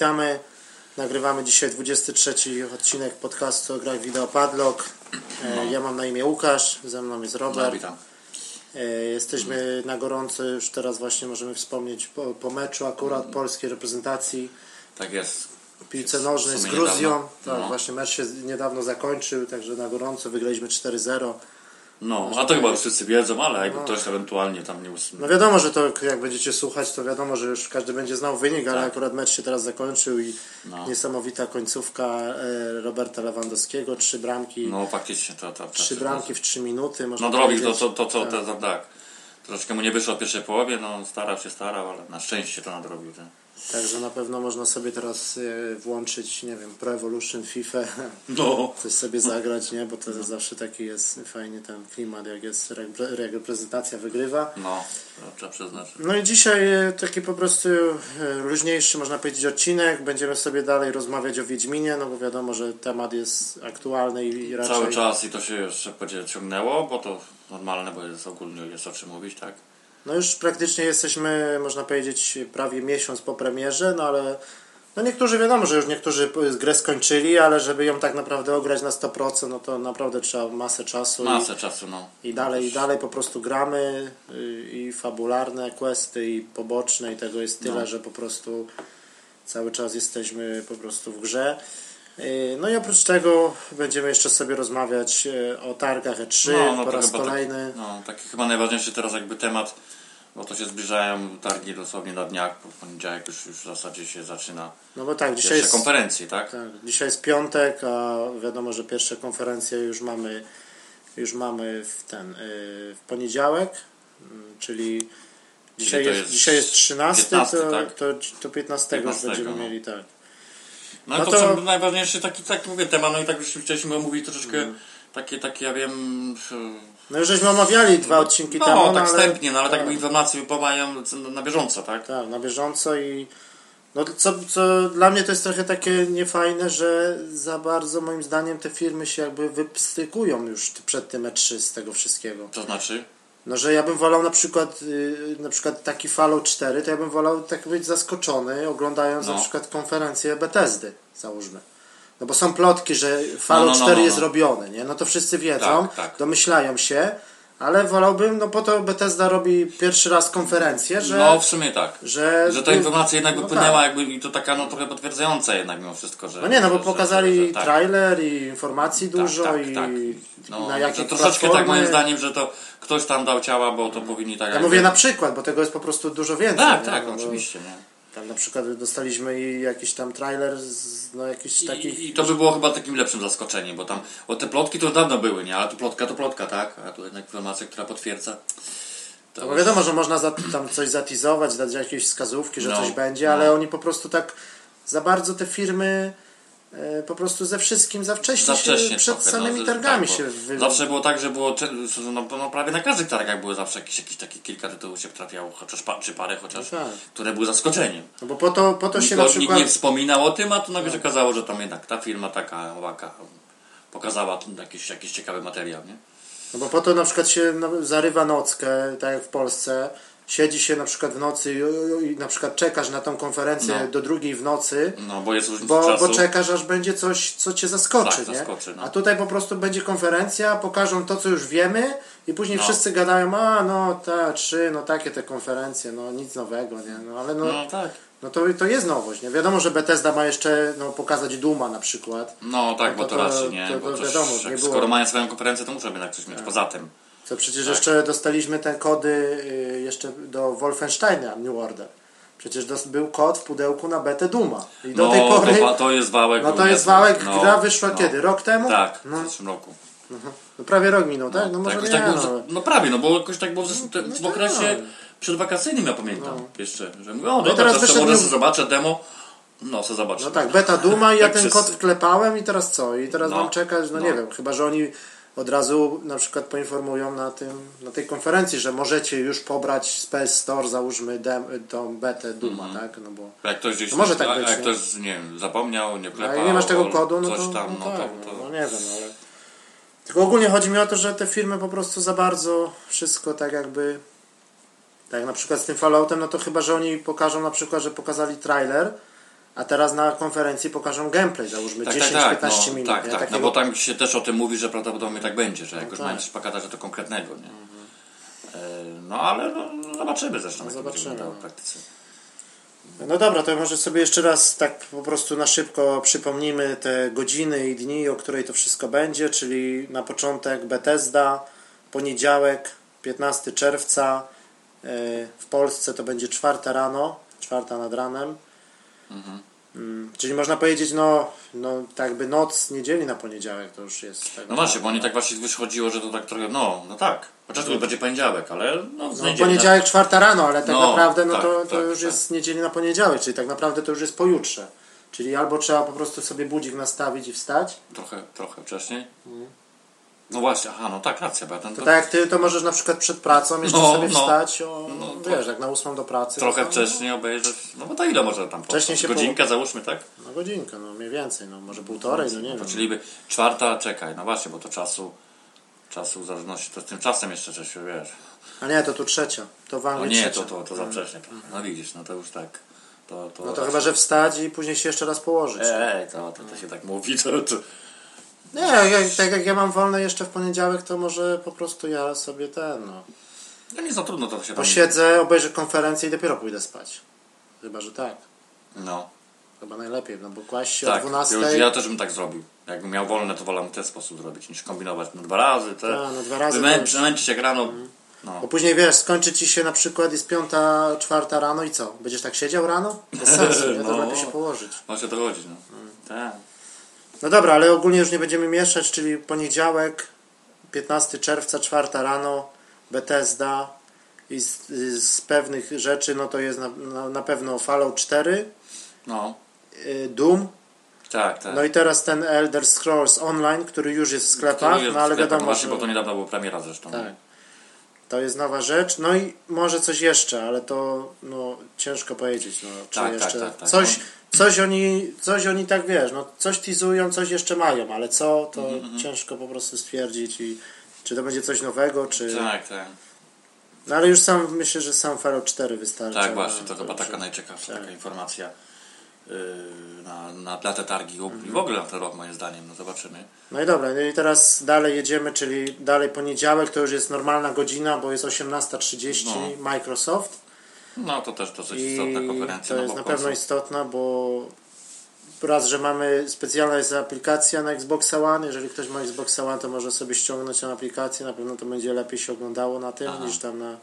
Witamy. Nagrywamy dzisiaj 23 odcinek podcastu o grach wideo Padlock. E, Ja mam na imię Łukasz, ze mną jest No, Robert. witam. E, Jesteśmy na gorąco, już teraz właśnie możemy wspomnieć po, po meczu akurat polskiej reprezentacji Tak jest. piłce nożnej z Gruzją. niedawno. Tak, No. właśnie mecz się niedawno zakończył, także na gorąco wygraliśmy 4-0. No, a to chyba wszyscy wiedzą, ale jakby No. ktoś ewentualnie tam nie usłyszał. No wiadomo, że to jak będziecie słuchać, to wiadomo, że już każdy będzie znał wynik, ale Tak. akurat mecz się teraz zakończył i No. niesamowita końcówka e, Roberta Lewandowskiego, trzy bramki, No faktycznie to... to, to trzy bramki w trzy minuty. No drobił to, to, to, to, Tak. to, tak. Troszeczkę mu nie wyszło w pierwszej połowie, no starał się, starał, ale na szczęście to nadrobił. Tak. Także na pewno można sobie teraz e, włączyć, nie wiem, Pro Evolution, FIFA, No. coś sobie zagrać, nie? Bo to zawsze taki jest fajny ten klimat, jak jest repre- reprezentacja wygrywa. No, trzeba przyznać. No i dzisiaj e, taki po prostu e, luźniejszy, można powiedzieć, odcinek. Będziemy sobie dalej rozmawiać o Wiedźminie, no bo wiadomo, że temat jest aktualny i raczej... Cały czas i to się jeszcze będzie ciągnęło, bo to normalne, bo jest ogólnie jest o czym mówić, tak? No już praktycznie jesteśmy, można powiedzieć, prawie miesiąc po premierze, no ale no niektórzy wiadomo, że już niektórzy grę skończyli, ale żeby ją tak naprawdę ograć na 100%, no to naprawdę trzeba masę czasu Masę czasu, no. i, i dalej, i dalej po prostu gramy y, i fabularne questy i poboczne i tego jest tyle, No. że po prostu cały czas jesteśmy po prostu w grze. Y, No i oprócz tego będziemy jeszcze sobie rozmawiać y, o targach E3 po to raz chyba kolejny. Tak, no, taki chyba najważniejszy teraz jakby temat, bo to się zbliżają targi dosłownie na dniach, bo w poniedziałek już, już w zasadzie się zaczyna No bo tak, dzisiaj jest... konferencje, tak? Tak, dzisiaj jest piątek, a wiadomo, że pierwsze konferencje już mamy już mamy w ten y, w poniedziałek, mm, czyli dzisiaj jest, jest dzisiaj jest 13, 15, to, tak? to, to 15, już 15, będziemy no. mieli, tak. No, No to, to- najważniejszy taki, tak mówię, temat, no i tak już wcześniej mówili troszeczkę Mhm. takie, takie, ja wiem, No już żeśmy omawiali dwa odcinki no temu, tak no, ale, wstępnie, no ale tak tak. informacje wypływają na bieżąco, tak? tak, na bieżąco i no co, co dla mnie to jest trochę takie niefajne, że za bardzo moim zdaniem te firmy się jakby wypstykują już przed tym E3 z tego wszystkiego. To znaczy, No, że ja bym wolał na przykład, yy, na przykład taki Fallout 4, to ja bym wolał tak być zaskoczony, oglądając No. na przykład konferencję Bethesdy, załóżmy. No bo są plotki, że Fallout No, no, no, 4 no, jest no. robiony, nie? No to wszyscy wiedzą, Tak, tak. domyślają się, ale wolałbym, no po to Bethesda robi pierwszy raz konferencję, że... no w sumie tak. że, Że ta informacja jednak no wypłynęła tak. jakby i to taka no trochę potwierdzająca jednak mimo wszystko, że... No nie, no bo że- pokazali że- że- tak. trailer i informacji dużo tak, i tak. No, na że jakie troszeczkę tak moim zdaniem, że to ktoś tam dał ciała, bo to powinni tak Ja jakby- mówię na przykład, bo tego jest po prostu dużo więcej. Tak, nie? tak, No oczywiście, nie? Tam na przykład dostaliśmy jakiś tam trailer z no, jakichś takich... I, I to by było chyba takim lepszym zaskoczeniem, bo tam, bo te plotki to już dawno były, nie? Ale tu plotka to plotka, tak? A tu jednak informacja, która potwierdza. To No bo wiadomo, że można za, tam coś zatizować, dać jakieś wskazówki, że No, coś będzie, no. ale oni po prostu tak za bardzo te firmy po prostu ze wszystkim za wcześnie, Za wcześnie przed trochę, samymi no, targami tak, się wy... Zawsze było tak, że było, no, no, prawie na każdych targach były zawsze jakieś, jakieś takie kilka tytułów się trafiało, chociaż pa, czy parę chociaż, No tak. które były zaskoczeniem. No bo po to, po to się Nikt, na nikt przykład... nie wspominał o tym, a tu nagle się okazało, że tam jednak ta firma taka, owaka, pokazała jakiś, jakiś ciekawy materiał, nie? No bo po to na przykład się no, zarywa nockę, tak jak w Polsce, siedzi się na przykład w nocy i, na przykład czekasz na tą konferencję No. do drugiej w nocy, No, bo jest bo, bo czekasz aż będzie coś, co cię zaskoczy, Tak, nie? zaskoczy, no. A tutaj po prostu będzie konferencja, pokażą to, co już wiemy i później No. wszyscy gadają, a no te trzy, no takie te konferencje, no nic nowego, nie? No ale no, No tak. no to, to jest nowość, nie? Wiadomo, że Bethesda ma jeszcze no, pokazać Duma na przykład, No tak, No bo to- to, raczej nie, to- to to wiadomo, nie było- skoro mają swoją konferencję, to muszą jednak coś mieć poza tym. Co przecież Tak. jeszcze dostaliśmy te kody y, jeszcze do Wolfensteina New Order. Przecież dos- był kod w pudełku na betę Duma. I do no, tej pory... to, to jest wałek. No to jest wałek, No, gra wyszła no. kiedy? Rok temu? Tak, No, w zeszłym roku. no prawie rok minął, tak? No, może jakoś nie, tak było, no. no prawie, no bo jakoś tak było w, zeszłym- te- w no okresie tak. przedwakacyjnym, ja pamiętam No. jeszcze, że mówię, o dobra, teraz wyszedł może sobie zobaczę demo. No, sobie zobaczę. No tak, beta Duma i ja Tak ten wszyscy. kod wklepałem i teraz co? I teraz No, mam czekać, no, nie no. wiem, chyba że oni od razu na przykład poinformują na tym, na tej konferencji, że możecie już pobrać z PS Store, załóżmy dem, tą betę Duma, Mhm. tak? No bo Jak ktoś gdzieś, No może tak być, jak nie? ktoś, nie wiem, zapomniał, nie a klepał, jak nie masz tego kodu, no to, tam, no, no, tak, to, no, to, no nie wiem, ale tylko ogólnie chodzi mi o to, że te firmy po prostu za bardzo wszystko tak jakby tak jak na przykład z tym Falloutem, no to chyba, że oni pokażą na przykład, że pokazali trailer a teraz na konferencji pokażą gameplay, załóżmy Tak, tak, 10-15 tak, no, minut. tak, nie? tak, no bo tam się też o tym mówi, że prawdopodobnie tak będzie, że jak już tak. mają coś pokazać, to konkretnego, nie? E, No ale no, zobaczymy zresztą, jak to będzie zobaczymy, wyglądało w no. praktyce. No dobra, to może sobie jeszcze raz tak po prostu na szybko przypomnimy te godziny i dni, o której to wszystko będzie, czyli na początek Bethesda, poniedziałek, 15 czerwca, e, w Polsce to będzie czwarta rano, czwarta nad ranem. Mm, Czyli można powiedzieć, no, no tak jakby noc niedzieli na poniedziałek to już jest. Tak No właśnie, bo oni tak właśnie wychodziło, że to tak trochę, no, no tak. Chociaż to będzie poniedziałek, ale no, No, poniedziałek, czwarta rano, ale tak No, naprawdę no tak, to, to tak, już tak. jest niedzieli na poniedziałek, czyli tak naprawdę to już jest pojutrze. Czyli albo trzeba po prostu sobie budzik nastawić i wstać, Trochę, trochę wcześniej. No właśnie, aha, no tak, racja, bo ja ten, To tak jak ty, to możesz na przykład przed pracą jeszcze No, sobie no. wstać o, No, wiesz, jak na ósmą do pracy. trochę no to, wcześniej obejrzeć, no bo to ile może tam Wcześniej się Godzinkę załóżmy, tak? No godzinkę, no mniej więcej, no może półtorej, no nie To wiem. czyli by czwarta, czekaj, no właśnie, bo to czasu, czasu w zależności, to z tym czasem jeszcze coś, wiesz. A nie, to tu trzecia, to w No Anglii nie, trzecia. to, to, to za wcześnie. No widzisz, no to już tak. To, to No to chyba, że wstać i później się jeszcze raz położyć. Ej, to, to, to się tak mówi, to, to... Nie, tak jak ja mam wolne jeszcze w poniedziałek, to może po prostu ja sobie ten, no. No nie za trudno to się. Posiedzę, obejrzę konferencję i dopiero pójdę spać. Chyba, że tak. No, Chyba najlepiej, no bo kłaść się tak. o 12. Ja, ja też bym tak zrobił. Jakbym miał wolne, to wolę w ten sposób zrobić, niż kombinować no dwa razy. Te, Tak, no dwa razy Wymęczyć, wymęczyć jak rano. No. Bo później wiesz, skończy ci się na przykład jest piąta, czwarta rano i co? Będziesz tak siedział rano? Bez sensu, nie? To No. lepiej się położyć. Właśnie o to chodzi, no. Tak. No dobra, ale ogólnie już nie będziemy mieszać, czyli poniedziałek, 15 czerwca, czwarta rano, Bethesda i z, z pewnych rzeczy, no to jest na, na, na pewno Fallout 4, No, y, Doom, tak, tak. no i teraz ten Elder Scrolls Online, który już jest w sklepach, jest no ale w sklepach, wiadomo, właśnie, że... bo to niedawno była premiera zresztą. Tak. To jest nowa rzecz. No i może coś jeszcze, ale to no, ciężko powiedzieć. No, czy Tak, tak, jeszcze tak, tak. coś, coś, oni, coś oni tak wiesz, no, coś teasują, coś jeszcze mają, ale co to Mhm, ciężko po prostu stwierdzić i czy to będzie coś nowego, czy. Tak, tak. No ale już sam myślę, że sam Fallout 4 wystarczy. Tak, na- właśnie, to chyba taka najciekawsza tak. taka informacja yy, na, na, na te targi i w ogóle na ten rok moim zdaniem, no zobaczymy. No i dobra, no i teraz dalej jedziemy, czyli dalej poniedziałek to już jest normalna godzina, bo jest 18.30 No. Microsoft. No to też dosyć I istotna konferencja. to no jest bo na pewno istotna, bo raz, że mamy specjalna jest aplikacja na Xbox One. Jeżeli ktoś ma Xbox One, to może sobie ściągnąć tę aplikację. Na pewno to będzie lepiej się oglądało na tym Aha. niż tam na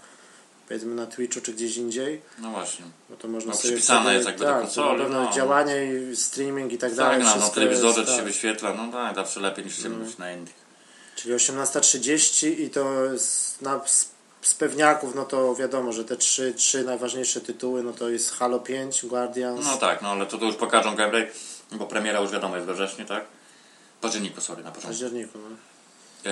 powiedzmy na Twitchu czy gdzieś indziej. No właśnie. No to można No, sobie przypisane wtedy- jest jakby do tak, konsoli, Na pewno no. działanie i streaming i tak Tak, dalej. no, no wszystko telewizorze jest, ci się tak. wyświetla, no tak, zawsze lepiej niż się mówić na innych. Czyli 18.30 i to na, z, pewniaków, no to wiadomo, że te trzy, trzy najważniejsze tytuły, no to jest Halo 5, Guardians. No tak, no ale to, to już pokażą gameplay, bo premiera już wiadomo jest we wrześniu, tak? W październiku, sorry, na w początku. październiku. No. E,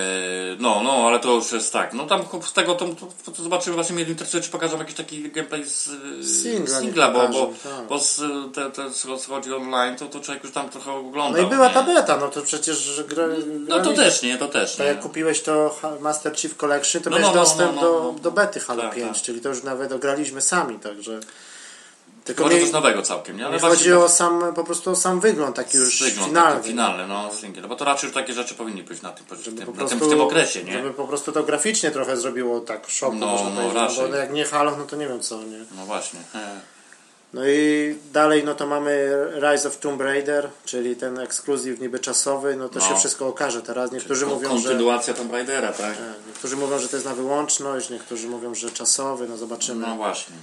no, no, ale to już jest tak. No tam z tego to, to, to zobaczymy, właśnie mnie interesuje, czy pokażą jakiś taki gameplay z Singla nie singla bo, bo, tak. bo z, te, te, co chodzi online, to, to człowiek już tam trochę ogląda. No i była ta beta, no to przecież gra, No to też nie, to też Tak nie. jak kupiłeś to Master Chief Collection, to No, miałeś no, no, dostęp no, do, no, no. do bety Halo Tak, 5, tak. czyli to już nawet ograliśmy sami, także... Tylko Może coś nowego całkiem, nie? Ale właśnie chodzi o sam, po prostu o sam wygląd, taki już Wygląd finalny. taki finalny, no, singiel. No bo to raczej już takie rzeczy powinny być na tym, w Żeby tym, po na prostu, tym, w tym okresie, nie? Żeby po prostu to graficznie trochę zrobiło tak szok, No, można no, powiedzieć, no, bo jak nie Halo, no to nie wiem co, nie? No właśnie. E, No i dalej no to mamy Rise of Tomb Raider, czyli ten ekskluzyw niby czasowy, no to No. się wszystko okaże teraz. Niektórzy Kon- mówią, że... Kontynuacja Tomb Raidera, tak? Tak, Niektórzy mówią, że to jest na wyłączność, niektórzy mówią, że czasowy, no zobaczymy. No właśnie.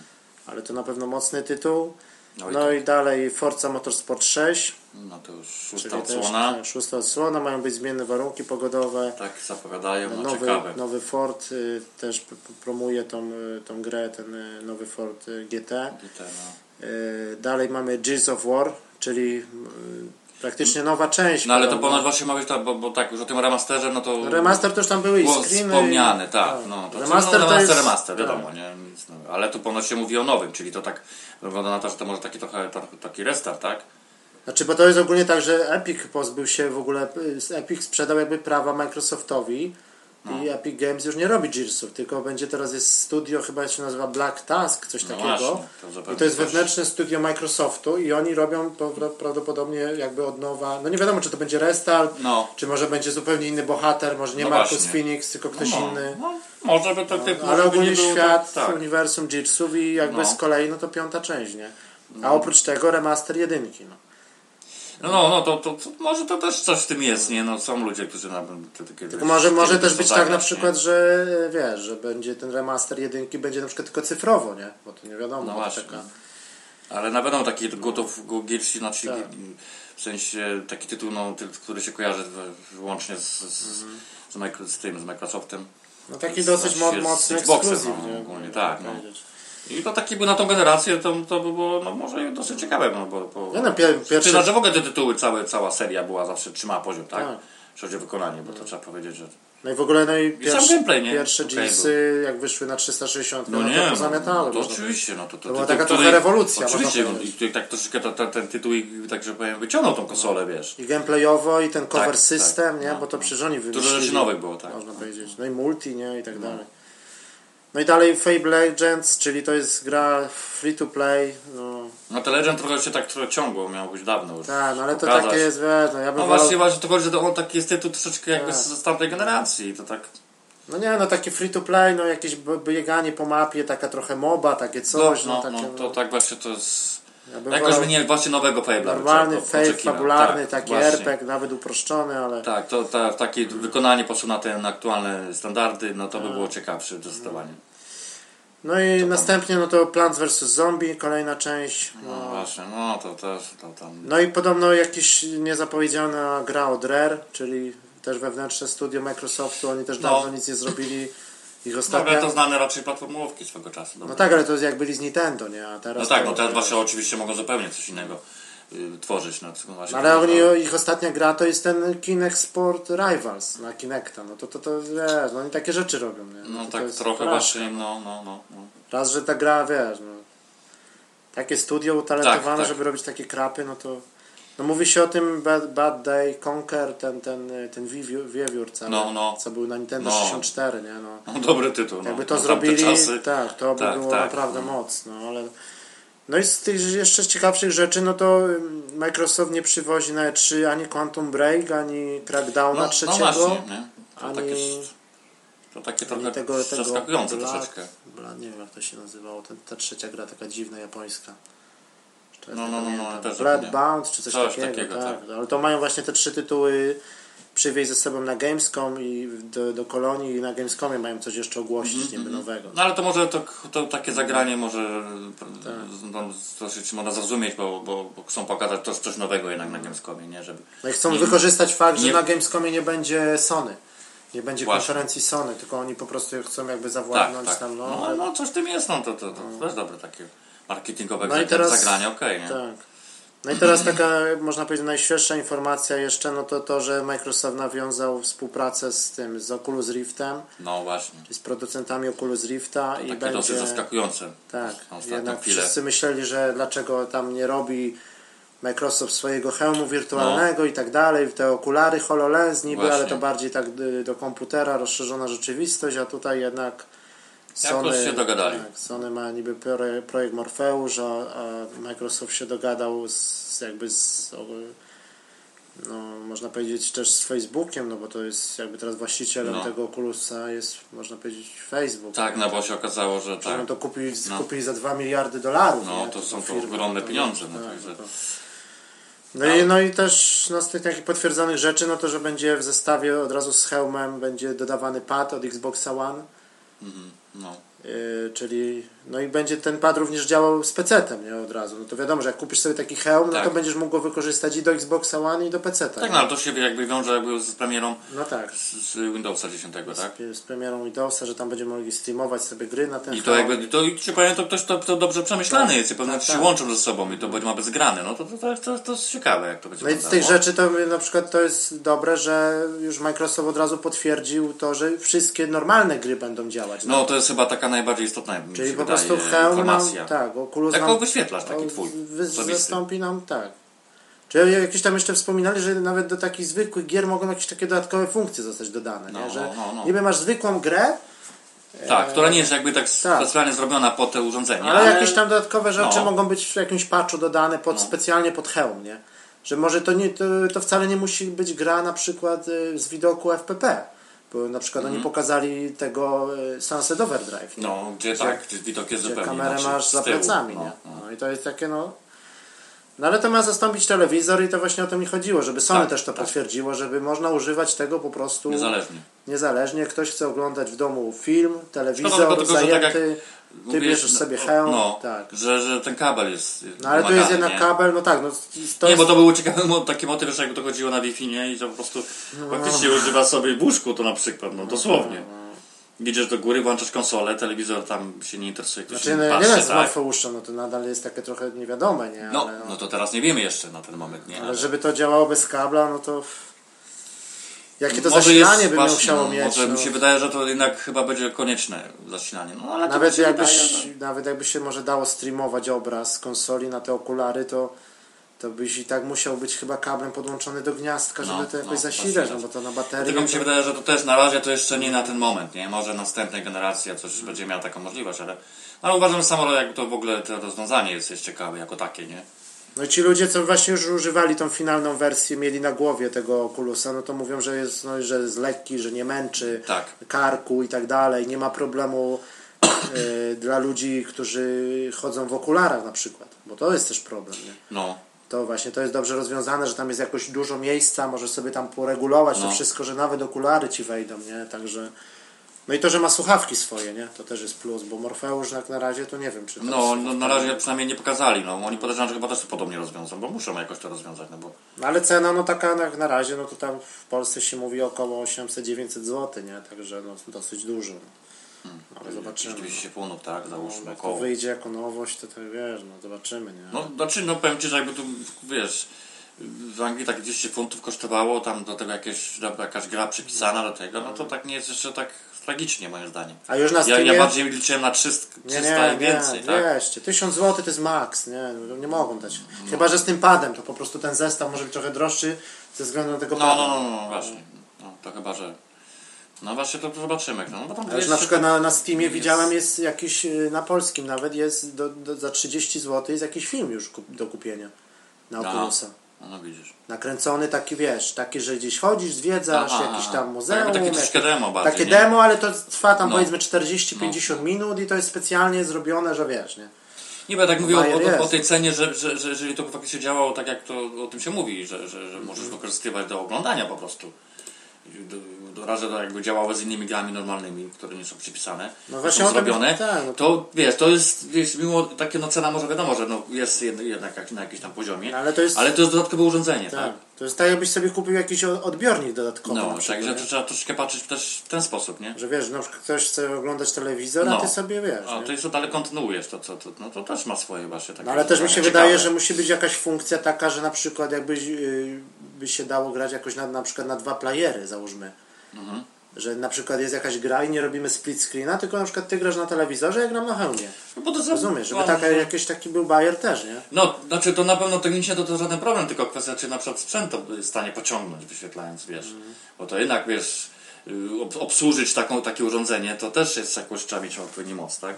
Ale to na pewno mocny tytuł. No i No i dalej Forza Motorsport 6, No to już szósta też odsłona. tak, szósta odsłona, mają być zmienne warunki pogodowe. Tak zapowiadają, no Nowy, ciekawe. nowy Ford y, też promuje tą, y, tą grę, ten y, nowy Ford y, GT. Te, no. Y, Dalej mamy Gears of War, czyli y, praktycznie nowa część. no ale to ponoć właśnie ma być tak, bo, bo tak, już o tym remasterze, no to Remaster to już tam były i screeny. wspomniane, i- tak. No, to Remaster no, to remaster, jest... remaster, tak. wiadomo, nie? Nic nowego. Ale tu ponoć się mówi o nowym, czyli to tak wygląda na to, że to może taki trochę trochę taki restart, tak? Znaczy, bo to jest ogólnie tak, że Epic pozbył się w ogóle, y, Epic sprzedał jakby prawa Microsoftowi I Epic Games już nie robi Gearsów, tylko będzie teraz jest studio, chyba się nazywa Black Task, coś No takiego. właśnie, to I to jest wewnętrzne studio Microsoftu i oni robią pra- prawdopodobnie jakby od nowa, no nie wiadomo czy to będzie restart, No. czy może będzie zupełnie inny bohater, może nie No Marcus właśnie. Phoenix, tylko ktoś no, inny. No, może by to typ, może Ale ogólnie świat, Tak, tak. uniwersum Gearsów i jakby No. z kolei no to piąta część, nie? A oprócz tego remaster jedynki, no. No, no, no to, to, to może to też coś w tym jest, nie? No są ludzie, którzy na te takie Tylko może, może też być tak na przykład, nie? że wiesz, że będzie ten remaster jedynki będzie na przykład tylko cyfrowo, nie? Bo to nie wiadomo. No właśnie. taka- Ale na pewno taki God of Go Gears, znaczy Tak. w sensie taki tytuł, no, który się kojarzy wy- wyłącznie z, z, Mhm. z, z tym, z Microsoftem. No taki dosyć mo- z- z mocny Xboxem, ekskluzyw, no, nie? ogólnie, tak, no. powiedzieć. I to taki był na tą generację, to, to by było no, może dosyć ciekawe, no bo... bo Nie no, pier- Czy pierwszy- znaczy w ogóle te tytuły, całe, cała seria była zawsze trzymała poziom, tak? Tak. Jeśli chodzi o wykonanie, bo to trzeba powiedzieć, że... No i w ogóle no i sam pierwsze, gameplay, nie? pierwsze Okej, Gearsy jak wyszły na 360, no, No nie, to no, pozamiatały. no to oczywiście, no to, to, To była to- taka to- trochę rewolucja, Oczywiście, no, i tutaj tak troszeczkę to, to, ten tytuł, tak że powiem, wyciągnął tą konsolę, wiesz. I gameplayowo, i ten cover Tak, system, tak, nie? no, Bo to no. przecież oni Dużo wymyślili. rzeczy nowych było, tak. Można powiedzieć. No i multi, nie? I tak dalej. No i dalej Fable Legends, czyli to jest gra free to play. No, No to Legend trochę się tak trochę ciągło, miało być dawno już. tak, no ale to pokazać. takie jest, wiesz, no ja bym No wolał... właśnie, właśnie to chodzi, że on taki jest tytuł troszeczkę jakby Tak. z, tamtej generacji, to tak... No nie, no takie free to play, no jakieś bieganie po mapie, taka trochę moba, takie coś, no, no, takie... no, to tak właśnie to jest... ja bym Jakoś wolał by nie właśnie nowego Fable'a Normalny, oczekiwał. fabularny, Tak, taki właśnie. RPG, nawet uproszczony, ale... Tak, to ta, takie wykonanie poszło na te aktualne standardy, no to Tak. by było ciekawsze zdecydowanie. No i następnie no to Plants vs. Zombie, kolejna część. No No. właśnie, no to też, to tam... no i podobno jakiś niezapowiedziana gra od Rare, czyli też wewnętrzne studio Microsoftu, oni też No. dawno nic nie zrobili. Ich No, ostatnia... to znane raczej platformówki swego czasu. No dobra. tak, ale to jest jak byli z Nintendo, nie? A teraz No tak, to- no teraz właśnie oczywiście mogą zupełnie coś innego y, tworzyć. No, to właśnie No ale to- oni, ich ostatnia gra to jest ten Kinect Sport Rivals na Kinecta. No to, to, to wiesz, no oni takie rzeczy robią, nie? No to, tak to trochę porażka. właśnie, no, no, no. no. Raz, że ta gra, wiesz, no, takie studio utalentowane, Tak, tak. żeby robić takie krapy, no to no mówi się o tym Bad, Bad Day Conquer, ten, ten, ten wiewiór, cały, No, no. co był na Nintendo No. 64, nie? No. no dobry tytuł. No. Jakby to no, zrobili, tak, to by Tak, było tak, naprawdę no. mocno, ale... No i z tych jeszcze ciekawszych rzeczy, no to Microsoft nie przywozi na E3 ani Quantum Break, ani Crackdowna No, trzeciego. no właśnie, nie? To, ani- takie, to takie trochę tego, tego zaskakujące Blood- troszeczkę. Blood, nie wiem jak to się nazywało, ten, ta trzecia gra taka dziwna japońska. Czy teraz No, no, no, no, też. Bloodbound czy coś, Coś takiego, takiego, tak. tak. Ale to mają właśnie te trzy tytuły przywieźć ze sobą na Gamescom i do, do Kolonii i na Gamescomie mają coś jeszcze ogłosić niby nowego. No ale to może to, to takie zagranie może Tak. no, dosyć można zrozumieć, bo, bo, bo chcą pokazać coś, coś nowego jednak na Gamescomie, nie? Żeby, No i chcą Nie- wykorzystać fakt, że nie- na Gamescomie nie będzie Sony. Nie będzie Właśnie. konferencji Sony, tylko oni po prostu chcą jakby tak, zawładnąć tak. tam. No, No, ale- no coś w tym jest, no to, to, to też dobre takie marketingowe No i no teraz- zagranie, okej, nie? Tak. No i teraz taka, można powiedzieć, najświeższa informacja jeszcze, no to to, że Microsoft nawiązał współpracę z tym, z Oculus Riftem, No właśnie. z producentami Oculus Rifta i Takie będzie... dosyć zaskakujące. Tak, jednak chwilę. wszyscy myśleli, że dlaczego tam nie robi Microsoft swojego hełmu wirtualnego i tak dalej, te okulary HoloLens niby, No. Właśnie. ale to bardziej tak y, do komputera, rozszerzona rzeczywistość, a tutaj jednak Sony, się dogadali. Tak, Sony ma niby proje- projekt Morpheus, a, a Microsoft się dogadał z, jakby z no, można powiedzieć też z Facebookiem, no bo to jest jakby teraz właścicielem No. tego Oculusa jest, można powiedzieć, Facebook. Tak, no bo się okazało, że tak. to kupili, No. kupili za 2 miliardy dolarów. No, nie? to są to ogromne pieniądze, no, tak, także- No, i, no i też no, z tych takich potwierdzonych rzeczy, no to, że będzie w zestawie od razu z hełmem będzie dodawany pad od Xboxa One, Mhm, no. yy, czyli no i będzie ten pad również działał z PC-tem, nie od razu. No to wiadomo, że jak kupisz sobie taki hełm, no Tak. to będziesz mógł go wykorzystać i do Xboxa One i do PC-ta. Tak, no ale to się jakby wiąże jakby z premierą No tak. z, Windowsa 10, tak? Z, z premierą Windowsa, że tam będziemy mogli streamować sobie gry na ten I to hełm. jakby, to, i ci powiem, to ktoś to, to dobrze przemyślane Tak, jest i pewne tak, się tak. łączą ze sobą i to będzie ma być zgrane, no to, to, to, to, jest ciekawe jak to będzie No i z tych rzeczy to na przykład to jest dobre, że już Microsoft od razu potwierdził to, że wszystkie normalne gry będą działać. No to jest chyba taka najbardziej istotna Czyli się po prostu hełm nam, tak, Oculus Jako nam wyświetlacz taki twój, wy- zastąpi nam, tak. Czy jakieś tam jeszcze wspominali, że nawet do takich zwykłych gier mogą jakieś takie dodatkowe funkcje zostać dodane, No, nie? Że no, no. niby masz zwykłą grę, Tak, która nie jest jakby tak tak. specjalnie zrobiona pod te urządzenie. ale jakieś tam dodatkowe rzeczy no. mogą być w jakimś patchu dodane pod, specjalnie pod hełm, nie? Że może to, nie, to, to wcale nie musi być gra na przykład y, z widoku FPP. Bo na przykład oni pokazali tego y, Sunset Overdrive. Nie? Mhm. No, gdzie tak, gdzie widok jest Gdzie zupełnie kamerę inaczej, masz za plecami, No, nie? no. I to jest takie no... No ale to ma zastąpić telewizor i to właśnie o to mi chodziło, żeby Sony Tak, też to tak. potwierdziło, żeby można używać tego po prostu Niezależnie. niezależnie. Ktoś chce oglądać w domu film, telewizor Szkoda tylko, tak zajęty, ty bierzesz no, sobie hełm, no, tak. że, że ten kabel jest No ale tu jest jednak nie? kabel, no tak, no to Nie, bo to był ciekawy taki motyw, że jakby to chodziło na Wi-Fi, nie? I to po prostu No. faktycznie używa sobie w łóżku to na przykład, no dosłownie. Idziesz do góry, włączasz konsolę, telewizor tam się nie interesuje, ktoś Znaczy, no, nie patrzy, z tak? łatwołuszczą, no to nadal jest takie trochę niewiadome, nie? No, ale, no to teraz nie wiemy jeszcze na ten moment, nie? ale żeby to działało bez kabla, no to... Jakie to Może zasilanie by musiało no, mieć? Może no. mi się wydaje, że to jednak chyba będzie konieczne zasilanie. No, ale Nawet jakbyś, wydaje, że- nawet jakby się może dało streamować obraz z konsoli na te okulary, to, to byś i tak musiał być chyba kablem podłączony do gniazdka, żeby No, to jakoś no, zasilać, no bo to na baterii... Tylko mi się to... wydaje, że to też na razie to jeszcze nie na ten moment, nie? Może następna generacja coś będzie miała taką możliwość, ale, ale uważam, że samo jakby to w ogóle to rozwiązanie jest, jest ciekawe jako takie, nie? No ci ludzie, co właśnie już używali tą finalną wersję, mieli na głowie tego Oculusa, no to mówią, że jest, no, że jest lekki, że nie męczy Tak. karku i tak dalej. Nie ma problemu e, dla ludzi, którzy chodzą w okularach na przykład, bo to jest też problem, nie? No. To właśnie to jest dobrze rozwiązane, że tam jest jakoś dużo miejsca, możesz sobie tam poregulować to No. wszystko, że nawet okulary ci wejdą, nie? Także. No i to, że ma słuchawki swoje, nie? To też jest plus, bo Morfeusz jak na razie to nie wiem, czy No, no na razie przynajmniej nie pokazali, no. Oni podejrzewam, że chyba też to podobnie rozwiążą, bo muszą jakoś to rozwiązać, no bo... No ale cena, no taka jak na razie, no to tam w Polsce się mówi około 800-900 zł, nie? Także no dosyć dużo. No, ale zobaczymy. 200 punów, tak, załóżmy Jak to wyjdzie jako nowość, to tak wiesz, no zobaczymy, nie? No, znaczy, no powiem Ci, że jakby tu, wiesz, w Anglii tak 200 funtów kosztowało, tam do tego jakieś, jakaś gra przypisana do tego, no to tak nie jest jeszcze tak tragicznie moim zdaniem. A już na Ja, Steamie... ja bardziej liczyłem na 300, 300 i więcej, nie, tak? 200. 1000 zł to jest maks, nie, no, nie mogą dać. Chyba, że z tym padem, to po prostu ten zestaw może być trochę droższy ze względu na tego No, pada. no, no, no, właśnie. No, to chyba, że... No właśnie, to zobaczymy. No, bo tam Ale na przykład na, na Steamie jest- widziałem jest jakiś, y, na polskim nawet jest do, do, za 30 zł jest jakiś film już kup, do kupienia na. Oculusa. No, no widzisz. Nakręcony taki, wiesz, taki, że gdzieś chodzisz, zwiedzasz, Aha, jakiś tam muzeum. Takie- takie jakieś- troszkę demo bardziej, Takie nie? demo, ale to trwa tam No. powiedzmy 40-50 minut i to jest specjalnie zrobione, że wiesz, nie? Nie, bo tak mówię o, o, o tej cenie, że, że, że jeżeli to faktycznie działało tak, jak to o tym się mówi, że, że, że możesz wykorzystywać do oglądania po prostu. Do, do jakby działało z innymi grami normalnymi, które nie są przypisane, No no właśnie są zrobione, tak, no to- to wiesz, to jest, wiesz, mimo takie no cena może wiadomo, że no jest jed- jednak jak- na jakimś tam poziomie, No, ale to jest- ale to jest dodatkowe urządzenie, tak? Tak. To jest tak, jakbyś sobie kupił jakiś odbiornik dodatkowy. No, także to trzeba troszkę patrzeć też w ten sposób, nie? Że wiesz, przykład ktoś chce oglądać telewizor, a No. ty sobie wiesz. A jest to dalej kontynuujesz, to, to, to, no to też ma swoje właśnie takie No, ale też mi się ciekawe. wydaje, że musi być jakaś funkcja taka, że na przykład jakbyś yy, by się dało grać jakoś na, na przykład na dwa playery, załóżmy. Mhm. Że na przykład jest jakaś gra i nie robimy split screena, tylko na przykład ty grasz na telewizorze, ja gram na hełmie. No, bo to Rozumiesz, żeby taka, no. jakiś taki był bajer też, nie? No, znaczy to na pewno technicznie to, to żaden problem, tylko kwestia, czy na przykład sprzęt to jest w stanie pociągnąć, wyświetlając, wiesz. Mhm. Bo to jednak, wiesz, y, ob- obsłużyć taką, takie urządzenie, to też jest jakoś, trzeba mieć odpowiedni moc, tak?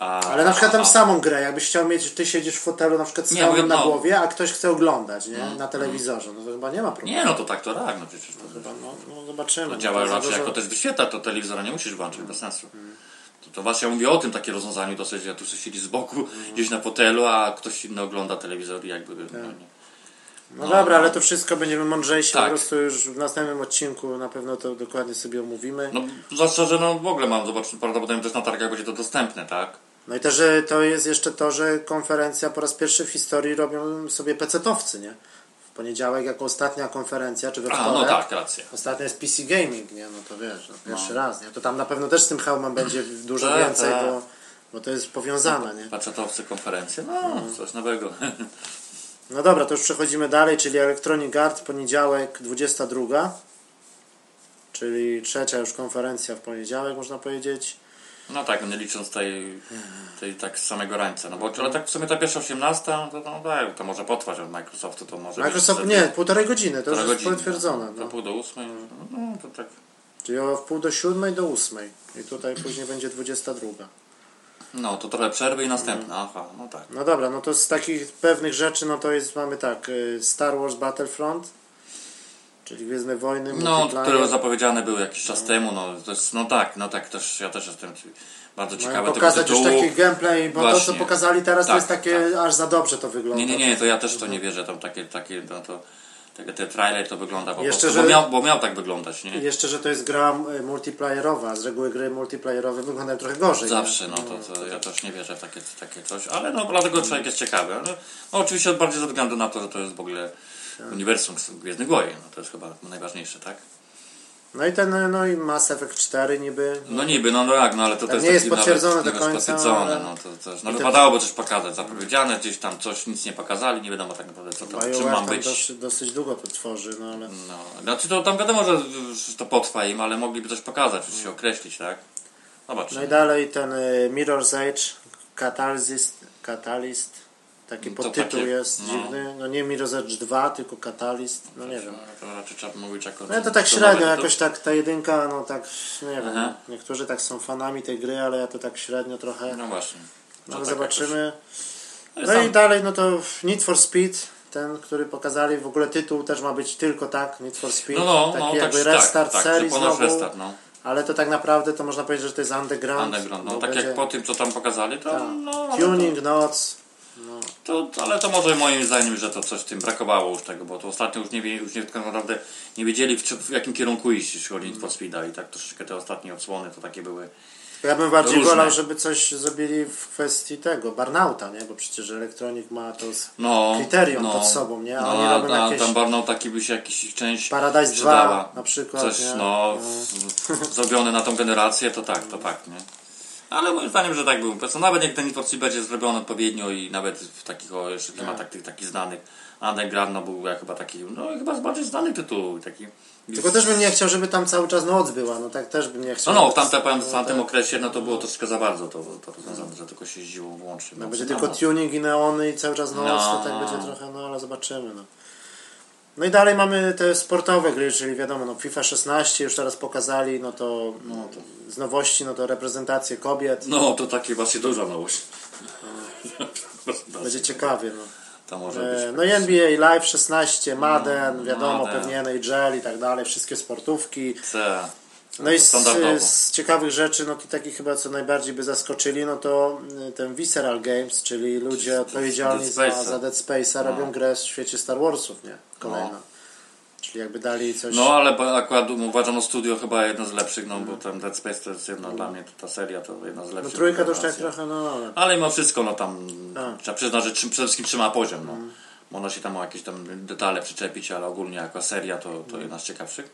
A. Ale na przykład tam a- samą grę, jakbyś chciał mieć, ty siedzisz w fotelu na przykład z Nie, mówię, na no. głowie, a ktoś chce oglądać, nie? Na telewizorze, no to chyba nie ma problemu. Nie, no to tak, to tak, no przecież to, Chyba, no, no zobaczymy. to No, działa to raczej jako też wyświetla, to telewizora nie musisz włączyć, bez sensu. To, to właśnie ja mówię o tym takie rozwiązaniu dosyć, że tu sobie siedzi z boku, gdzieś na fotelu, a ktoś inny ogląda telewizor i jakby... No, nie. No, No, dobra, no. ale to wszystko będziemy mądrzejsi, Tak. po prostu już w następnym odcinku na pewno to dokładnie sobie omówimy. No, zwłaszcza, że no w ogóle mam, zobacz, prawdopodobnie też na targach będzie to dostępne, tak? No i też że to jest jeszcze to, że konferencja po raz pierwszy w historii robią sobie pecetowcy, nie? W poniedziałek jako ostatnia konferencja, czy we A, wtorek. no tak, racja. Ostatnia jest PC Gaming, nie? No to wiesz, no, pierwszy raz, nie? To tam na pewno też z tym hełmem będzie dużo Tak, więcej, tak. bo, bo to jest powiązane, nie? Facetowcy konferencje, no, coś nowego. No dobra, to już przechodzimy dalej, czyli Electronic Art, poniedziałek 22, czyli trzecia już konferencja w poniedziałek, można powiedzieć. No tak, nie licząc tej, tej tak samego rańca. No bo ale tak w sumie ta pierwsza 18, to, no, daj, to może potrwać od Microsoftu, to może Microsoft, nie, półtorej godziny, to już jest potwierdzone. To No. pół do ósmej, no, no to tak. Czyli o pół do siódmej do ósmej. I tutaj później będzie 22. No to trochę przerwy i następna, aha, no tak. No dobra, no to z takich pewnych rzeczy, no to jest, mamy tak, y, Star Wars Battlefront, czyli Gwiezdne Wojny, No, które zapowiedziane były jakiś czas temu, no to jest, no tak, no tak, też, ja też jestem bardzo Mają ciekawy tego pokazać już taki gameplay, bo to co Właśnie. pokazali teraz to Tak, jest takie, aż za dobrze to wygląda. Nie, nie, nie, to ja też to nie wierzę, tam takie, takie, no to, takie te trailer to wygląda po Jeszcze, prostu, że- bo miał, bo miał tak wyglądać, nie? Jeszcze, że to jest gra multiplayerowa, z reguły gry multiplayerowe wyglądają trochę gorzej. nie? Zawsze, no to, to ja też nie wierzę w takie, takie coś, ale no dlatego człowiek jest ciekawy. No, no oczywiście bardziej ze względu na to, że to jest w ogóle Tak. Uniwersum Gwiezdnych Wojen, no to jest chyba najważniejsze, tak? No i ten, no i Mass Effect 4 niby. No niby, no, no jak, no ale to, to Tak, jest nie jest potwierdzone nawet, do nie jest końca, potwierdzone, ale- no to też, no wypadałoby coś pokazać, zapowiedziane, gdzieś tam coś, nic nie pokazali, nie wiadomo tak naprawdę co to, czym tam być. dosyć, dosyć długo to tworzy, no ale... No, znaczy to tam wiadomo, że, że to potrwa im, ale mogliby coś pokazać, już się określić, tak? Zobacz. No i dalej ten y, Mirror's Edge, Catalyst, Catalyst, taki No to podtytuł takie, jest no. dziwny. No nie Mirror's Edge 2, tylko Catalyst, no nie wiem. To raczej trzeba mówić jako... No to tak to średnio, to- jakoś tak ta jedynka, no tak, nie wiem, Aha. no, niektórzy tak są fanami tej gry, ale ja to tak średnio trochę, No właśnie. no, tak zobaczymy. jakoś- No No i sam- dalej, no to Need for Speed, ten, który pokazali, w ogóle tytuł też ma być tylko tak, Need for Speed, No, no, taki no, jakby tak, restart tak, tak, serii ponoć znowu, restart, no. ale to tak naprawdę to można powiedzieć, że to jest underground. Underground, no tak będzie jak po tym, co tam pokazali, to Tak. no, Tuning noc, no. to, to, ale to może moim zdaniem, że to coś w tym brakowało już tego, bo to ostatnio już nie, wie, już nie tak naprawdę nie wiedzieli w, w jakim kierunku iść, jeśli chodzi o Speeda i tak troszeczkę te ostatnie odsłony to takie były. Ja bym bardziej Różne. wolał, żeby coś zrobili w kwestii tego, Burnouta, nie? Bo przecież Elektronik ma to z No, Kryterium no, pod sobą, nie? A No, oni robią jakieś- tam Barnał taki by się jakiś część Paradise przydała. 2 na przykład, Coś, nie? no, w- zrobione na tą generację, to tak, to tak, nie? Ale moim zdaniem, że tak był. Po nawet jak ten Need for Speed będzie zrobiony odpowiednio i nawet w takich o jeszcze klimatach tych takich znanych, Underground no, był chyba taki, no chyba bardziej znany tytuł. Taki, Tylko też bym nie chciał, żeby tam cały czas noc była, no tak też bym nie no chciał. no, w, tamte, powiem, w No, tamtym tak. okresie no to było troszkę za bardzo to, to rozwiązane, że tylko się jeździło wyłącznie. No, będzie No, tylko no. tuning i neony i cały czas noc, No, to tak no. będzie trochę, no ale zobaczymy, no. No i dalej mamy te sportowe gry, czyli wiadomo, no FIFA 16 już teraz pokazali, no to, no to z nowości, no to reprezentacje kobiet, No to takie właśnie duża nowość. będzie ciekawie, no. To może być. E, No i NBA Live 16, Madden, wiadomo, Madden. pewnie NHL i tak dalej, wszystkie sportówki. C. No i z, z ciekawych rzeczy, no to takich chyba co najbardziej by zaskoczyli, no to y, ten Visceral Games, czyli ludzie odpowiedzialni Dead za, za Dead Space'a robią No. grę w świecie Star Warsów, nie? Kolejna. Czyli jakby dali coś... No ale akurat uważam o studio chyba jedno z lepszych, no bo ten Dead Space to jest jedna dla mnie, to ta seria to jedna z no lepszych. trójka to już tak trochę, no ale... Ale mimo wszystko, no tam Tak. trzeba przyznać, że przede wszystkim trzyma poziom. No. Można się tam o jakieś tam detale przyczepić, ale ogólnie jako seria to, to Mm. jedna z ciekawszych.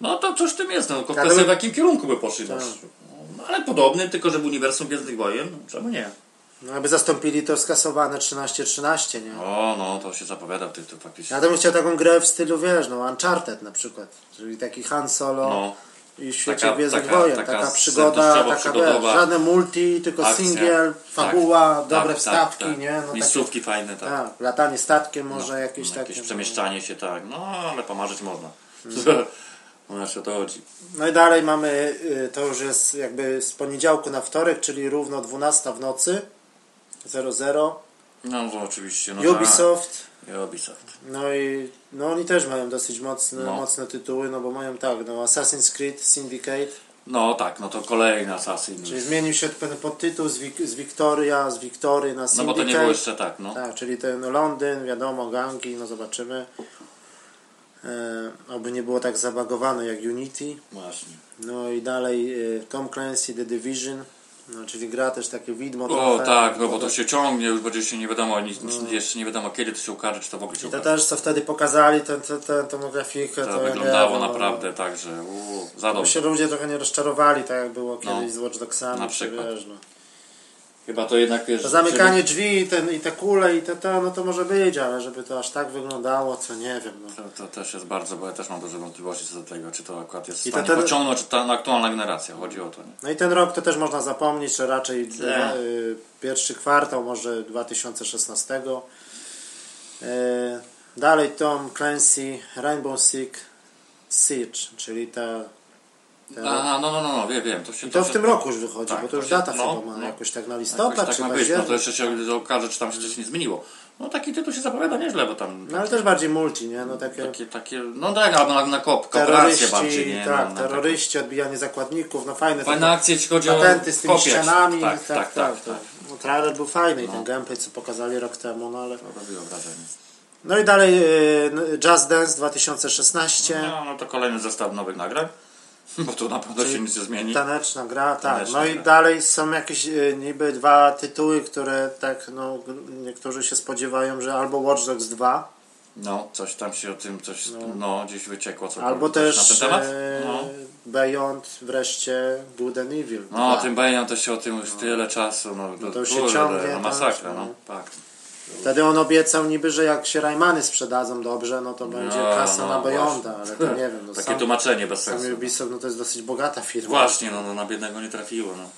No to coś w tym jest, no tylko kwestia w jakim kierunku by poszli. No. Tak. No, ale podobny, tylko że w uniwersum Gwiezdnych Wojen, no, czemu nie? No jakby zastąpili to skasowane 13-13, nie? O, no to się zapowiada to faktycznie. Ja bym chciał taką grę w stylu, wiesz, no Uncharted na przykład. Czyli taki Han Solo No. i w świecie Taka- Gwiezdnych taka- Wojen. taka Taka, przygoda, taka wiesz, żadne multi, tylko akcja. singiel, fabuła, Tak, dobre tak, wstawki, tak, tak. nie? No takie, Miejscówki fajne, tak. tak, latanie statkiem może No, jakieś no, takie. jakieś no. przemieszczanie się, tak. No, ale pomarzyć można. No, jeszcze o to chodzi. No i dalej mamy, y, to już jest jakby z poniedziałku na wtorek, czyli równo 12 w nocy, 00, No, oczywiście. No, Ubisoft. Tak. Ubisoft. No i no oni też mają dosyć mocne, No. mocne tytuły, no bo mają tak, no Assassin's Creed Syndicate, No tak, no to kolejny Assassin. czyli zmienił się ten podtytuł z, Wik- z Victoria, z Victory na No Syndicate. bo to nie było jeszcze tak, no. Tak, czyli ten Londyn, wiadomo, gangi, no zobaczymy. E, oby nie było tak zabagowane jak Unity. Właśnie. No i dalej e, Tom Clancy The Division, no, czyli gra też takie widmo O trochę. tak, no bo to się ciągnie, już będzie się nie wiadomo, nic, jeszcze nie wiadomo kiedy to się ukaże, czy to w ogóle się I to ukaże. też co wtedy pokazali, tę tę- tę tomografikę, to, To ja wyglądało nie no, naprawdę tak, że uu, za No, dobrze. się ludzie trochę nie rozczarowali, tak jak było No, kiedyś z Watch Dogsami, na przykład. wiesz, no. Chyba to jednak wiesz... To zamykanie drzwi i, ten, i te kule i te, to, no to może być, ale żeby to aż tak wyglądało, co nie wiem. No. To, to też jest bardzo, bo ja też mam duże wątpliwości co do tego, czy to akurat jest I stanie ten- pociągnąć, czy ta aktualna generacja. Chodzi o to. Nie? no i ten rok to też można zapomnieć, że raczej dwa, y, pierwszy kwartał, może 2016. Y, dalej Tom Clancy, Rainbow Six Siege, czyli ta... ta Aha, no, no, no, no, wiem, wiem. To się, I to w się, tym roku już wychodzi, Tak, bo to to już się- data no, chyba ma no. jakoś tak na Jakoś listopad tak czy ma być, no to jeszcze się okaże, czy tam się coś nie zmieniło. No taki tytuł się zapowiada nieźle, bo tam No ale też bardziej multi, nie? No takie takie, takie, no tak, albo na, na kop, kooperację bardziej, nie? tak, no, na terroryści, odbijanie zakładników, no fajne. Fajne takie akcje, jeśli chodzi o patenty z tymi kopie. ścianami, Tak, tak, tak. to- tak. No, trailer był fajny i ten gameplay, co pokazali rok temu, no ale... To robiło wrażenie. No i dalej y, Just Dance 2016, No, no to kolejny zestaw nowych nagrań, bo tu na pewno się nic nie zmieni. taneczna gra, tak. Taneczna No i gra. dalej są jakieś y, niby dwa tytuły, które tak, no niektórzy się spodziewają, że albo Watch Dogs 2, No, coś tam się o tym, coś, no, gdzieś wyciekło. Co albo też na ten temat. e, No. Beyond wreszcie Good and Evil. No, o tym Bejam to się o tym już tyle czasu, no, No to już się ciągnie, no, tak, masakra, no. no, tak. Wtedy on obiecał niby, że jak się Raymany sprzedadzą dobrze, no to będzie No, kasa no, na właśnie. ale to nie wiem. No, Takie sam, tłumaczenie bez sam sensu. Ubisoft no to jest dosyć bogata firma. Właśnie, no, no na biednego nie trafiło, no.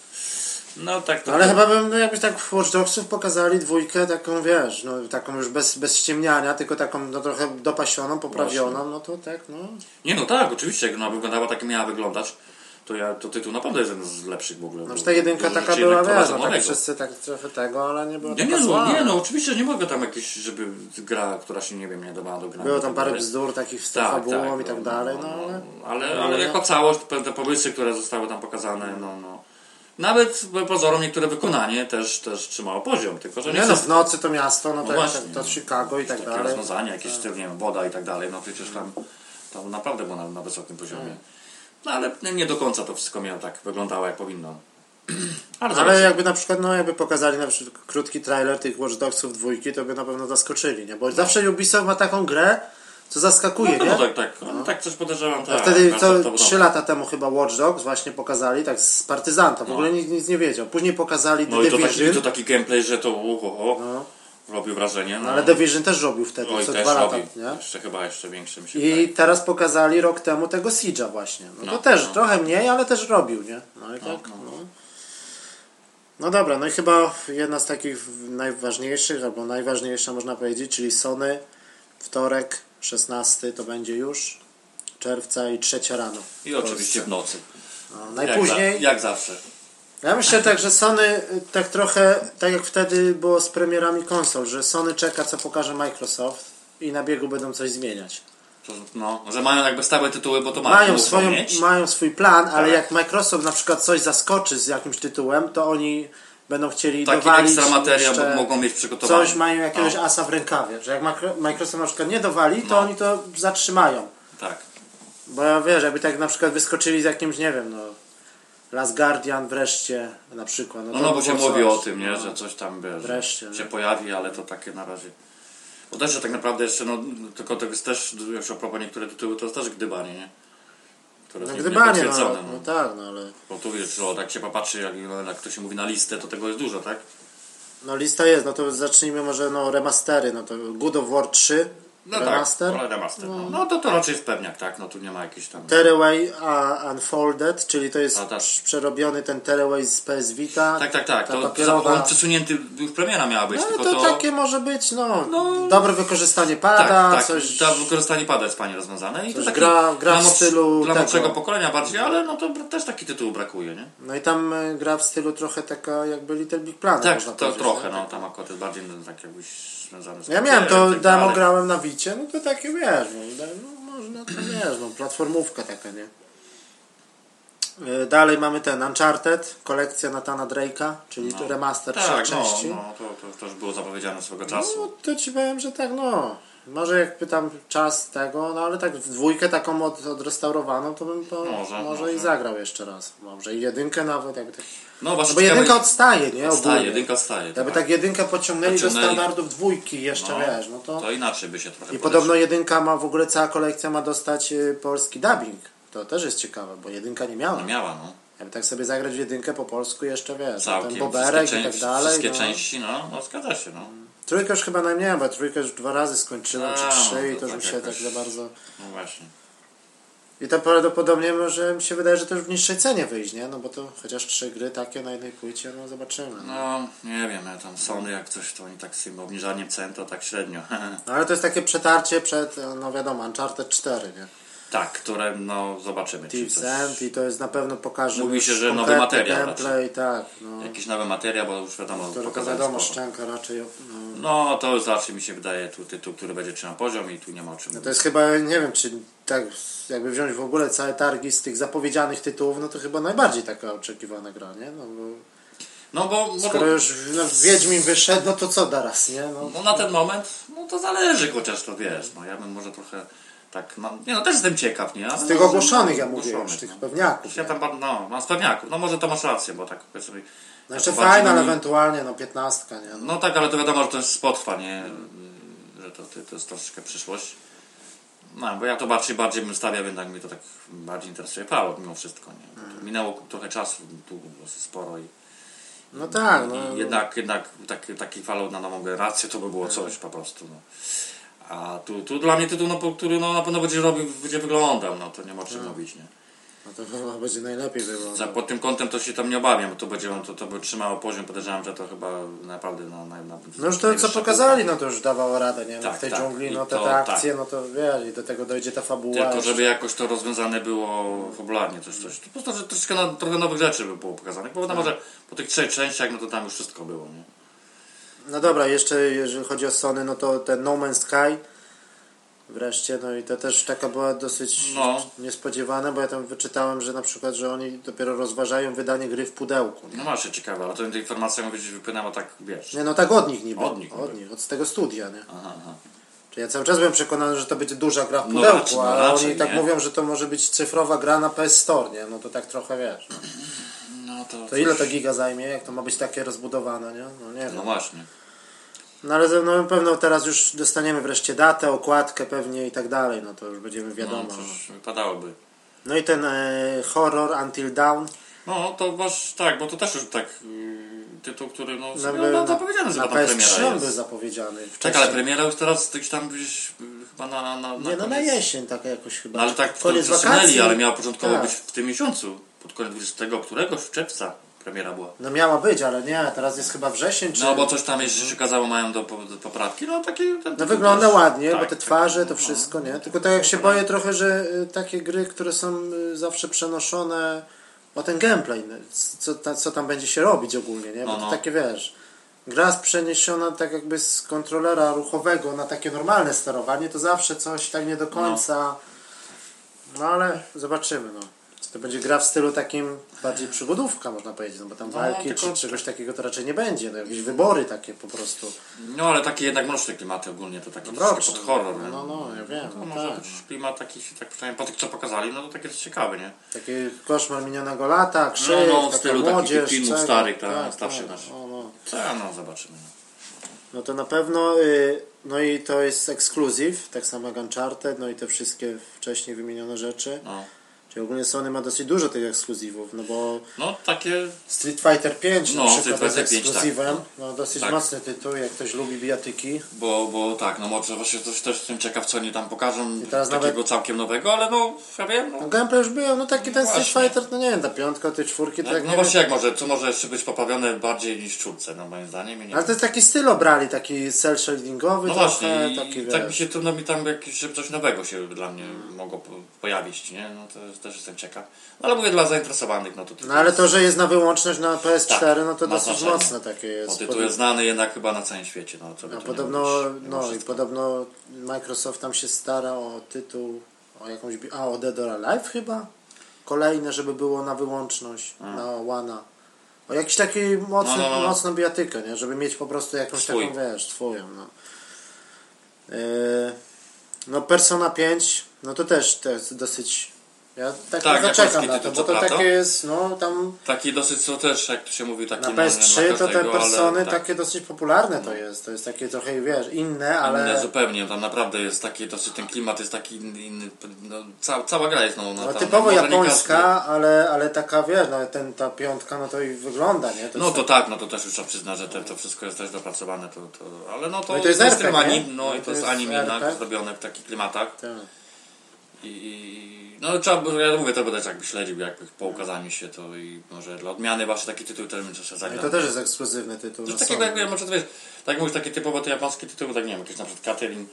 No tak to... No, ale chyba bym, no, jakbyś tak w Watch Dogsów pokazali dwójkę taką, wiesz, no taką już bez, bez ściemniania, tylko taką no trochę dopasioną, poprawioną, no to tak, no. Nie no tak, oczywiście, jak ona wyglądała tak, miała wyglądać, to, ja, to tytuł naprawdę jest jeden z lepszych w ogóle. No, że ta jedynka bo taka była, wiesz, no tak wszyscy tak trochę tego, ale nie było Nie, nie, no, zła. nie, no oczywiście nie mogę tam jakieś, żeby gra, która się nie wiem, nie dawała do grania. Było tam tak parę bzdur takich z Tak, fabułą tak, i tak dalej, no ale... ale, ale jako całość, te pomysły, które zostały tam pokazane, no, no. Nawet pozorom niektóre wykonanie też, też trzymało poziom, tylko że nie, Nie no, w nocy to miasto, no, No to, właśnie, to, to Chicago i tak dalej. rozwiązania, jakieś styl, nie wiem, woda i tak dalej, no przecież tam, tam naprawdę było na, na wysokim poziomie. No ale nie- nie do końca to wszystko miało tak, wyglądało jak powinno. Ale, Ale jakby na przykład, no jakby pokazali na przykład krótki trailer tych Watch Dogsów dwójki, to by na pewno zaskoczyli, nie? Bo zawsze Ubisoft ma taką grę, co zaskakuje, no, nie? no, tak, tak, no, tak coś podejrzewam. A Tak, wtedy bardzo to 3 lata temu chyba Watch Dogs właśnie pokazali, tak z partyzanta, w ogóle nic, nic nie wiedział. Później pokazali No i The to taki, Division, to taki gameplay, że to uho, No. Robił wrażenie. No. no, ale The Division też robił wtedy, Oj, co dwa lata, nie? Jeszcze chyba jeszcze większy mi się I wydaje. teraz pokazali rok temu tego Siege'a właśnie. No, No, to też no. trochę mniej, ale też robił, nie? No i tak, no, no. No dobra, no i chyba jedna z takich najważniejszych, albo najważniejsza można powiedzieć, czyli Sony, wtorek, 16 to będzie już, czerwca i trzecia rano. I oczywiście w nocy. No, Jak, najpóźniej, za, jak zawsze. Ja myślę tak, że Sony y, tak trochę, tak jak wtedy było z premierami konsol, że Sony czeka co pokaże Microsoft i na biegu będą coś zmieniać. No, że mają jakby stałe tytuły, bo to mają, mają, swoją, mieć. mają swój plan, ale Tak. jak Microsoft na przykład coś zaskoczy z jakimś tytułem, to oni będą chcieli Taki dowalić ekstra materia bo mogą mieć przygotowane. coś, mają jakiegoś No, asa w rękawie, że jak Microsoft na przykład nie dowali, to No. oni to zatrzymają. tak. Bo ja wiesz, jakby tak na przykład wyskoczyli z jakimś, nie wiem, no Last Guardian wreszcie na przykład. No, no by bo się mówi o tym, nie, No. że coś tam wiesz, Wreszcie, się no. pojawi, ale to takie na razie. Bo też, że tak naprawdę jeszcze, no, tylko to jest też, już a propos niektóre tytuły, to jest też gdybanie, nie? Które No nie- gdybanie, no, niepotwierdzone, no tak, no ale Bo tu wiesz, że jak się popatrzy, jak, jak to się mówi na listę, to tego jest dużo, tak? no lista jest, no to zacznijmy może no remastery, no to God of War 3 No remaster. tak, remaster. No, no to to raczej jest pewniak, tak? No tu nie ma jakichś tam... Tearaway Unfolded, czyli to jest tak. przerobiony ten Tearaway z PS Vita. Tak, tak, tak. Ta To, papierowa. on przesunięty, już premiera miała być, No tylko to, to... takie może być, no, No. dobre wykorzystanie pada, Tak, tak, coś... to wykorzystanie pada jest fajnie rozwiązane i to taki gra- gra w stylu dla młodszego pokolenia bardziej, ale no to też taki tytuł brakuje, nie? No i tam e, gra w stylu trochę taka jakby Little Big Planet, Tak, to trochę, no tam akurat jest bardziej no, tak jakbyś związany z Ja miałem to tak demo, dalej. grałem na Wicie, no to takie wiesz, no, no można to wiesz, no, platformówka taka, nie? E, Dalej mamy ten Uncharted, kolekcja Natana Drake'a, czyli No. remaster Tak, trzech no, części. no to, to, to już było zapowiedziane swego No czasu. to ci powiem, że tak, no. Może jak pytam czas tego, no ale tak w dwójkę taką od, odrestaurowaną, to bym to Może, może, może. i zagrał jeszcze raz. Może i jedynkę nawet, jakby tak. No właśnie No bo jedynka odstaje, nie? odstaje, jedynka odstaje. Jakby tak. tak jedynkę pociągnęli, Pociągnęli. do standardów dwójki jeszcze, No. wiesz, no to... To inaczej by się trochę I podeszło. podobno jedynka ma, w ogóle cała kolekcja ma dostać y, polski dubbing. To też jest ciekawe, bo jedynka nie miała. No miała, no. Jakby tak sobie zagrać w jedynkę po polsku jeszcze, wiesz, no, Całkiem. ten boberek i tak dalej. wszystkie no. części, no, no zgadza się, no. Trójkę już chyba najmniej, bo trójkę już dwa razy skończyłem, czy A, trzy no i to to już tak mi się tak za bardzo... No właśnie. I to prawdopodobnie może mi się wydaje, że też w niższej cenie wyjść, nie? No bo to chociaż trzy gry takie na jednej płycie, no zobaczymy. No. No, nie wiem, ja tam Sony jak coś, to oni tak z tym obniżaniem cen to tak średnio. No, ale to jest takie przetarcie przed, no wiadomo, Uncharted 4, nie? Tak, które, no, zobaczymy. czy Thieves coś- i to jest na pewno pokaże Mówi się, że nowy materiał gameplay, tak, no. Jakiś nowy materiał, bo już wiadomo, pokazali wiadomo, sporo. szczęka raczej. No. No, to raczej mi się wydaje tu tytuł, który będzie trzymał poziom i tu nie ma o czym No to jest chyba, nie wiem, czy tak jakby wziąć w ogóle całe targi z tych zapowiedzianych tytułów, no to chyba najbardziej taka oczekiwana gra, nie? No bo No bo, no, skoro bo już no, Wiedźmin wyszedł, no to co teraz, nie? No, no, na ten moment, no to zależy chociaż to wiesz, no ja bym może trochę tak, no, nie no też jestem ciekaw, nie? Ale z tych no, ogłoszonych ja no, mówię już, ogłoszonych, tych no. pewniaków. Ja tam, no, mam z pewniaków, no może to masz rację, bo tak powiedzmy... No jeszcze fajna, ale ewentualnie no piętnastka, nie? No. No tak, ale to wiadomo, że to jest spotrwa, nie? Że to, to, to jest troszeczkę przyszłość. No, bo ja to bardziej, bardziej bym stawiał, jednak mnie to tak bardziej interesuje Fallout mimo wszystko, nie? To Minęło trochę czasu, tu dosyć sporo i, no tak, no. i jednak, jednak taki, taki Fallout na nową generację to by było coś po prostu, no. A tu, tu dla mnie tytuł, no, po- który no, na pewno będzie robił, będzie wyglądał, no to nie ma o czym mówić, nie? no to chyba będzie najlepiej Za, wyglądał. pod tym kątem to się tam nie obawiam, bo to będzie, to, to by trzymało poziom, podejrzewam, że to chyba naprawdę na, na, na No już to co pokazali, no to już dawało radę, nie? No Tak, w tej tak. dżungli, no te, to- te akcje, tak. no to wiesz, i do tego dojdzie ta fabuła. Tylko jeszcze. żeby jakoś to rozwiązane było fabularnie, coś, coś. Po prostu, że troszeczkę na, trochę nowych rzeczy by było pokazane. Bo wiadomo, że po tych trzech częściach, no to tam już wszystko było, nie? No dobra, jeszcze jeżeli chodzi o Sony, no to ten No Man's Sky wreszcie, no i to też taka była dosyć No. niespodziewana, bo ja tam wyczytałem, że na przykład, że oni dopiero rozważają wydanie gry w pudełku. Nie, No właśnie ciekawe, ale to ta informacja mówić wypłynęła tak, wiesz. nie no tak od nich niby. Od nich od, nich, od tego studia, nie? Aha, aha. Czyli ja cały czas byłem przekonany, że to będzie duża gra w No pudełku, raczej, no ale raczej, oni tak nie? mówią, że to może być cyfrowa gra na PS Store, nie? No to tak trochę wiesz. No. No to, To ile to giga zajmie, jak to ma być takie rozbudowane, nie? No nie wiem. No właśnie. No ale no, na pewno teraz już dostaniemy wreszcie datę, okładkę pewnie i tak dalej, no to już będziemy wiadomo. No, cóż, wypadałoby. No i ten e, horror Until Dawn. No to wasz, tak, bo to też już tak yy, tytuł, który no, No, no, no zapowiedziany, na tam premiera PS3 był jest. zapowiedziany. Tak, wcześniej. ale premiera już teraz gdzieś tam gdzieś yy, chyba na, na, na Nie, no na koniec- jesień tak jakoś chyba. No ale tak to koniec wakacji. ale miała początkowo Tak. być w tym miesiącu. Pod koniec 20 któregoś czerwca premiera była. No miała być, ale nie, teraz jest chyba wrzesień czy... No bo coś tam jeszcze się kazało mają do, do poprawki. No taki. Ten, No wygląda ładnie, tak, bo te tak, twarze, to no, wszystko, nie? Tylko tak jak się boję trochę, że y, takie gry, które są y, zawsze przenoszone o ten gameplay, no, co, ta, co tam będzie się robić ogólnie, nie? Bo No, to no. takie wiesz, gra przeniesiona tak jakby z kontrolera ruchowego na takie normalne sterowanie, to zawsze coś tak nie do końca. No ale zobaczymy, no. To będzie gra w stylu takim bardziej przygodówka, można powiedzieć, no bo tam No, walki tylko- czy czegoś takiego to raczej nie będzie, no jakieś wybory takie po prostu. No ale takie jednak mroczne klimaty ogólnie to taki No, mroczne. pod horror. nie? No, no, ja wiem, no może tak. być klimat taki, tak przynajmniej po tych co pokazali, no to takie jest ciekawe, nie? Taki koszmar minionego lata, krzyk, No, no, w stylu takich młodzież, filmów czego. starych, tak, starszych tak, nasz. no, no. Co no zobaczymy. no to na pewno, y, no i to jest ekskluzyw, tak samo jak Uncharted, no i te wszystkie wcześniej wymienione rzeczy. No, Czyli ogólnie Sony ma dosyć dużo tych ekskluzywów, no bo no takie. Street Fighter 5 No, na Street przykład jest Fighter 5, tak. ekskluzywem, no dosyć Tak. mocny tytuł, jak ktoś lubi bijatyki. Bo, bo tak, no może właśnie też, też jestem ciekaw co oni tam pokażą I teraz takiego nawet- całkiem nowego, ale no ja wiem, no, No gameplay już był, no taki ten Street Właśnie. Fighter, no nie wiem, ta piątka, te czwórki, to no, no nie właśnie jak może, co może jeszcze być poprawione bardziej niż czwórce, no moim zdaniem. Nie Ale to jest taki styl obrali, taki cel shadingowy No właśnie, taki tak mi się trudno mi tam jakieś, żeby coś nowego się dla mnie mogło po- pojawić, nie? No to jest- też jestem ciekaw. No ale mówię dla zainteresowanych, no to No ale to, że jest na wyłączność na PS4, Tak, no to dosyć znaczenie. mocne takie Bo jest. tytuł jest znany jednak chyba na całym świecie, no co tu podobno, no i wszystko. podobno Microsoft tam się stara o tytuł, o jakąś, a o Dead or Alive chyba? Kolejne, żeby było na wyłączność, na One. O jakiś taki mocny, No, no, no. mocną bijatykę, nie? Żeby mieć po prostu jakąś Swój. taką, wiesz, swoją, no. Yy, no Persona 5, no to też to jest dosyć Ja tak, Tak, tak czekam japoński na to, bo to takie jest, no tam Taki dosyć, co też, jak to się mówi, taki na no, nie PS3 ma to te każdego, ale persony tak. takie dosyć popularne to jest. To jest takie trochę, wiesz, inne, ale... Inne zupełnie, tam naprawdę jest taki, dosyć ten klimat jest taki inny, no, cała, cała gra jest no, no, No, tam, typowo każdy- japońska, ale, ale taka, wiesz, no, ten, ta piątka, no to i wygląda, nie? To No jest to tak, no to też już trzeba przyznać, że te, to wszystko jest też dopracowane, to, to, ale no to, No to jest tym RPG, anim, no No i to to jest jest anime zrobione w takich klimatach tak. I, i no trzeba, by- ja mówię, to będę jakby śledził jakby po ukazaniu się to i może dla odmiany właśnie taki tytuł też bym jeszcze No i zagrał. to też jest ekskluzywny tytuł. Coś na takiego Sony. jakby, ja może to wiesz, tak mówisz, takie typowo te japońskie tytuły, tak nie wiem, jakiś na przykład Catherine,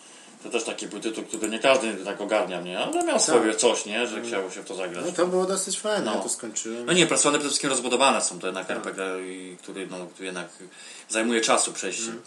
to też taki był tytuł, który nie każdy tak ogarnia, nie? Ale miał swoje coś, nie? Że chciało się w to zagrać. No to było dosyć fajne, No. ja to skończyłem. No nie, persony przede wszystkim rozbudowane są to jednak RPG, i który, no, który jednak zajmuje czasu przejście Mhm.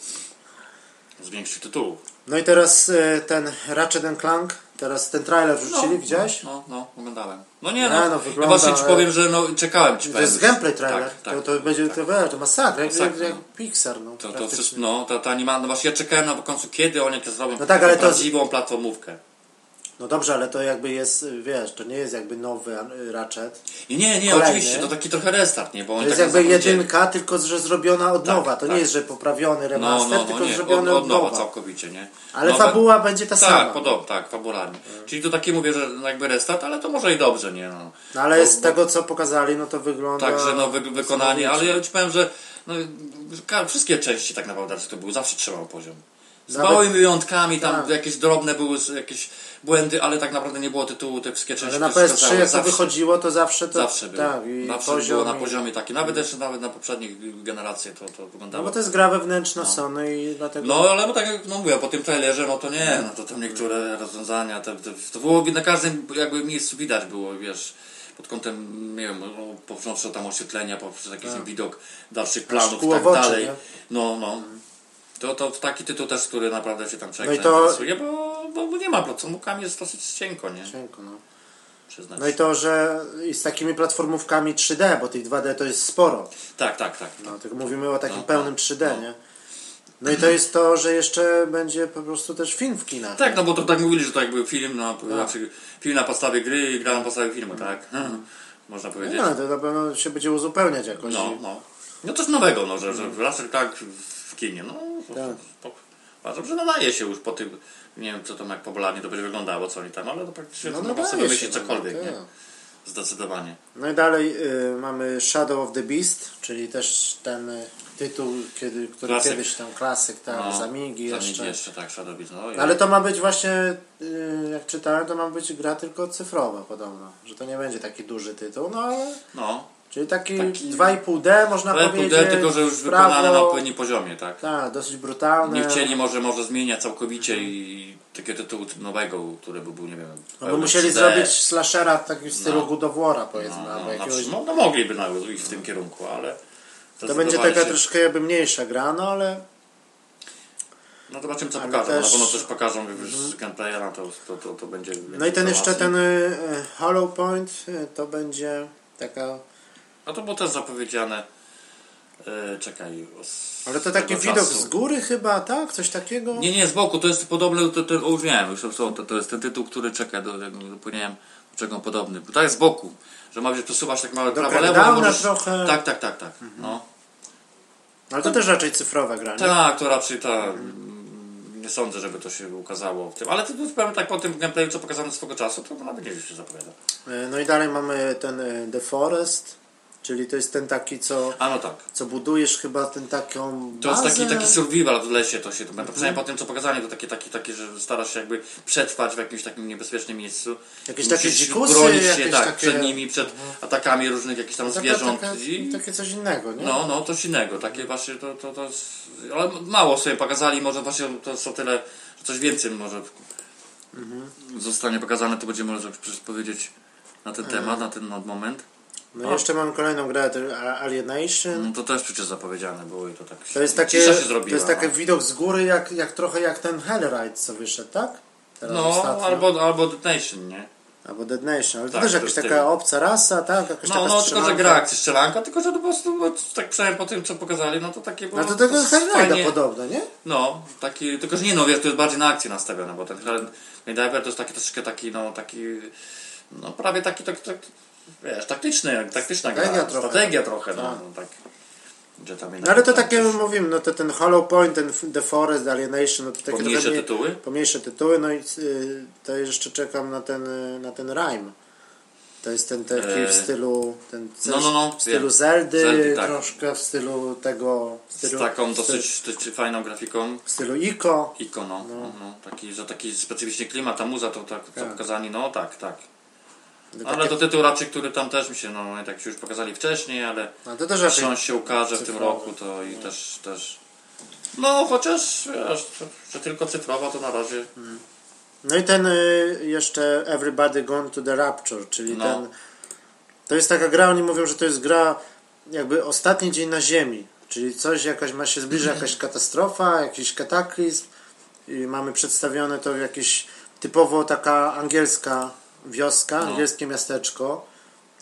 z większych tytułów. No i teraz e, ten Ratchet Clank, teraz ten trailer wrzucili, widziałeś? No, no, oglądałem. No nie, Nie, no, no, ja wygląda, właśnie ci powiem, że no, czekałem ci To jest gameplay trailer, Tak, tak, to, to będzie, tak. to, wiesz, to masakra, jak, jak, no. Pixar, no. To, to wszystko, no, ta, ta anima, no właśnie ja czekałem na końcu, kiedy oni to zrobią No tak, ale to- prawdziwą platformówkę. No dobrze, ale to jakby jest, wiesz, to nie jest jakby nowy Ratchet. I nie, nie, Kolejny. oczywiście, to taki trochę restart, nie? Bo To jest tak jakby jedynka, tylko że zrobiona od Tak, nowa. To tak. nie jest, że poprawiony No, remaster, no, no, tylko nie, zrobiony od, od, od nowa całkowicie, nie? Ale Nowe- fabuła będzie ta Tak, sama. podobnie, tak, fabularnie. Czyli to takie mówię, że jakby restart, ale to może i dobrze, nie? No. No ale Bo- z tego co pokazali, no to wygląda... Także no wy, wykonanie, ale ja ci powiem, że no, wszystkie części tak naprawdę to były, zawsze trzymał poziom. Z Nawet- małymi wyjątkami, tam Tak. jakieś drobne były jakieś błędy, ale tak naprawdę nie było tytułu, te wszystkie części Ale na to się PS3 zgadzały, jak to wychodziło, to zawsze to... zawsze było. Tak, i zawsze poziom... było na poziomie takim, nawet jeszcze nawet na poprzednich generacjach to, to No wyglądało. bo to jest gra wewnętrzna Sony i dlatego... No ale bo tak jak no mówię, po tym trailerze, no to nie, no to tam niektóre rozwiązania, te, te, to było na każdym jakby miejscu widać było, wiesz, pod kątem, nie wiem, no, począwszy tam oświetlenia, poprzez jakiś widok dalszych planów i tak dalej. nie? No, no. To, to taki tytuł też, który naprawdę się tam człowiek No to- bo, bo, bo nie ma procentówkami jest dosyć cienko, nie? Cienko, no. Przyznać. no i to, że i z takimi platformówkami 3D, bo tych 2D to jest sporo. Tak, tak, tak. No, tylko mówimy o takim No, pełnym no, 3D, no. nie? No i to jest to, że jeszcze będzie po prostu też film w kinach. Tak, no bo to tak mówili, że to jakby film na, znaczy, film na podstawie gry i gra na podstawie filmu, tak? Można powiedzieć. No, to na pewno się będzie uzupełniać jakoś. No, no. No coś nowego, no, że, że raczej tak kinie, no. Tak. to, że nadaje się już po tym, nie wiem co tam jak popularnie to będzie wyglądało, co oni tam, ale to praktycznie No, nadaje można sobie wymyślić no, cokolwiek, tak. nie? Zdecydowanie. No i dalej y, mamy Shadow of the Beast, czyli też ten y, tytuł, kiedy, który Klasyk. kiedyś tam klasyk, tak, No, z Amigi Zamigi jeszcze. jeszcze, tak, Shadow no, i- Ale to ma być właśnie, y, jak czytałem, to ma być gra tylko cyfrowa podobno. Że to nie będzie taki duży tytuł, no ale... No, Czyli taki, Taki- 2,5D można ale powiedzieć. pudeł, tylko że już w wykonane na prawo. odpowiednim poziomie, tak? Tak, dosyć brutalne. Nie chcieli może, może zmieniać całkowicie i takiego tytułu nowego, który by był, nie wiem, No pełny musieli 3D. zrobić slashera w takim stylu No. God of War'a, powiedzmy, no, no, jakiegoś... no, no mogliby nawet iść w tym kierunku, ale To będzie taka się- troszkę jakby mniejsza gra, no ale No zobaczymy co Ale pokażą. też- Mhm. Na pewno coś pokażą już z gameplayera, to, to, to, to będzie. No i ten jeszcze ten y, Hollow Point y, to będzie taka. No to było też zapowiedziane. E, czekaj. Ale to taki widok czasu. z góry chyba, tak? Coś takiego? Nie, nie, z boku. To jest podobny. To, to, już wiem, już to, to, to jest ten tytuł, który czeka. Do, jak zapomniałem do czego podobny. Bo to jest z boku. Że ma się przesuwać tak małe prawo lewo. możesz- trochę. Mhm. Tak, tak, tak, tak. No. Ale to też raczej cyfrowa gra, nie? Tak, to raczej ta. mm, Nie sądzę, żeby to się ukazało w tym. Ale to, to powiem tak po tym gameplayu, co pokazano swego czasu, to nawet nie się zapowiada. Y, No i dalej mamy ten y, The Forest, czyli to jest ten taki, co, A no tak. co budujesz chyba ten taką To jest taki, taki survival w lesie, to się to mhm. przynajmniej po tym co pokazali, to takie, takie, takie, że starasz się jakby przetrwać w jakimś takim niebezpiecznym miejscu. Jakieś takie dzikusy, bronić się tak, takie- Mhm. przed nimi, przed atakami różnych jakichś tam Taka- zwierząt. taka- I, Takie coś innego, nie? no, no, coś innego, takie właśnie to, to, to jest, ale mało sobie pokazali, może właśnie to o tyle, że coś więcej może Mhm. zostanie pokazane, to może przecież powiedzieć na ten temat, na ten moment. No i jeszcze mam kolejną grę, to Alienation. No to też przecież zapowiedziane było i to tak To jest takie, się to zrobiła, jest taki no. widok z góry, jak, jak trochę jak ten Hellride, co wyszedł, tak? Teraz No, ostatnio. albo, albo Detonation, nie? Albo Dead Nation, ale to Tak, też to jakaś jest taka tym. obca rasa, tak? Jakaś No, taka no tylko, że gra akcja strzelanka, tylko, że to po prostu, bo tak przynajmniej po tym, co pokazali, no to takie było... No to tego Hellride'a podobne, nie? No, taki, tylko, że nie no, wiesz, to jest bardziej na akcję nastawione, bo ten Helldiver to jest taki troszeczkę taki, no, taki no prawie taki, tak, tak, wiesz, taktyczny, taktyczna Strategia gra, trochę. strategia trochę, no, Tak. no tak. No ale to takie coś- mówimy, no to ten Hollow Point, ten The Forest, Alienation, no to takie Pomniejsze trochę tytuły? Pomniejsze tytuły, no i y, to jeszcze czekam na ten, na ten Rhyme. To jest ten taki Eee, w stylu ten no, no, no, w stylu wiem. Zeldy, Zeldy, tak. troszkę w stylu tego w Z stylu, taką w stylu, dosyć, dosyć fajną grafiką. w stylu Ico. Ikono, no. no, taki, że taki specyficzny klimat, ta muza to tak, Tak. pokazali, no tak, tak. No Ale takie- to tytuł raczej, który tam też mi się, no tak się już pokazali wcześniej, ale No to też raczej jeśli on się ukaże w tym roku, to i też, też no chociaż wiesz, że tylko cyfrowo to na razie No i ten y, jeszcze Everybody Gone to the Rapture, czyli No. ten. To jest taka gra, oni mówią, że to jest gra jakby ostatni dzień na Ziemi. Czyli coś, jakaś ma się zbliża jakaś katastrofa, jakiś kataklizm i mamy przedstawione to w jakieś typowo taka angielska wioska, No. angielskie miasteczko.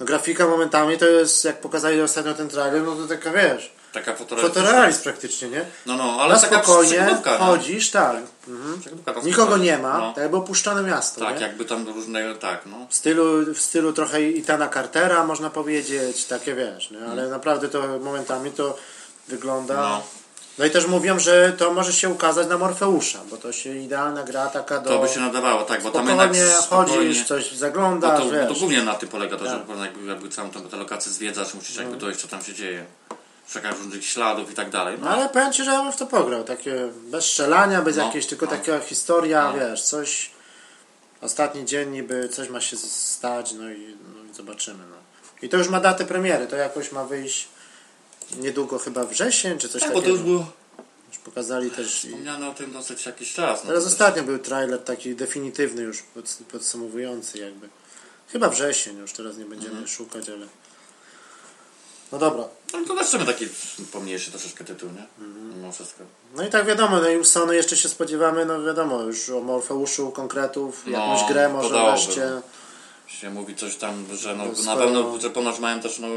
No, grafika momentami to jest, jak pokazali ostatnio ten trailer, no to taka wiesz, taka fotorealistyczna. fotorealizm praktycznie, nie? No, no, ale Na taka spokojnie nie? chodzisz, tak. Mhm. Nikogo nie ma, No. tak jakby opuszczone miasto. Tak, nie? jakby tam różne, tak, no. W stylu, w stylu trochę Itana Cartera można powiedzieć, takie wiesz, nie? ale naprawdę to momentami to wygląda. Mm. No. No. i też mówią, że to może się ukazać na Morfeusza, bo to się idealna gra taka do. To by się nadawało, tak, bo tam jednak spokojnie chodzisz, coś bo zaglądasz, to, bo wiesz. to głównie na tym polega to, że Tak. prostu jakby, jakby całą tę lokację zwiedzasz, musisz No. jakby dojść, co tam się dzieje. Szukać różnych śladów i tak dalej. No ale powiem Ci, że ja bym w to pograł. Takie bez strzelania, bez No, jakiejś, tylko no. taka historia, No. wiesz, coś. Ostatni dzień niby coś ma się stać, no i, no i zobaczymy. No. I to już ma datę premiery, to jakoś ma wyjść niedługo chyba wrzesień, czy coś tak, bo takiego. to już było Już pokazali też. I... wspomniane o tym dosyć jakiś czas. No, Teraz też- ostatnio był trailer taki definitywny już pod, podsumowujący jakby. Chyba wrzesień już, teraz nie będziemy Mhm. szukać, ale... No dobra. No to też sobie taki pomniejszy troszeczkę tytuł, nie? Mhm. Mimo wszystko. No i tak wiadomo, no i Sony jeszcze się spodziewamy, no wiadomo, już o Morfeuszu konkretów, No, jakąś grę może wreszcie. Się mówi coś tam, że no, No, na pewno, że ponoć mają też no,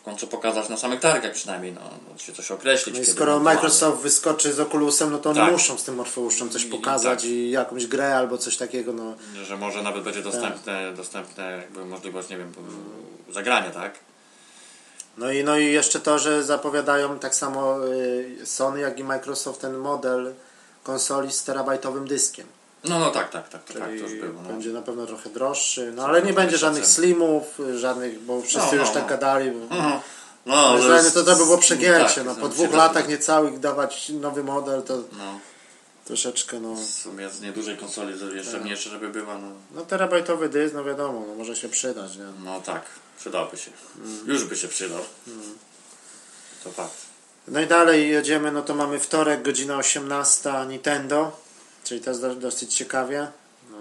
w końcu pokazać na samych targach przynajmniej, no, no się coś określić. No i skoro ewentualnie. Microsoft wyskoczy z Oculusem, no to oni Tak. muszą z tym Morfeuszem coś I- i pokazać tak. i jakąś grę albo coś takiego, no. Że może nawet będzie dostępne, dostępne jakby możliwość, nie wiem, zagrania, tak? No i, no i jeszcze to, że zapowiadają tak samo y, Sony, jak i Microsoft ten model konsoli z terabajtowym dyskiem. No, no tak, tak, tak, to, tak, to już było. No. będzie na pewno trochę droższy, no ale nie będzie żadnych slimów, żadnych, bo wszyscy No, już no, tak no. gadali. Bo... Mhm. No, Moim ale zdaniem to, to by było przegięcie, tak, no po dwóch latach niecałych dawać nowy model, to No, troszeczkę no... w sumie z niedużej konsoli jeszcze Tak. mniejsze, żeby była, no, No terabajtowy dysk, no wiadomo, no może się przydać, nie? no tak, przydałby się. Mm. Już by się przydał. To fakt. No i dalej jedziemy, no to mamy wtorek, godzina 18, Nintendo, czyli to jest do, dosyć ciekawie. No.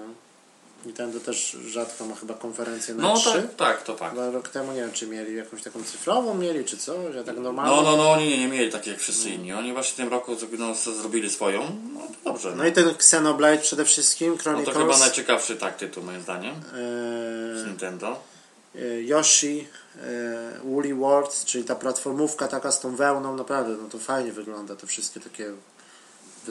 Nintendo też rzadko ma chyba konferencję na No 3. tak, tak, to tak. Chyba rok temu nie wiem, czy mieli jakąś taką cyfrową mieli, czy coś, a tak normalnie. No, no, no, oni nie, nie mieli takich jak wszyscy inni. Oni właśnie w tym roku no, zrobili swoją. No to dobrze. No i ten Xenoblade przede wszystkim, No to Chronicles, chyba najciekawszy tak tytuł moim zdaniem z e, Nintendo. e, Yoshi, e, Woolly World, czyli ta platformówka taka z tą wełną, naprawdę, no to fajnie wygląda, to wszystkie takie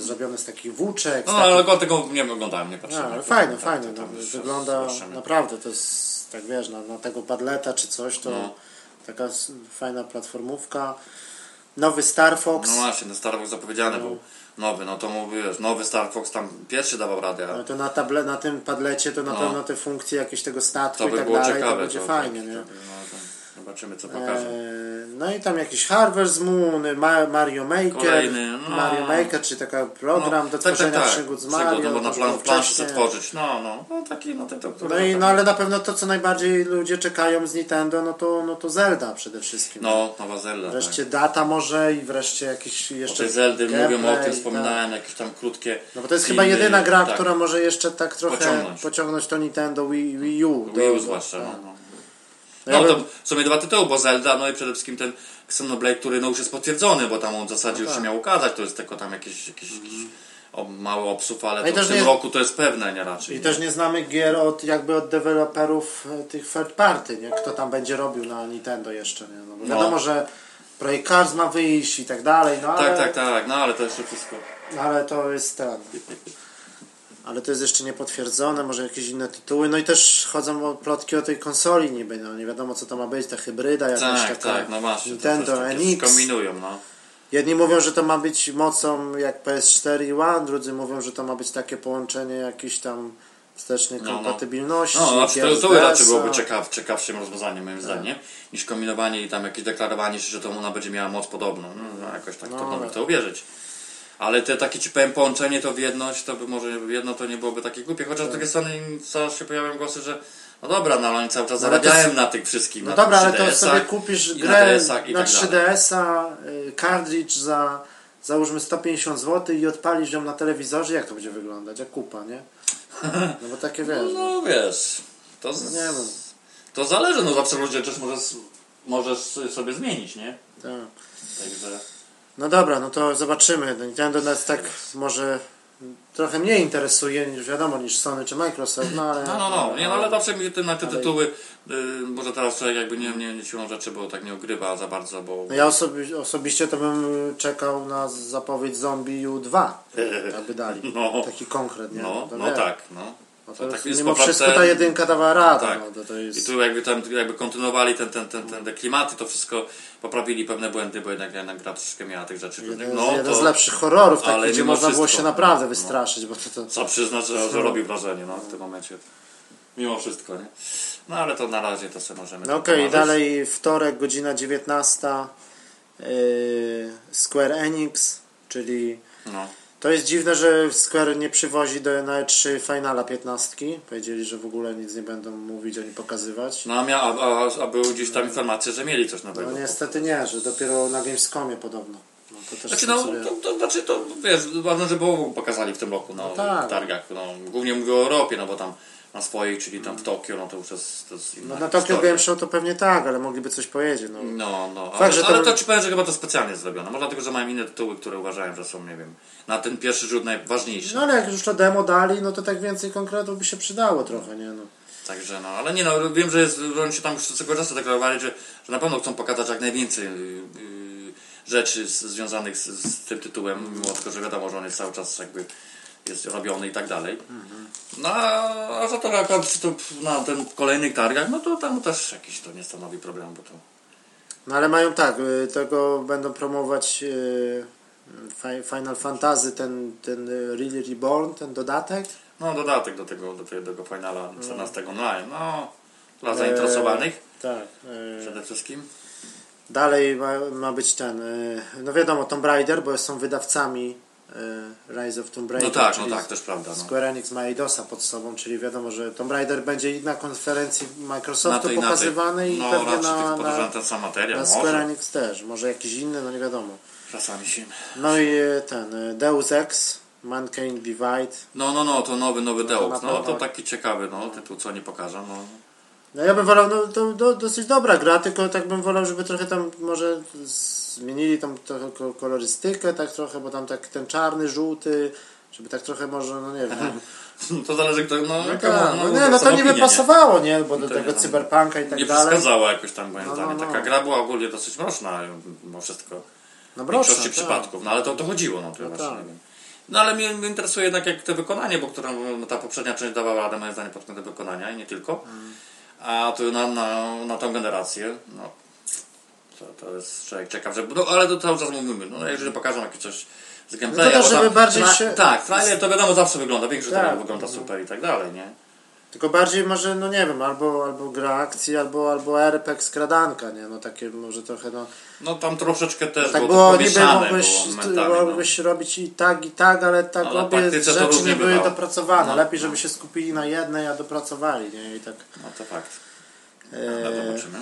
zrobione z takich włóczek, No takich ale go tego nie oglądałem, nie patrzyłem. Ale to- fajne, tak, No, wygląda zobaczymy. naprawdę, to jest tak wiesz, na, na tego padleta czy coś, to No. taka fajna platformówka. Nowy Star Fox, No właśnie, ten Star Fox zapowiedziany był nowy, no to mówisz, nowy Star Fox tam pierwszy dawał radę, no a to na, table, na tym padlecie to na No. pewno te funkcje jakieś tego statku to i tak dalej, ciekawe. to będzie to- fajnie, to- nie? to- no, to Zobaczymy co pokaże. Eee, no i tam jakiś Harvest Moon, Ma- Mario Maker, Kolejny, no. Mario Maker, czy taka program do tak, tworzenia tak, tak. przygód z Przygód, Mario. no, bo na to plan, stworzyć. No, no, no taki, no to, to, No, i, no ale na pewno to, co najbardziej ludzie czekają z Nintendo, no to, no to Zelda przede wszystkim. No, Nowa Zelda. Wreszcie tak. data może i wreszcie jakiś O jeszcze tej Zeldy gameplay, mówią o tym, tak. wspominałem, jakieś tam krótkie No bo to jest filmy, chyba jedyna gra, tak. która może jeszcze tak trochę Pociągnąć. pociągnąć, to Nintendo Wii, Wii U. Wii U zwłaszcza, tak. no, no. No No to w sumie dwa tytuły, bo Zelda, no i przede wszystkim ten Xenoblade, który no już jest potwierdzony, bo tam on w zasadzie już tak. się miał ukazać, to jest tylko tam jakiś, jakiś o, mały obsów, ale No to w tym nie- roku to jest pewne, nie raczej. I też nie znamy gier od jakby od deweloperów e, tych third party, nie? Kto tam będzie robił na Nintendo jeszcze, nie? No bo No. wiadomo, że Projekt Cars ma wyjść i tak dalej, no ale, Tak, tak, tak, no ale to jeszcze wszystko. ale to jest ten. Ale to jest jeszcze niepotwierdzone, może jakieś inne tytuły. No i też chodzą plotki o tej konsoli niby, no nie wiadomo co to ma być, ta hybryda jakaś Tak, taka. tak, no właśnie. to Nintendo, takie NX. Kombinują, no. Jedni mówią, że to ma być mocą jak PS4 i One, drudzy mówią, że to ma być takie połączenie jakiejś tam wstecznej No, no. kompatybilności. No, znaczy to, to raczej byłoby ciekaw, ciekawszym rozwiązaniem moim zdaniem, niż kombinowanie i tam jakieś deklarowanie że to ona będzie miała moc podobną. No, no jakoś tak No, trudno mi to uwierzyć. Ale te takie ci powiem połączenie to w jedność, to by może jedno to nie byłoby takie głupie. Chociaż z drugiej strony coraz się pojawiają głosy, że no dobra, no ale oni cały czas No, zarabiają na tych wszystkich. No na dobra, ale to 3DS-ach sobie kupisz na grę i na tak dalej. 3DS-a, y, cartridge za załóżmy 150 zł i odpalisz ją na telewizorze, jak to będzie wyglądać? Jak kupa, nie? No bo takie wiesz. No, No wiesz, to, z, nie wiem. to zależy, no zawsze ludzie też możesz, możesz sobie zmienić, nie? Tak. Także... No dobra, no to zobaczymy. Nintendo nas tak może trochę mniej interesuje niż wiadomo niż Sony czy Microsoft, no ale. No, no, no, nie, no ale zawsze mi te, na te tytuły, y, może teraz człowiek jakby nie, nie, nie siłą rzeczy, bo tak nie ogrywa za bardzo, bo... No ja osobi osobiście to bym czekał na zapowiedź Zombie U2, aby dali. No. Taki konkret, nie? No, no wiesz. tak, no. No To to tak jest, jest mimo wszystko ta jedynka dawała radę. Tak. No, to, to I jest... tu jakby tam jakby kontynuowali ten, ten, ten, ten, te klimaty, to wszystko poprawili pewne błędy, bo jednak, jednak gra troszeczkę miała tych rzeczy. Jeden, no jeden to z lepszych horrorów, ale takich, gdzie można było wszystko, się naprawdę no. wystraszyć, bo to, to, trzeba przyznać, że, że robi wrażenie no, w tym momencie. Mimo wszystko, nie? No ale to na razie to sobie możemy No tak okej, pomarzyć. dalej wtorek, godzina 19. Yy, Square Enix, czyli No. To jest dziwne, że Square nie przywozi do na E3 Finala 15. Powiedzieli, że w ogóle nic nie będą mówić ani pokazywać. No a, mia, a, a, a były gdzieś tam informacje, że mieli coś nowego. No niestety nie, że dopiero na Gamescomie podobno. No, to też Znaczy, no, sobie- to, to znaczy, to wiesz, ważne, żeby obu pokazali w tym roku, no, No tak. w targach, no, głównie mówię o Europie, no bo tam na swoich, czyli tam w Tokio, no to już jest, to jest inna no na historia. Game Show to pewnie tak, ale mogliby coś powiedzieć. No. No, no, ale, Fakt, że to- ale to ci powiem, że chyba to specjalnie zrobione, może dlatego, że mają inne tytuły, które uważają, że są, nie wiem, na ten pierwszy rzut najważniejszy. no ale jak już to demo dali, no to tak więcej konkretów by się przydało trochę, nie no. Także no, ale nie no, wiem, że, jest, oni się tam już od czasu deklarowali, że, że na pewno chcą pokazać jak najwięcej yy, rzeczy z, związanych z, z tym tytułem, mimo tego, że wiadomo, że on jest cały czas jakby jest robiony i tak dalej. No a za to to na ten kolejnych targach, no to tam też jakiś to nie stanowi problemu, bo to No ale mają tak, y, tego będą promować y, Fi- Final Fantasy, ten, ten y, Really Reborn, ten dodatek. no dodatek do tego, do tego, finala 14 online, no dla Eee, zainteresowanych Tak. y, przede wszystkim. Dalej ma, ma być ten, no wiadomo, Tomb Raider, bo są wydawcami Rise of Tomb Raider. No tak, no tak, też prawda. No. Square Enix ma Eidosa pod sobą, czyli wiadomo, że Tomb Raider będzie na konferencji Na Microsoftu tej- na tej- pokazywany i no, pewnie na, na, podejrzewam ten sam materiał, na Square może. Enix też, może jakiś inny, no nie wiadomo. Czasami się... No i y, ten y, Deus Ex, Mankind Divide. No, no, no, to nowy, nowy to Deus. No, to taki ciekawy, no, tytuł, co nie pokażą, no. No ja bym wolał, no to do, dosyć dobra gra, tylko tak bym wolał, żeby trochę tam może zmienili tam trochę ko- kolorystykę, tak trochę, bo tam tak ten czarny, żółty, żeby tak trochę może, no nie wiem. To zależy kto, no, No, tak, ma- no nie, no to nie pasowało, nie, bo do tego nie, no. cyberpunka i tak Nie dalej. przeszkadzało jakoś tam moim No, no, zdaniem. no. Taka gra była ogólnie dosyć mroczna, mimo wszystko. No W mroczna, większości tak. przypadków, no ale to, to chodziło, no to No właśnie tak. nie. No ale mnie, mnie interesuje jednak jak to wykonanie, bo którą no, ta poprzednia część dawała radę moim zdaniem pod kątem wykonania i nie tylko. Mm. A tu na, na, na tą generację, no to, to jest człowiek ciekaw, że, no, ale to cały czas mówimy, no jeżeli pokażą jakieś coś z gameplaya, No to też, bo tam żeby bardziej się- Tak, trailer to wiadomo zawsze wygląda, większość Tak. tak. wygląda super i tak dalej, nie? Tylko bardziej może, no nie wiem, albo, albo gra akcji, albo, albo RPG skradanka, nie, no takie może trochę, no. No tam troszeczkę też Tak było, było, to niby mógłbyś, było momentami, no. mógłbyś robić i tak, i tak, ale tak Ale obie rzeczy nie były bywało. dopracowane. No, Lepiej, no. żeby się skupili na jednej, a dopracowali, nie, i tak. No to fakt. No, E, zobaczymy.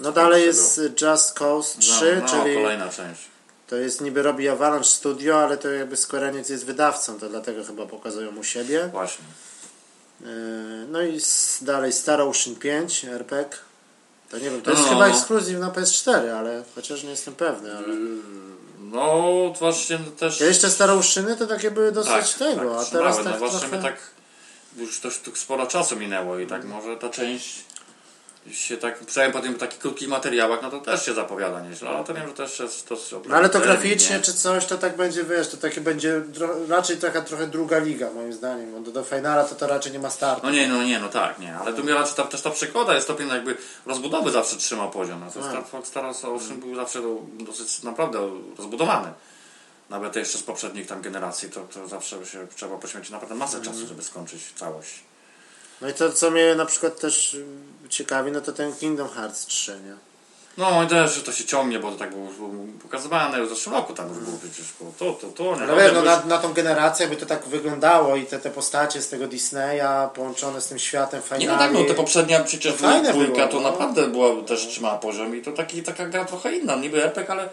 No dalej jest Just Cause 3, no, no, czyli kolejna część. to jest niby robi Avalanche Studio, ale to jakby Square Enix jest wydawcą, to dlatego chyba pokazują u siebie. Właśnie. E, No i dalej Star Ocean 5, RPG. To nie wiem, to jest No, chyba no. ekskluzyw na PS4, ale chociaż nie jestem pewny, ale... No właśnie też... Kiedyś te Star Oceany to takie były dosyć tego, a trzymały. teraz no tak właśnie trochę... tak już dość tu sporo czasu minęło i tak może ta część się tak przejęłem po tym takich krótkich materiałach, no to też się zapowiada nieźle, ale to wiem, że też jest to... No ale to graficznie czy coś, to tak będzie, wiesz, to takie będzie raczej taka trochę druga liga moim zdaniem, bo do, do finala to to raczej nie ma startu. No nie, no nie, no tak, nie, ale tu mi raczej ta, też ta przygoda jest stopień jakby rozbudowy zawsze trzymał poziom, no to Tak. Star Fox Star Ocean był zawsze do- dosyć naprawdę rozbudowany. Nawet jeszcze z poprzednich tam generacji, to, to zawsze się trzeba poświęcić naprawdę masę Mhm. czasu, żeby skończyć całość. No i to, co mnie na przykład też ciekawi, no to ten Kingdom Hearts 3, nie? No i też, że to się ciągnie, bo to tak było, pokazywane w zeszłym roku tam już było przecież, było to, to, to, nie Ale wiesz, no na, na tą generację by to tak wyglądało i te, te postacie z tego Disneya połączone z tym światem Nie finali. no tak, no to poprzednia przecież To fajne dwójka było, to no. naprawdę była, też trzymała poziom i to taki, taka gra trochę inna, niby epek, ale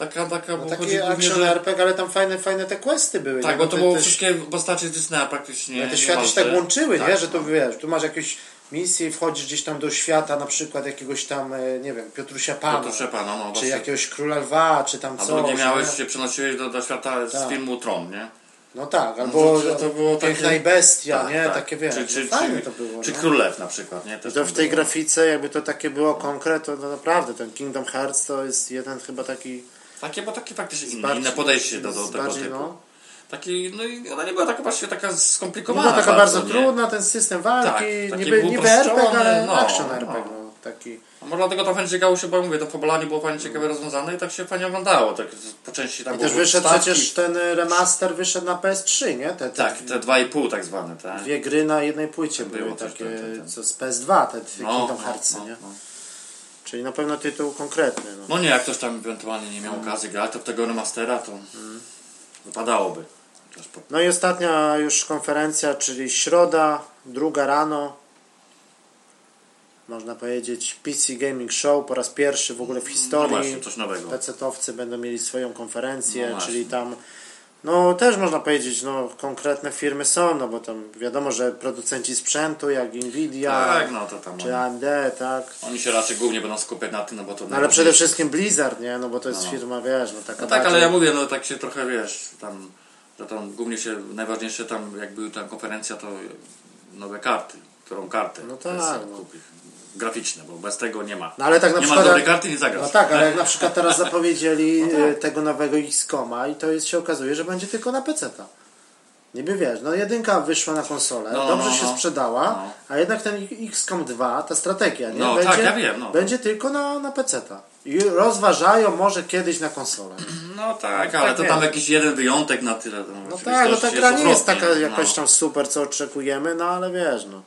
taka, taka, No bo taki action że... RPG, ale tam fajne, fajne te questy były. Tak, nie? bo to było wszystkie postacie Disneya praktycznie. te światy się tak łączyły, nie? Tak, Że to no. wiesz, tu masz jakieś misje i wchodzisz gdzieś tam do świata, na przykład jakiegoś tam, e, nie wiem, Piotrusia Pana, Piotrusia Pana, no czy jakiegoś Króla Lwa, czy tam A coś. drugie miałeś, nie? się przenosiłeś do, do świata z Tak. filmu Tron, nie? No tak, albo to- to było Piękna takie- i Bestia, Tak, nie? tak. Takie wiesz, Czy, czy, no, fajne czy, to było. czy no. Królew na przykład, nie? Też to w tej było. grafice, jakby to takie było konkret, to, to naprawdę ten Kingdom Hearts to jest jeden chyba taki Takie, bo takie faktycznie inne, bardziej- inne podejście do, do tego bardziej, typu. no. Taki, no i ona nie była taka właściwie taka No skomplikowana. była taka bardzo, nie? trudna, ten system walki, Tak, niby, był niby RPG, ale no, action no. RPG, no, taki. A może dlatego to fajnie ciekało się, bo mówię, to fabularnie było fajnie ciekawe rozwiązane i tak się fajnie oglądało. Tak, po części tam I też były wyszedł wstawki. przecież ten remaster wyszedł na PS3, nie? Te, te Tak, te dwa i pół tak zwane, tak? dwie gry na jednej płycie Było były coś, takie, tak, tak, tak. co z PS2, te, No, Kingdom no, Hearts, no, nie? No. Czyli na pewno tytuł konkretny, no. No nie, jak ktoś tam ewentualnie nie miał okazji grać, to w tego remastera to wypadałoby. Chociaż po- No i ostatnia już konferencja, czyli środa, druga rano. Można powiedzieć PC Gaming Show po raz pierwszy w ogóle w No historii. właśnie, coś nowego. PC-towcy będą mieli swoją konferencję, No czyli tam no też można powiedzieć, no konkretne firmy są, no bo tam wiadomo, że producenci sprzętu jak Nvidia Tak, no to tam czy oni, AMD, tak. oni się raczej głównie będą skupiać na tym, no bo to... No ale przede wszystkim Blizzard, nie? No bo to jest No. firma, wiesz, no taka No tak, ale bardziej- ja mówię, no tak się trochę wiesz, tam, że tam głównie się, najważniejsze tam, jak była ta konferencja, to nowe karty, którą kartę No tak, no. kupić. Graficzne, bo bez tego nie ma. No ale tak na nie przykład... ma dobrej karty, nie zagrasz. No tak, ale jak na przykład teraz zapowiedzieli No tak. e, tego nowego X-Koma i to jest, się okazuje, że będzie tylko na PC-ta. Niby wiesz, no jedynka wyszła na konsolę, No, dobrze no, się no. sprzedała, No. a jednak ten XCOM 2, ta strategia, nie? No, będzie, tak, ja wiem, no. będzie tylko na, na PC-ta. I rozważają może kiedyś na konsolę. No tak, ale tak to tam jakiś jeden wyjątek na tyle. No, No tak, no ta gra nie jest taka jakoś no. tam super, co oczekujemy, no ale wiesz, no.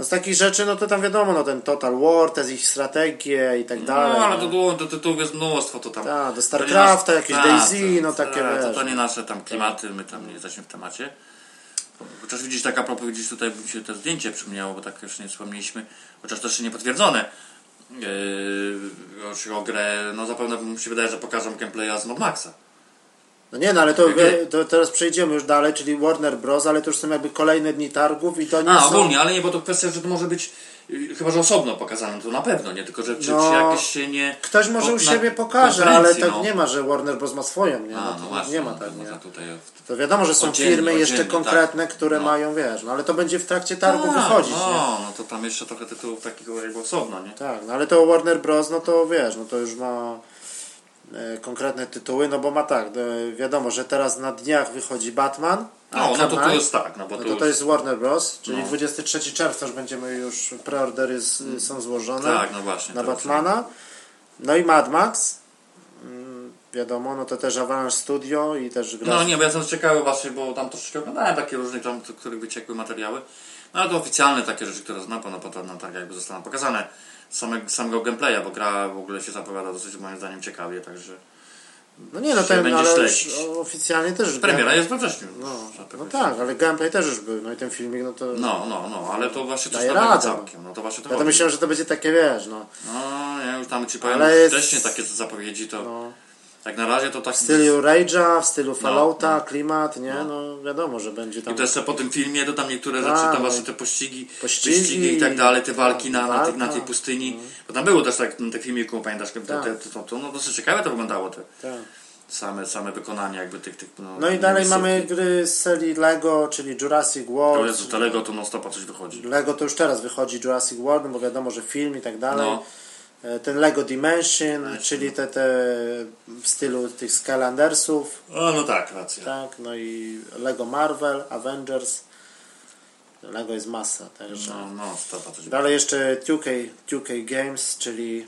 No z takich rzeczy, no to tam wiadomo, no ten Total War, te ich strategie i tak No, dalej. ale no. to było, do tytułów jest mnóstwo, to tam... Tak, do to StarCrafta, jakieś DayZ, to- no takie, tak, To, to nie nasze tam klimaty, my tam nie jesteśmy w temacie. Chociaż widzisz, tak a propos, widzisz, tutaj mi się to zdjęcie przypomniało, bo tak jeszcze nie wspomnieliśmy, chociaż też nie potwierdzone. Yy, o grę, no zapewne mi się wydaje, że pokażą gameplaya z Mad Maxa. No nie, no ale to, to teraz przejdziemy już dalej, czyli Warner Bros., ale to już są jakby kolejne dni targów i to nie A, są... ogólnie, ale nie, bo to kwestia, że to może być yy, chyba, że osobno pokazane, to na pewno, nie? Tylko, że czy, No, czy jakieś się nie... Ktoś może u siebie pokaże, ale tak no. nie ma, że Warner Bros. ma swoją, nie? A, No, no właśnie, nie ma no, tak, to nie? tutaj... To wiadomo, że są Oddzielnie, firmy jeszcze oddzielnie, konkretne, które No. mają, wiesz, no ale to będzie w trakcie targów A, wychodzić, nie? no, no to tam jeszcze trochę tytułów takiego jakby osobno, nie? Tak, no ale to Warner Bros., no to wiesz, no to już ma konkretne tytuły, no bo ma tak, e, wiadomo, że teraz na dniach wychodzi Batman, No, no to to jest tak, no bo no to, to jest Warner Bros., czyli No. 23 czerwca już będziemy już, preordery są złożone Tak, no właśnie. na Batmana, no i Mad Max, mm, wiadomo, no to też Avalanche Studio i też gra No nie, bo ja jestem ciekawy właśnie, bo tam troszeczkę oglądałem takie różne tam, których wyciekły materiały. No ale to oficjalne takie rzeczy, które znam, no potem no, tak jakby zostaną pokazane samego, samego gameplaya, bo gra w ogóle się zapowiada dosyć moim zdaniem ciekawie, także No nie, no ten, ale śledzić. oficjalnie też premiera jest we wrześniu. No, tak no jest. tak, ale gameplay też już był, no i ten filmik, no to... No, no, no, ale to właśnie coś nowego całkiem. No to właśnie to Ja to myślałem, że to będzie takie, wiesz, no, No, ja już tam ci powiem, Ale jest- wcześniej takie zapowiedzi, to no jak na razie to tak... w stylu Rage'a, w stylu Fallouta, no. klimat, nie, No. no wiadomo, że będzie tam... I to jeszcze po tym filmie to tam niektóre Tak, rzeczy, tam no właśnie te pościgi, pościgi, wyścigi i tak dalej, te walki na, na, tej, na tej pustyni. Bo tam było też tak na tych filmiku, pamiętasz, te, Tak. te, to, to, no dosyć ciekawe to wyglądało, te, Tak. same, same wykonanie jakby tych, tych no, No i dalej mamy gry z serii Lego, czyli Jurassic To World. jest z Lego to non stopa coś wychodzi. Lego to już teraz wychodzi Jurassic World, no bo wiadomo, że film i tak dalej. No. E, Ten Lego Dimension, czyli te, te w stylu tych Skylandersów, O, no tak, racja. tak, no i Lego Marvel, Avengers. Lego jest masa, także. No, no, stopa coś Dalej jeszcze 2K, 2K Games, czyli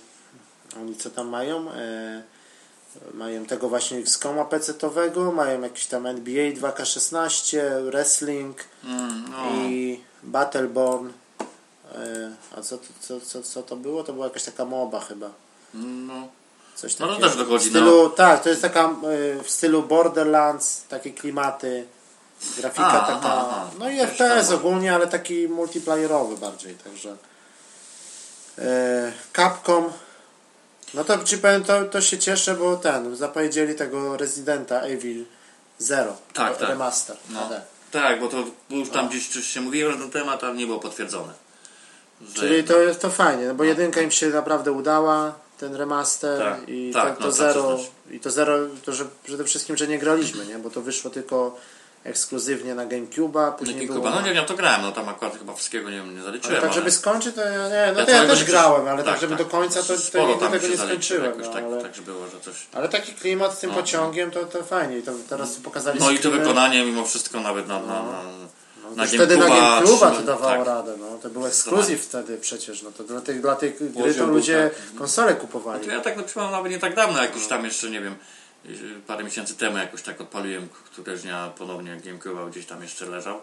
oni co tam mają? E, mają tego właśnie XCOMa PC-owego, mają jakiś tam NBA 2K16, Wrestling Mm, no. i Battleborn. E, a co, to- co, co, co to było? To była jakaś taka moba chyba. no. Coś No to takiego. też wychodzi, w stylu, Tak, to jest taka e, w stylu Borderlands, takie klimaty, grafika A, taka. aha, aha. No i FPS tam. ogólnie, ale taki multiplayerowy bardziej, także. E, Capcom. No to ci powiem, to, to się cieszę, bo ten, zapowiedzieli tego Residenta Evil Zero. Tak, tak. Remaster. No. Tak, bo to już tam gdzieś coś się mówiło na ten temat, ale nie było potwierdzone. Że- Czyli to jest to fajnie, no bo jedynka im się naprawdę udała, ten remaster Tak, i tak, to, no, to trzeba zero przyznać. i to zero, to że przede wszystkim, że nie graliśmy, nie? Bo to wyszło tylko ekskluzywnie na GameCube'a, później Nie, było... Kuba, no nie wiem, to grałem, no tam akurat chyba wszystkiego nie, nie ale zaliczyłem. tak, ale- żeby skończyć, to ja nie, no Ja to ja też nie grałem, ale tak, tak, żeby tak. do końca, to, to nigdy tego nie skończyłem, no, tak, ale, tak, że było, że coś... ale taki klimat z tym No. pociągiem, to, to fajnie i to teraz pokazali No i to wykonanie mimo wszystko nawet na, na, na, No, na wtedy na GameCube'a to dawało tak. radę, no. To był ekskluzyw wtedy przecież, no to dla tych, dla tych gry to ludzie tak. konsole kupowali. To ja tak przypomnę nawet nie tak dawno, jakiś tam jeszcze, nie wiem, parę miesięcy temu jakoś tak odpaliłem któregoś dnia ponownie GameCube gdzieś tam jeszcze leżał.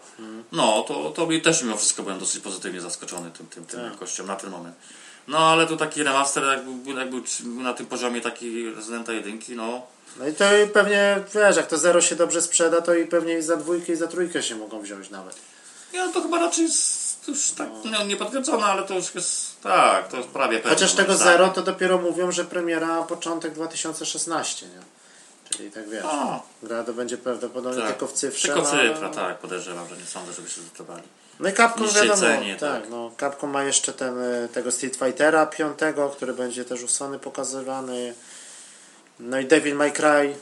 No, to, to mi też mimo wszystko byłem dosyć pozytywnie zaskoczony tym, tym, tym Tak. jakością na ten moment. No, ale tu taki remaster, jak był, jak był na tym poziomie taki Residenta 1, no, No i to i pewnie, wiesz, jak to zero się dobrze sprzeda, to i pewnie i za dwójkę i za trójkę się mogą wziąć nawet. ja to chyba raczej jest już tak no, nie potwierdzone, ale to już jest, tak, to jest prawie pewne. Chociaż tego zdaniem. zero to dopiero mówią, że premiera początek 2016, nie? Czyli tak wiesz, A. gra to będzie prawdopodobnie Tak. tylko w cyfrze. Tylko no, cyfra, no. tak, podejrzewam, że nie sądzę, żeby się zdecydowali. No i Capcom wiadomo, cenie, tak, tak. no Capcom ma jeszcze ten, y, tego Street Fightera 5, który będzie też u Sony pokazywany. No i Devil May Cry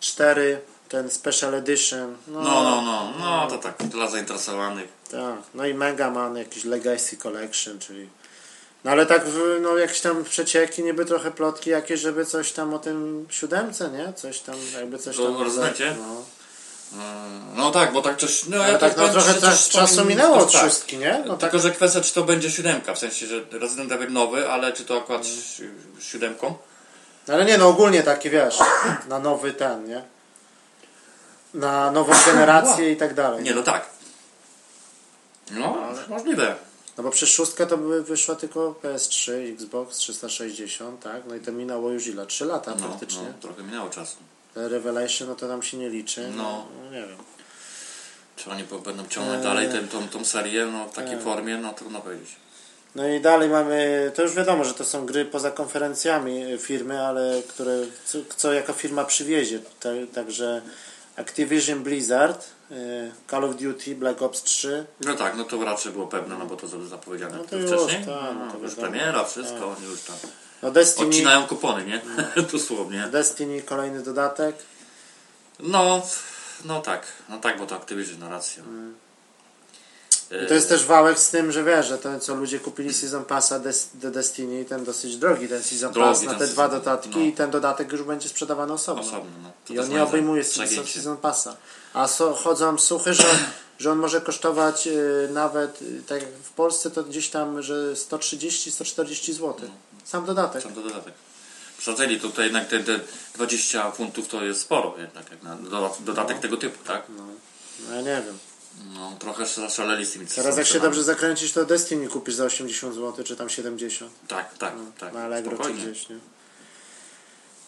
4, ten Special Edition. No, No, no, no, no, to tak, dla zainteresowanych. Tak, no i Mega Man, jakiś Legacy Collection, czyli... No ale tak, w- no jakieś tam przecieki, niby trochę plotki jakieś, żeby coś tam o tym siódemce, nie? Coś tam, jakby coś O tam... Rezydencie? No, Mm, No tak, bo tak coś. No, ale ja tak, no trochę coś czasu minęło od tak. szóstki, nie? No tak, Tylko, że kwestia, czy to będzie siódemka, w sensie, że Resident Evil nowy, ale czy to akurat Mm. si- siódemką? Ale nie, no ogólnie takie, wiesz, na nowy ten, nie? Na nową generację i tak dalej. Nie, no tak. No, możliwe. No bo przez szóstkę to by wyszła tylko PS3, Xbox 360, tak? No i to minęło już ile? 3 lata No, praktycznie. no, trochę minęło czasu. Revelation, no to nam się nie liczy. No. no nie wiem. Czy oni będą ciągnąć Eee. dalej tę, tą, tą serię no, w takiej Tak. formie, no trudno powiedzieć. No i dalej mamy, to już wiadomo, że to są gry poza konferencjami firmy, ale które co, co jako firma przywiezie. Ta- Także Activision Blizzard, y, Call of Duty, Black Ops 3. No tak, no to raczej było pewne, no bo to było zapowiedziane No to już, wcześniej. tak, no no, to już wiadomo. premiera, wszystko, oni już tam No Destiny, odcinają kupony, nie? Dosłownie. Destiny kolejny dodatek. No, no tak, no tak, bo to Activision, no racja. I to jest też wałek z tym, że wiesz, że to co ludzie kupili Season Passa Des- do Destiny, ten dosyć drogi ten Season Drogi Pass na te dwa dodatki no. i ten dodatek już będzie sprzedawany osobno. Osobno, no. To I on nie obejmuje season, season Passa. A so, chodzą słuchy, że, że on może kosztować y, nawet, y, tak jak w Polsce to gdzieś tam, że 130-140 zł. Sam dodatek. Sam dodatek. Przesadzili tutaj jednak te, te 20 funtów to jest sporo jednak, jak na doda- dodatek tego typu, tak? No ja nie wiem. No, trochę zaszaleli z tymi Teraz jak się dobrze zakręcić, to Destiny kupisz za 80 zł, czy tam 70. Tak, tak, tak. na Allegro czy spokojnie. gdzieś, nie?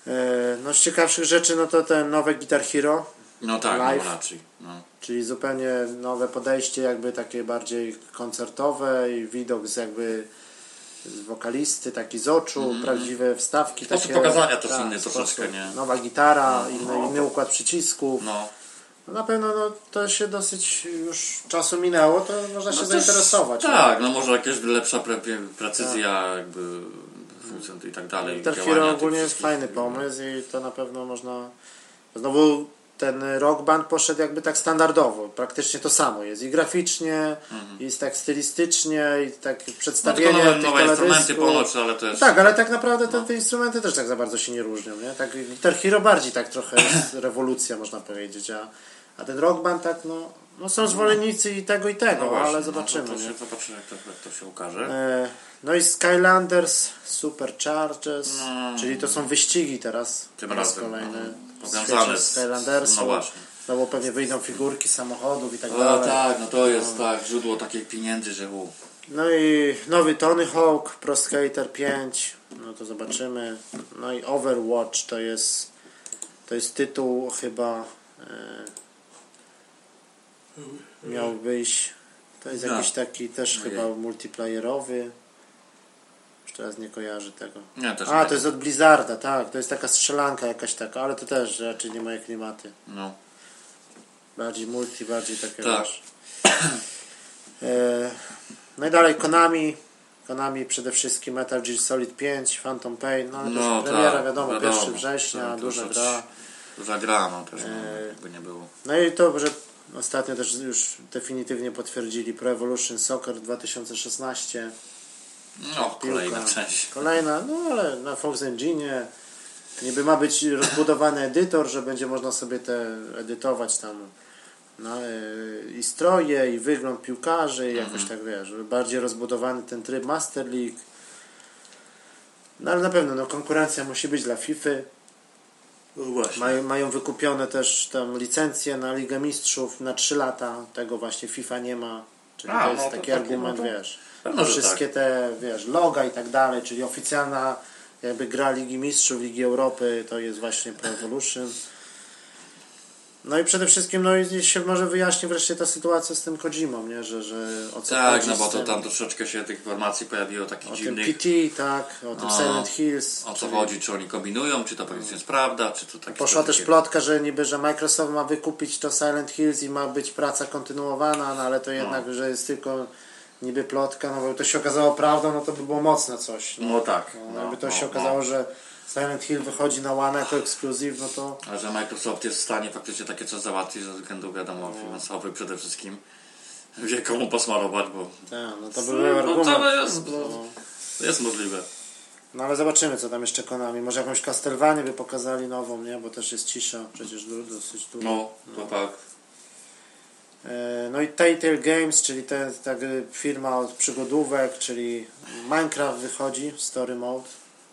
E, No z ciekawszych rzeczy, no to ten nowe Guitar Hero, No tak, Live. no raczej. No. czyli zupełnie nowe podejście, jakby takie bardziej koncertowe i widok z jakby z wokalisty, taki z oczu, prawdziwe wstawki. Sposób takie, pokazania też tak, inny troszeczkę, nie? Nowa gitara, No, inny, no. inny układ przycisków. no. No na pewno no, to się dosyć już czasu minęło, to można się No zainteresować. Tak, no może jakaś lepsza pre, pre, precyzja jakby Suicide i tak dalej. Tych ogólnie jest fajny pomysł i to na pewno można... Znowu ten rock band poszedł jakby tak standardowo. Praktycznie to samo jest. I graficznie, i tak stylistycznie, i tak Mhm. No przedstawienie tylko nowe, nowe instrumenty ponoć, ale to jest... Tak, ale tak naprawdę te, te instrumenty też tak za bardzo się nie różnią, nie? Tak Guitar Hero bardziej tak trochę jest rewolucja, można powiedzieć, a, a ten rock band tak, no, no są zwolennicy i tego i tego, No właśnie, ale no zobaczymy, to, to zobaczymy, jak to, jak to się ukaże. E, No i Skylanders Superchargers, No. czyli to są wyścigi teraz. Tym raz kolejny. no, powiązane z- Skylandersu. no właśnie. Znowu pewnie wyjdą figurki samochodów i tak O dalej. tak, no to jest tak, źródło takich pieniędzy, że u. No i nowy Tony Hawk, Pro Skater 5, no to zobaczymy. No i Overwatch to jest to jest tytuł chyba e, miał wyjść. To jest No. jakiś taki też Ojej. chyba multiplayerowy. Już teraz nie kojarzę tego. Też A, nie. to jest od Blizzarda, tak. To jest taka strzelanka jakaś taka, ale to też raczej nie moje klimaty. No. Bardziej multi, bardziej takie Tak. E, no i dalej Konami. Konami przede wszystkim Metal Gear Solid 5, Phantom Pain. No, ale to No już premiera, tak, wiadomo, wiadomo. 1 września, Tak, to duża gra. Zagrano też, no, E, jakby nie było. No i to, że ostatnio też już definitywnie potwierdzili Pro Evolution Soccer 2016. No, kolejna część. Kolejna, no ale na Fox Engine niby ma być rozbudowany edytor, że będzie można sobie te edytować tam no, e, i stroje, i wygląd piłkarzy, i jakoś tak wiesz, bardziej rozbudowany ten tryb Master League. No ale na pewno no, konkurencja musi być dla FIFA. No. Mają, mają wykupione też tam licencje na Ligę Mistrzów na 3 lata. Tego właśnie FIFA nie ma. Czyli A, to jest no taki takie, argument, no to wiesz. pewno, że wszystkie te, wiesz, loga i tak dalej, czyli oficjalna jakby gra Ligi Mistrzów, Ligi Europy, to jest właśnie Pro Evolution. No i przede wszystkim, no i się może wyjaśni wreszcie ta sytuacja z tym Kojimą, nie? Że, że o co Tak, no bo to tam troszeczkę się tych informacji pojawiło takich o dziwnych. PT, tak, o tym No, Silent Hills. O co czyli- chodzi, czy oni kombinują, czy to faktycznie jest prawda, czy to takie... Poszła też takie- plotka, że niby, że Microsoft ma wykupić to Silent Hills i ma być praca kontynuowana, no ale to jednak, że jest tylko niby plotka, no bo to się okazało prawdą, no to by było mocne coś. No, No tak. no, No, jakby to no, się no. okazało, że Silent Hill wychodzi na One jako ekskluzyw, no to A że Microsoft jest w stanie faktycznie takie coś załatwić ze względów, wiadomo, No. finansowych przede wszystkim. Wie komu posmarować, bo tak, no to by No, był no, argument. to jest- no. to jest możliwe. no ale zobaczymy, co tam jeszcze Konami. Może jakąś Castlevanię by pokazali nową, nie? Bo też jest cisza, przecież dosyć dużo. No, to tak. E, No i Telltale Games, czyli te, ta firma od przygodówek, czyli Minecraft wychodzi, Story Mode,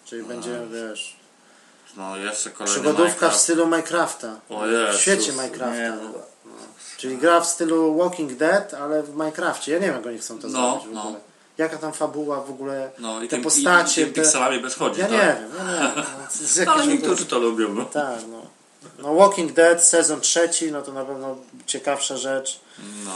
czyli będzie, wiesz, No jeszcze kolejny przygodówka w stylu Minecrafta. O Jezus, w świecie nie, Minecrafta. no. Czyli gra w stylu Walking Dead, ale w Minecrafcie. Ja nie wiem, jak oni chcą to No, zrobić w no. ogóle. Jaka tam fabuła w ogóle, No te tym, postacie, i, i tym te... pikselami bez chodzi, Ja tak? nie wiem, ja nie wiem. No, Ale niektórzy to lubią, no. Tak, no. No Walking Dead, sezon trzeci, no to na pewno ciekawsza rzecz. no.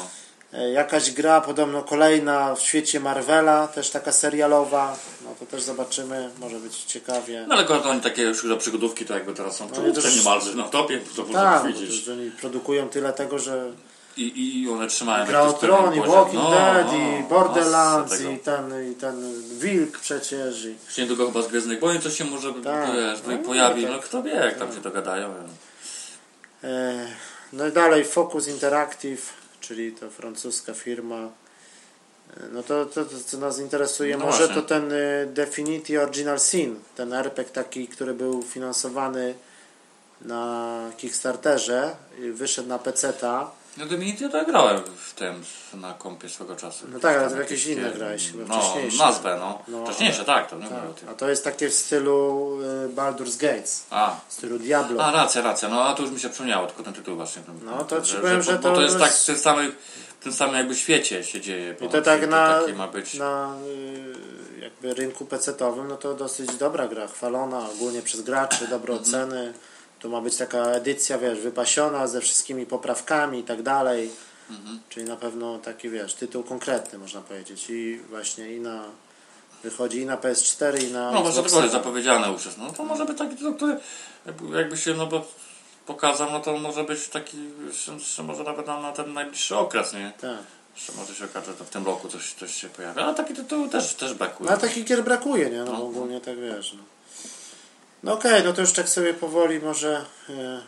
E, Jakaś gra, podobno kolejna w świecie Marvela, też taka serialowa. No to też zobaczymy, może być ciekawie. No ale akurat oni takie już do przygodówki to jakby teraz są No, już- niemalże na topie, to tak, można bo widzieć. to, że oni produkują tyle tego, że I, I one trzymają Gra o Tron, i. Walking No, Dead, no, i masę Borderlands, i ten, i ten Wilk przecież. I... Już niedługo chyba z Gwiezdnych Wojen coś się może Tak. wiesz, No, pojawi, tak. no kto wie jak tam się dogadają. E, No i dalej Focus Interactive, czyli to francuska firma. E, No to, to, to co nas interesuje, No może właśnie. to ten y, Definity Original Sin, ten RPG taki, który był finansowany na Kickstarterze, i wyszedł na PC-ta. No Divinity ja tak grałem w tym na kompie swego czasu. No tak, ale to jakieś inne grałeś chyba No, wcześniejsze. nazwę, no. No, Wcześniejsze, tak, to nie Tak, o tym. a to jest takie w stylu y, Baldur's Gates, A, w stylu Diablo. a, racja, racja, no a to już mi się przypomniało, tylko ten tytuł właśnie. Ten, No, to ci powiem, że bo to to jest tak w tym samym, w tym samym jakby świecie się dzieje. I to tak na, takie ma być. na y, jakby rynku PC-owym, no to dosyć dobra gra, chwalona ogólnie przez graczy, dobre Mhm. oceny. Tu ma być taka edycja, wiesz, wypasiona ze wszystkimi poprawkami i tak dalej. Mhm. Czyli na pewno taki, wiesz, tytuł konkretny można powiedzieć. I właśnie i na wychodzi i na PS4 i na No, może Xbox tylko jest zapowiedziane już jest. No to może być taki tytuł, który jakby, się, no bo pokazał, no to może być taki, jeszcze może nawet na, na ten najbliższy okres, nie? Tak. Jeszcze może się okaże, że to w tym roku coś, coś się pojawi. Ale taki tytuł też, też brakuje. A takich gier brakuje, nie? No, No. ogólnie tak wiesz. No, no okej, no to już tak sobie powoli może e,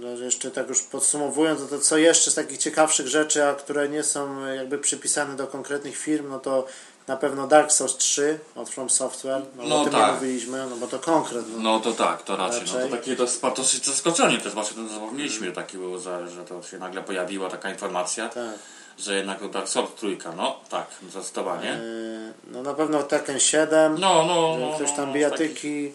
no jeszcze tak już podsumowując, no to co jeszcze z takich ciekawszych rzeczy, a które nie są jakby przypisane do konkretnych firm, no to na pewno Dark Souls 3 od From Software, no, No o tym tak. nie mówiliśmy, no bo to konkret. No. No to tak, to raczej. No, Raczej. to takie dosyć, dosyć zaskoczenie też właśnie to zapomnieliśmy, że taki był, że, to się nagle pojawiła taka informacja, Tak. że jednak Dark Souls trójka, no tak, zdecydowanie. E, no na pewno Tekken 7, No, no, no. ktoś no, tam no, bijatyki.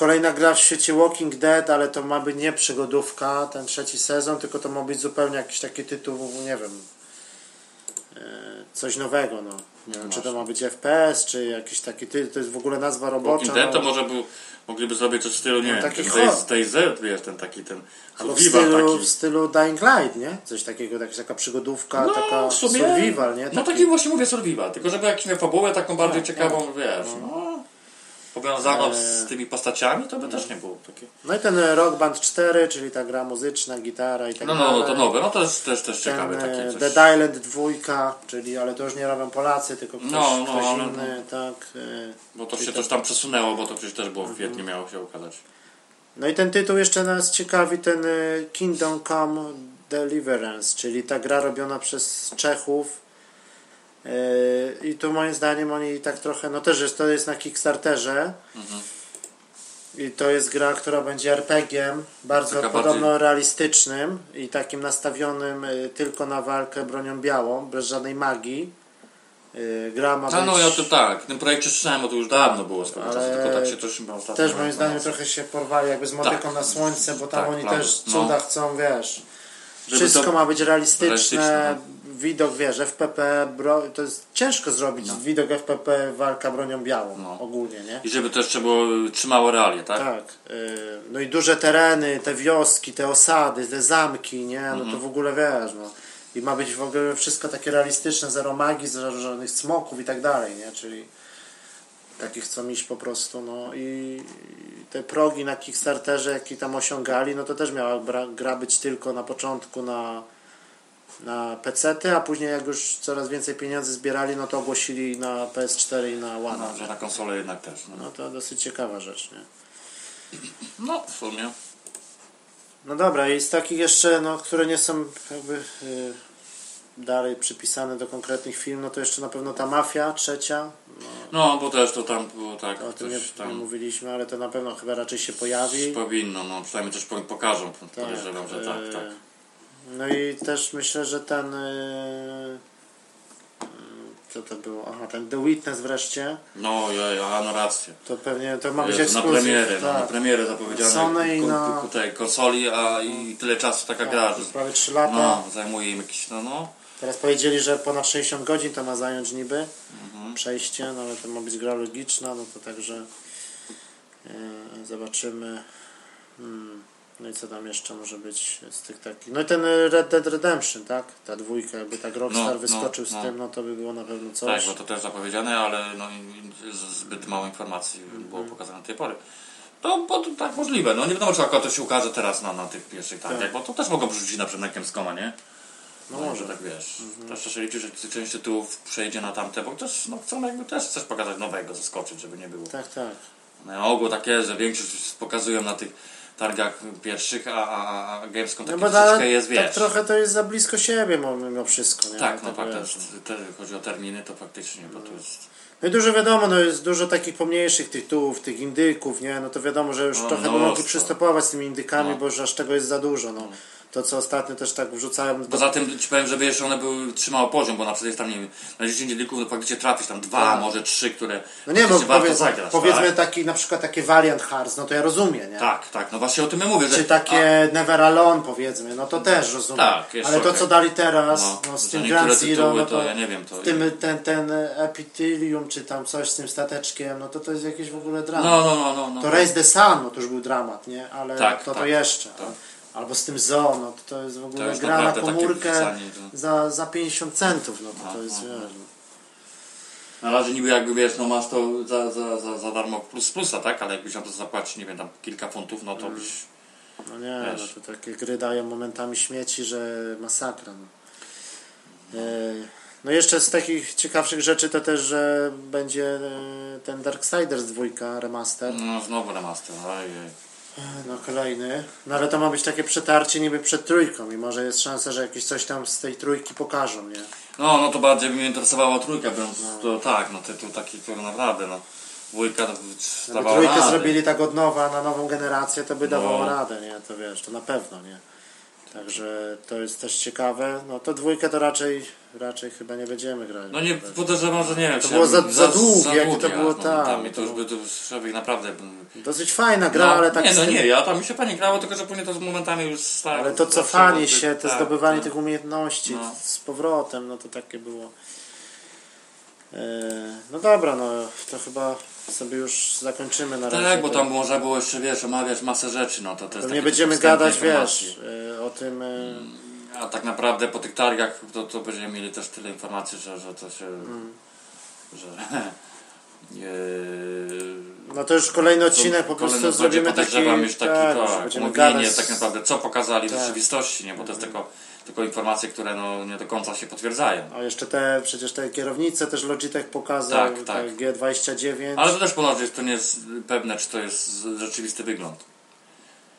Kolejna gra w świecie Walking Dead, ale to ma być nie przygodówka, ten trzeci sezon, tylko to ma być zupełnie jakiś taki tytuł, nie wiem, e, coś nowego, no. Nie wiem, czy to ma być FPS, czy jakiś taki tytuł, to jest w ogóle nazwa robocza. Walking Dead to no. może był, mogliby zrobić coś w stylu, nie No, wiem, taki ten hot. Days, Days Z, wiesz, ten taki, ten Albo w stylu, taki. w stylu Dying Light, nie? Coś takiego, jakaś taka przygodówka, No, taka sumie, survival, nie? No taki właśnie mówię survival, tylko żeby jakąś fabułę taką bardziej Tak, ciekawą, wiesz, no. Powiązaną Eee. z tymi postaciami, to by też nie było takie. No i ten Rock Band 4, czyli ta gra muzyczna, gitara i tak No, dalej. no, no to nowe, no to jest też, też Ten ciekawe e, takie coś. Dead Island 2, czyli ale to już nie robią Polacy, tylko ktoś, No, no, ktoś ale inny, tak. e. Bo to się coś tam przesunęło, bo to przecież też było w kwietniu miało się ukazać. No i ten tytuł jeszcze nas ciekawi, ten e, Kingdom Come Deliverance, czyli ta gra robiona przez Czechów. E, I tu moim zdaniem oni tak trochę, no też jest, to jest na Kickstarterze. Mhm. I to jest gra, która będzie RPG-iem, bardzo Taka podobno bardziej- realistycznym i takim nastawionym y, tylko na walkę bronią białą, bez żadnej magii. Y, Gra ma A być... no ja to tak, w tym projekcie słyszałem, bo to już dawno było swego Ale czasu, tylko tak się też chyba ostatnio... Też moim zdaniem no, trochę się porwali jakby z motyką Tak. na słońce, bo tam Tak, oni też No. cuda chcą, wiesz. Żeby Wszystko ma być realistyczne, realistyczne, widok, wiesz, FPP, bro, to jest ciężko zrobić No. widok FPP walka bronią białą, No. ogólnie, nie? I żeby to jeszcze było, trzymało realię, tak? Tak. y, No i duże tereny, te wioski, te osady, te zamki, nie? No Mhm. to w ogóle wiesz, no. I ma być w ogóle wszystko takie realistyczne, zero magii, zero żadnych smoków i tak dalej, nie? Czyli takich chcą iść po prostu, no i te progi na Kickstarterze, jakie tam osiągali, no to też miała gra być tylko na początku na na PC-ty, a później jak już coraz więcej pieniędzy zbierali, no to ogłosili na PS4 i na One. No, że na konsolę jednak też. No, No to dosyć ciekawa rzecz, nie? no w sumie. No dobra, i z takich jeszcze, no, które nie są jakby y, dalej przypisane do konkretnych film, no to jeszcze na pewno ta Mafia trzecia, No, bo też to tam było tak, o tym nie, tam mówiliśmy, ale to na pewno chyba raczej się pojawi. powinno, no przynajmniej coś po- pokażą, Tak, podejrzewam, że tak, y, tak. No i też myślę, że ten y, y, co to było? Aha, ten The Witness wreszcie, No, ja, ja no rację. to pewnie to ma być Jezu, na premierę, no, na tak. premierę zapowiedziane Sony i na- tej konsoli, a i tyle czasu taka gra, Tak, że już prawie 3 lata. no, zajmuje im jakiś, no, no. Teraz powiedzieli, że ponad 60 godzin to ma zająć niby Mhm. przejście, no ale to ma być gra logiczna, no to także e, zobaczymy. Hmm. No i co tam jeszcze może być z tych takich. No i ten Red Dead Redemption, tak? Ta dwójka, jakby tak Rockstar No, no, wyskoczył z no. tym, no to by było na pewno Tak, coś. bo to też zapowiedziane, ale no, z- zbyt mało informacji było Mhm. pokazane do tej pory. To, bo to tak możliwe, no nie wiadomo czy akurat to się ukaże teraz na, na tych pierwszych targach, Tak. bo to też mogą przerzucić na przykład na Gamescoma, nie? No No, może. że tak wiesz. Mhm. Też się liczy, że część tytułów przejdzie na tamte, bo też no, chcą jakby też coś pokazać nowego, zaskoczyć, żeby nie było. Tak, tak. No, na ogół tak jest, że większość pokazują na tych targach pierwszych, a, a, a Gamescom No troszeczkę jest, wiesz. tak trochę to jest za blisko siebie mimo wszystko, nie? tak, no tak, te, chodzi o terminy, to faktycznie, bo to jest... No i dużo wiadomo, no jest dużo takich pomniejszych tytułów, tych indyków, nie? No to wiadomo, że już No, trochę by mnóstwo. mogli przystopować z tymi indykami, No. bo już aż tego jest za dużo, no. To co ostatnio też tak wrzucałem... Poza tym ci powiem, żeby jeszcze one były, trzymało poziom, bo na przykład jest tam, nie wiem, na 10 lików to faktycznie trafisz tam dwa, Tak. może trzy, które No nie, warto powiedz, zagrać. powiedzmy tak? taki, na przykład takie Valiant Hearts, no to ja rozumiem, nie? tak, tak, no właśnie o tym ja mówię, że... Czy takie Never Alone powiedzmy, no to też rozumiem. Tak, jest Ale to okej. co dali teraz, No, no, z że tym Grand Zero, no to to, ja nie wiem, to- tym, ten, ten Epitelium, czy tam coś z tym stateczkiem, no to to jest jakieś w ogóle dramat. No, no, no, no. no. To Raise the Sun, no to już był dramat, nie? Ale Tak, to to tak, jeszcze. tak. Albo z tym Zoo, no to, to jest w ogóle jest gra na komórkę wrzucanie, za, za 50 centów, no to, No, to jest, no, wiesz, no. no. Na razie niby jakby wiesz, no masz to za, za, za, za darmo plus plusa, tak? Ale jakbyś na to zapłacić, nie wiem, tam kilka funtów, no to Mm. byś... no nie, Wiesz. no to takie gry dają momentami śmieci, że masakra, no. E, No jeszcze z takich ciekawszych rzeczy to też, że będzie e, ten Darksiders dwójka remaster. No znowu remaster, ojej. No kolejny. No ale to ma być takie przetarcie niby przed trójką i może jest szansa, że jakieś coś tam z tej trójki pokażą, nie? No, no to bardziej by mnie interesowała trójka, biorąc to tak, no tytuł taki, który naprawdę, no. Gdyby dawała trójkę radę. zrobili tak od nowa na nową generację, to by dawało No. radę, nie? To wiesz, to na pewno, nie? Także to jest też ciekawe. No to dwójkę to raczej, raczej chyba nie będziemy grać. No nie, podejrzewam, że nie wiem, To było za- bym- za długie, jakie to było, no, tak, Tam, i to już to- by to człowiek naprawdę... Dosyć fajna gra, no, ale tak Nie, no nie, ja tam mi się fajnie grało, tylko że później to z momentami już stało. Ale to cofanie się, to tak, zdobywanie tak. tych umiejętności No. z powrotem, no to takie było. E, No dobra, no to chyba sobie już zakończymy na razie. Tak, bo tam można było jeszcze, wiesz, omawiać masę rzeczy, no to to takie będziemy gadać, informacje. wiesz, e, o tym. e, A tak naprawdę po tych targach to, to będziemy mieli też tyle informacji, że, że to się... Mm. Że... Yy, No to już kolejny odcinek po Kolejny prostu będzie, zrobimy taki, już taki tak, tak, gadać. tak naprawdę, co pokazali w Tak. rzeczywistości, nie? bo to jest tylko, tylko informacje, które no, nie do końca się potwierdzają. A jeszcze te, przecież te kierownice też Logitech pokazał, Tak, tak, tak. G29. Ale to też ponoć jest, to nie jest pewne, czy to jest rzeczywisty wygląd.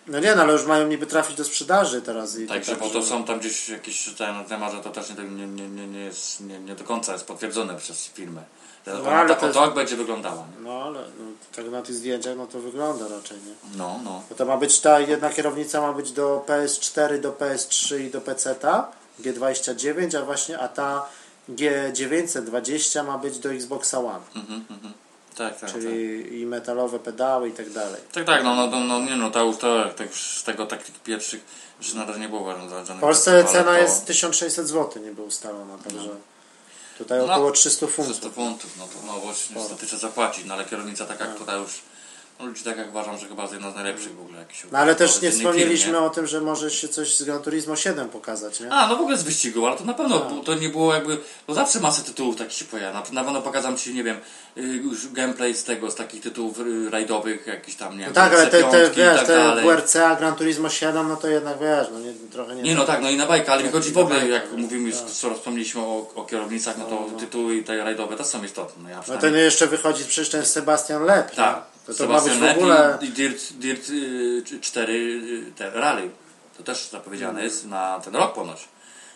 No nie, no ale już mają niby trafić do sprzedaży teraz. I Także, bo to są tam gdzieś jakieś czytałem na temat, że to też nie, nie, nie, nie, nie, jest, nie, nie do końca jest potwierdzone przez firmę. Że No, ona ale tak, to o jest- tak będzie wyglądała. Nie? No ale no, tak na tych zdjęciach no to wygląda raczej, nie? No, no. Bo to ma być ta jedna kierownica ma być do PS4, do PS3 i do PC-ta G29, a właśnie a ta G920 ma być do Xboxa One, Mhm, mhm. Tak, tak, czyli i metalowe pedały i tak dalej. tak. Tak, tak, no, no, no, no nie no, to to, tak z tego takich pierwszych, że na razie nie było żadnych W Polsce cena to jest 1600 zł, nie była ustalona, także tutaj No. około 300 300 funtów. funtów, no to no właśnie niestety trzeba zapłacić, no ale kierownica taka, która już, no ludzi tak jak uważam, że chyba jest jedna z najlepszych w ogóle jakichś No ale też nie wspomnieliśmy nie? o tym, że może się coś z Gran Turismo 7 pokazać, nie? A, no w ogóle z wyścigu, ale to na pewno bu- to nie było jakby, bo zawsze masę tytułów takich się pojawia. Na, na pewno pokazam Ci, nie wiem, y, już gameplay z tego, z takich tytułów y, rajdowych, jakiś tam, nie wiem, No tak, ale te, te, C5 i wiesz, tak te. WRC, Gran Turismo 7, no to jednak wiesz, no nie, trochę nie... Nie no tak, no i na bajkę, ale mi chodzi w ogóle, bajka, jak no, mówimy już, tak. co wspomnieliśmy o, o kierownicach, no to tytuły te rajdowe też są istotne. No, ja No ten jeszcze wychodzi przecież ten Sebastian Lep, Tak. To, to ma być w ogóle... I, Dirt, Dirt y, 4 y, te rally. To też zapowiedziane Mm. jest na ten rok ponoć.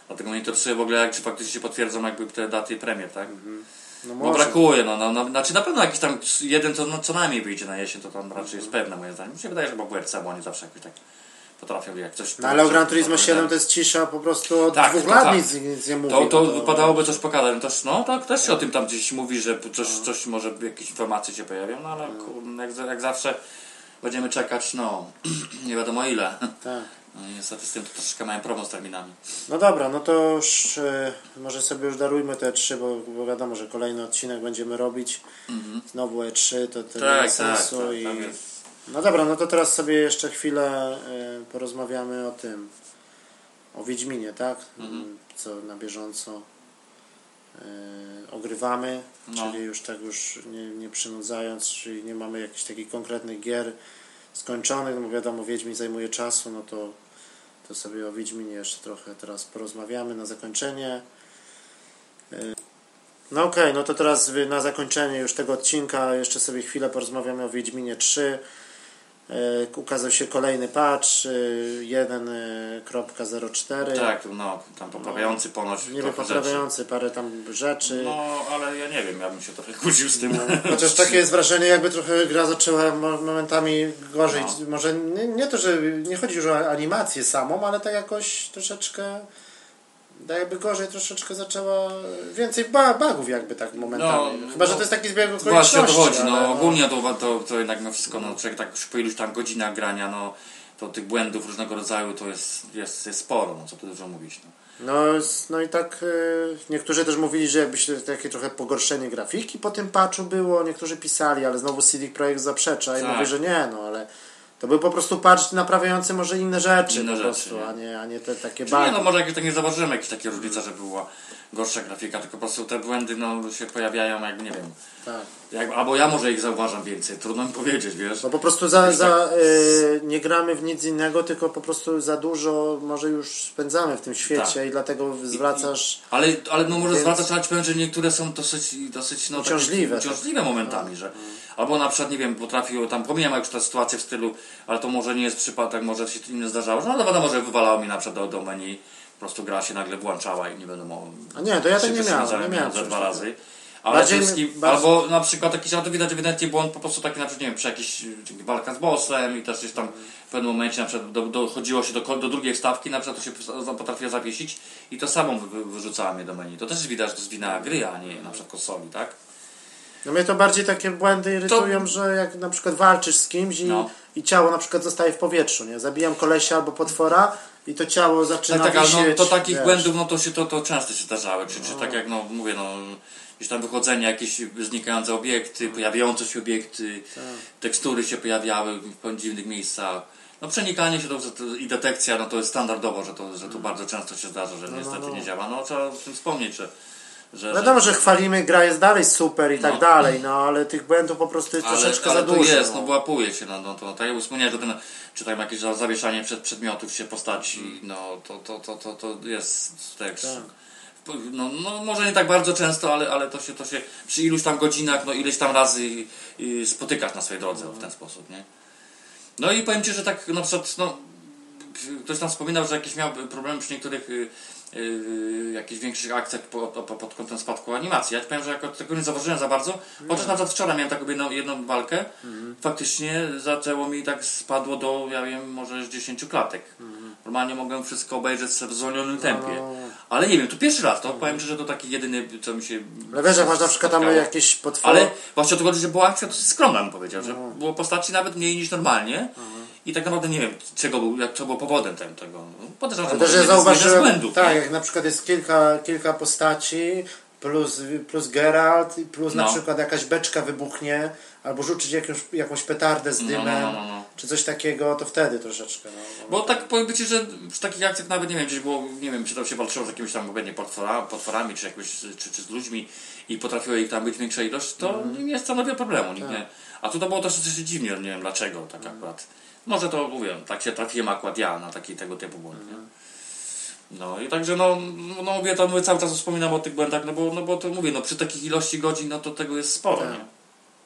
Dlatego mnie interesuje w ogóle, jak, czy faktycznie się potwierdzą jakby te daty premier, tak? No Bo brakuje, no, no, no, znaczy na pewno jakiś tam jeden to no, co najmniej wyjdzie na jesień, to tam raczej jest pewne moim zdaniem. Mi się wydaje, że bo WRC, bo oni zawsze jakoś tak potrafią jak coś... No ale o Gran Turismo to- 7 to jest cisza po prostu od Tak, dwóch to lat tak. nic, nic nie mówi. To, to no wypadałoby coś pokazać. Też, no tak, też się o tym tam gdzieś mówi, że coś, coś może jakieś informacje się pojawią, no ale kur- jak, jak zawsze będziemy czekać, no nie wiadomo ile. Tak. No niestety z tym to troszeczkę mają problem z terminami. No dobra, no to już e, może sobie już darujmy te trzy, bo, bo wiadomo, że kolejny odcinek będziemy robić. Znowu E3, to, to nie ma Tak, tak, sensu. tak, i... No dobra, no to teraz sobie jeszcze chwilę e, porozmawiamy o tym, o Wiedźminie, tak? Mhm. Co na bieżąco e, ogrywamy, No. czyli już tak już nie, nie przynudzając, czyli nie mamy jakichś takich konkretnych gier skończonych, no bo wiadomo, Wiedźmin zajmuje czasu, no to, to sobie o Wiedźminie jeszcze trochę teraz porozmawiamy na zakończenie. E, No okej, no to teraz na zakończenie już tego odcinka jeszcze sobie chwilę porozmawiamy o Wiedźminie 3. E, Ukazał się kolejny patch e, 1.04. Tak, no tam poprawiający ponoć Niby poprawiający parę tam rzeczy. rzeczy. No ale ja nie wiem, ja bym się trochę kłócił z tym. Chociaż takie jest wrażenie, jakby trochę gra zaczęła mo- momentami gorzej. No. Może nie, nie to, że nie chodzi już o animację samą, ale tak jakoś troszeczkę jakby gorzej troszeczkę zaczęła więcej ba bugów jakby tak momentami. No, Chyba, że no, to jest taki zbieg Właśnie o to okoliczności. chodzi, no ale ogólnie to, to, to jednak no wszystko, no człowiek tak już po iluś tam godzinach grania, no to tych błędów różnego rodzaju to jest, jest, jest sporo, no co tu dużo mówić. No. No, no i tak e, niektórzy też mówili, że jakby się takie trochę pogorszenie grafiki po tym patchu było, niektórzy pisali, ale znowu CD Projekt zaprzecza i Tak. mówi, że nie, no ale To był po prostu patch naprawiający może inne rzeczy Inne po rzeczy, prostu, nie? a nie, a nie te takie Czy nie, no może jakieś tak nie zauważyłem jakieś takie różnice, że była gorsza grafika, tylko po prostu te błędy no, się pojawiają jakby nie wiem. Tak. Jak, albo ja może ich zauważam więcej, trudno mi powiedzieć, wiesz. No po prostu za, za, tak- y, nie gramy w nic innego, tylko po prostu za dużo może już spędzamy w tym świecie Tak. i dlatego zwracasz... Ale, ale no może Więc- zwracać ale ci powiem, że niektóre są dosyć, dosyć no, takie Uciążliwe. uciążliwe momentami, że albo na przykład, nie wiem, potrafił, tam pomijam już tę sytuację w stylu, ale to może nie jest przypadek, może się innym zdarzało, no ale wiadomo, że wywalało mi na przykład do, do menu, po prostu gra się nagle włączała i nie wiadomo, A nie, to ja tak nie miałem, nie miałem za dwa razy. Ale Bardziej- wszystkim, bardziej- albo na przykład jakiś, ale to widać ewidentnie błąd po prostu taki na przykład, nie wiem, przy jakiejś y, walka z bossem i też gdzieś tam w pewnym momencie na przykład do, dochodziło się do, do drugiej wstawki, na przykład to się potrafiło zawiesić i to samo wy, wyrzucała mnie do menu. To też widać, że to jest wina gry, a nie na przykład konsoli, tak? No mnie to bardziej takie błędy irytują, że jak na przykład walczysz z kimś i, No. i ciało na przykład zostaje w powietrzu, nie? Zabijam kolesia albo potwora i to ciało zaczyna Tak, tak, ale wisieć. no, to takich wiesz. błędów, no to się to, to często się zdarzały, czy, czy tak jak no mówię, no gdzieś tam wychodzenie, jakieś znikające obiekty, pojawiające się obiekty, Tak. tekstury się pojawiały w dziwnych miejscach. No przenikanie się to, i detekcja, no to jest standardowo, że to, że to bardzo często się zdarza, że niestety Mm. no. nie działa. No trzeba o tym wspomnieć, że, że, Wiadomo, że chwalimy, gra jest dalej super i tak No. dalej, no ale tych błędów po prostu jest ale, troszeczkę ale za dużo. jest, no. no wyłapuje się, no, no to tak jak wspomniałem, że ten, czy tam jakieś zawieszanie przed przedmiotów się postaci, no to, to, to, to, to jest też... Tak. No, no może nie tak bardzo często, ale, ale to, się, to się przy iluś tam godzinach, no ileś tam razy y, spotykasz na swojej drodze w ten sposób, nie? No i powiem Ci, że tak na przykład, no ktoś tam wspominał, że jakieś miał problemy przy niektórych y, y, jakichś większych akcjach po, po, pod kątem spadku animacji. Ja ci powiem, że jako tego nie zauważyłem za bardzo, chociaż na przykład wczoraj miałem taką jedną, jedną walkę, faktycznie zaczęło mi tak spadło do, ja wiem, może z 10 klatek. Normalnie mogłem wszystko obejrzeć w zwolnionym tempie. No. Ale nie wiem, to pierwszy raz, to powiem Ci, że to taki jedyny, co mi się Ale wiesz, jak masz na przykład tam jakieś potwory... Ale właśnie o to chodzi, że była akcja dosyć skromna, bym powiedział, że No. było postaci nawet mniej niż normalnie i tak naprawdę nie wiem, czego był, jak to było powodem tego. No, Podejrzewam, że Ale też zauważyłem, błędów. tak, nie? jak na przykład jest kilka, kilka postaci, plus, plus Geralt, plus na No. przykład jakaś beczka wybuchnie, albo rzucić jakąś, jakąś petardę z No, dymem, no, no, no, no. Czy coś takiego, to wtedy troszeczkę. No. Bo tak powiem Ci, że przy takich akcjach nawet nie wiem, gdzieś było, nie wiem, czy to się walczyło z jakimiś tam obecnie potwora, potworami, czy, jakoś, czy, czy z ludźmi i potrafiło ich tam być większa ilość, to nie stanowiło problemu. Nikt nie. A tu to było też dosyć dziwnie, nie wiem dlaczego tak akurat. Może to mówię, tak się trafiłem akurat ja na taki tego typu błąd. Nie? No i także no, no mówię, to mówię, cały czas wspominam o tych błędach, no bo, no bo to mówię, no przy takich ilości godzin, no to tego jest sporo, Tak. nie?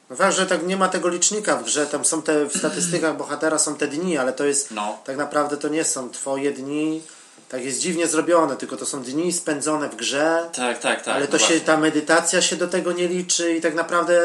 No fakt, że tak nie ma tego licznika w grze, tam są te w statystykach bohatera są te dni, ale to jest No. tak naprawdę to nie są twoje dni. Tak jest dziwnie zrobione, tylko to są dni spędzone w grze, Tak, tak, tak. ale no to się, właśnie. ta medytacja się do tego nie liczy i tak naprawdę.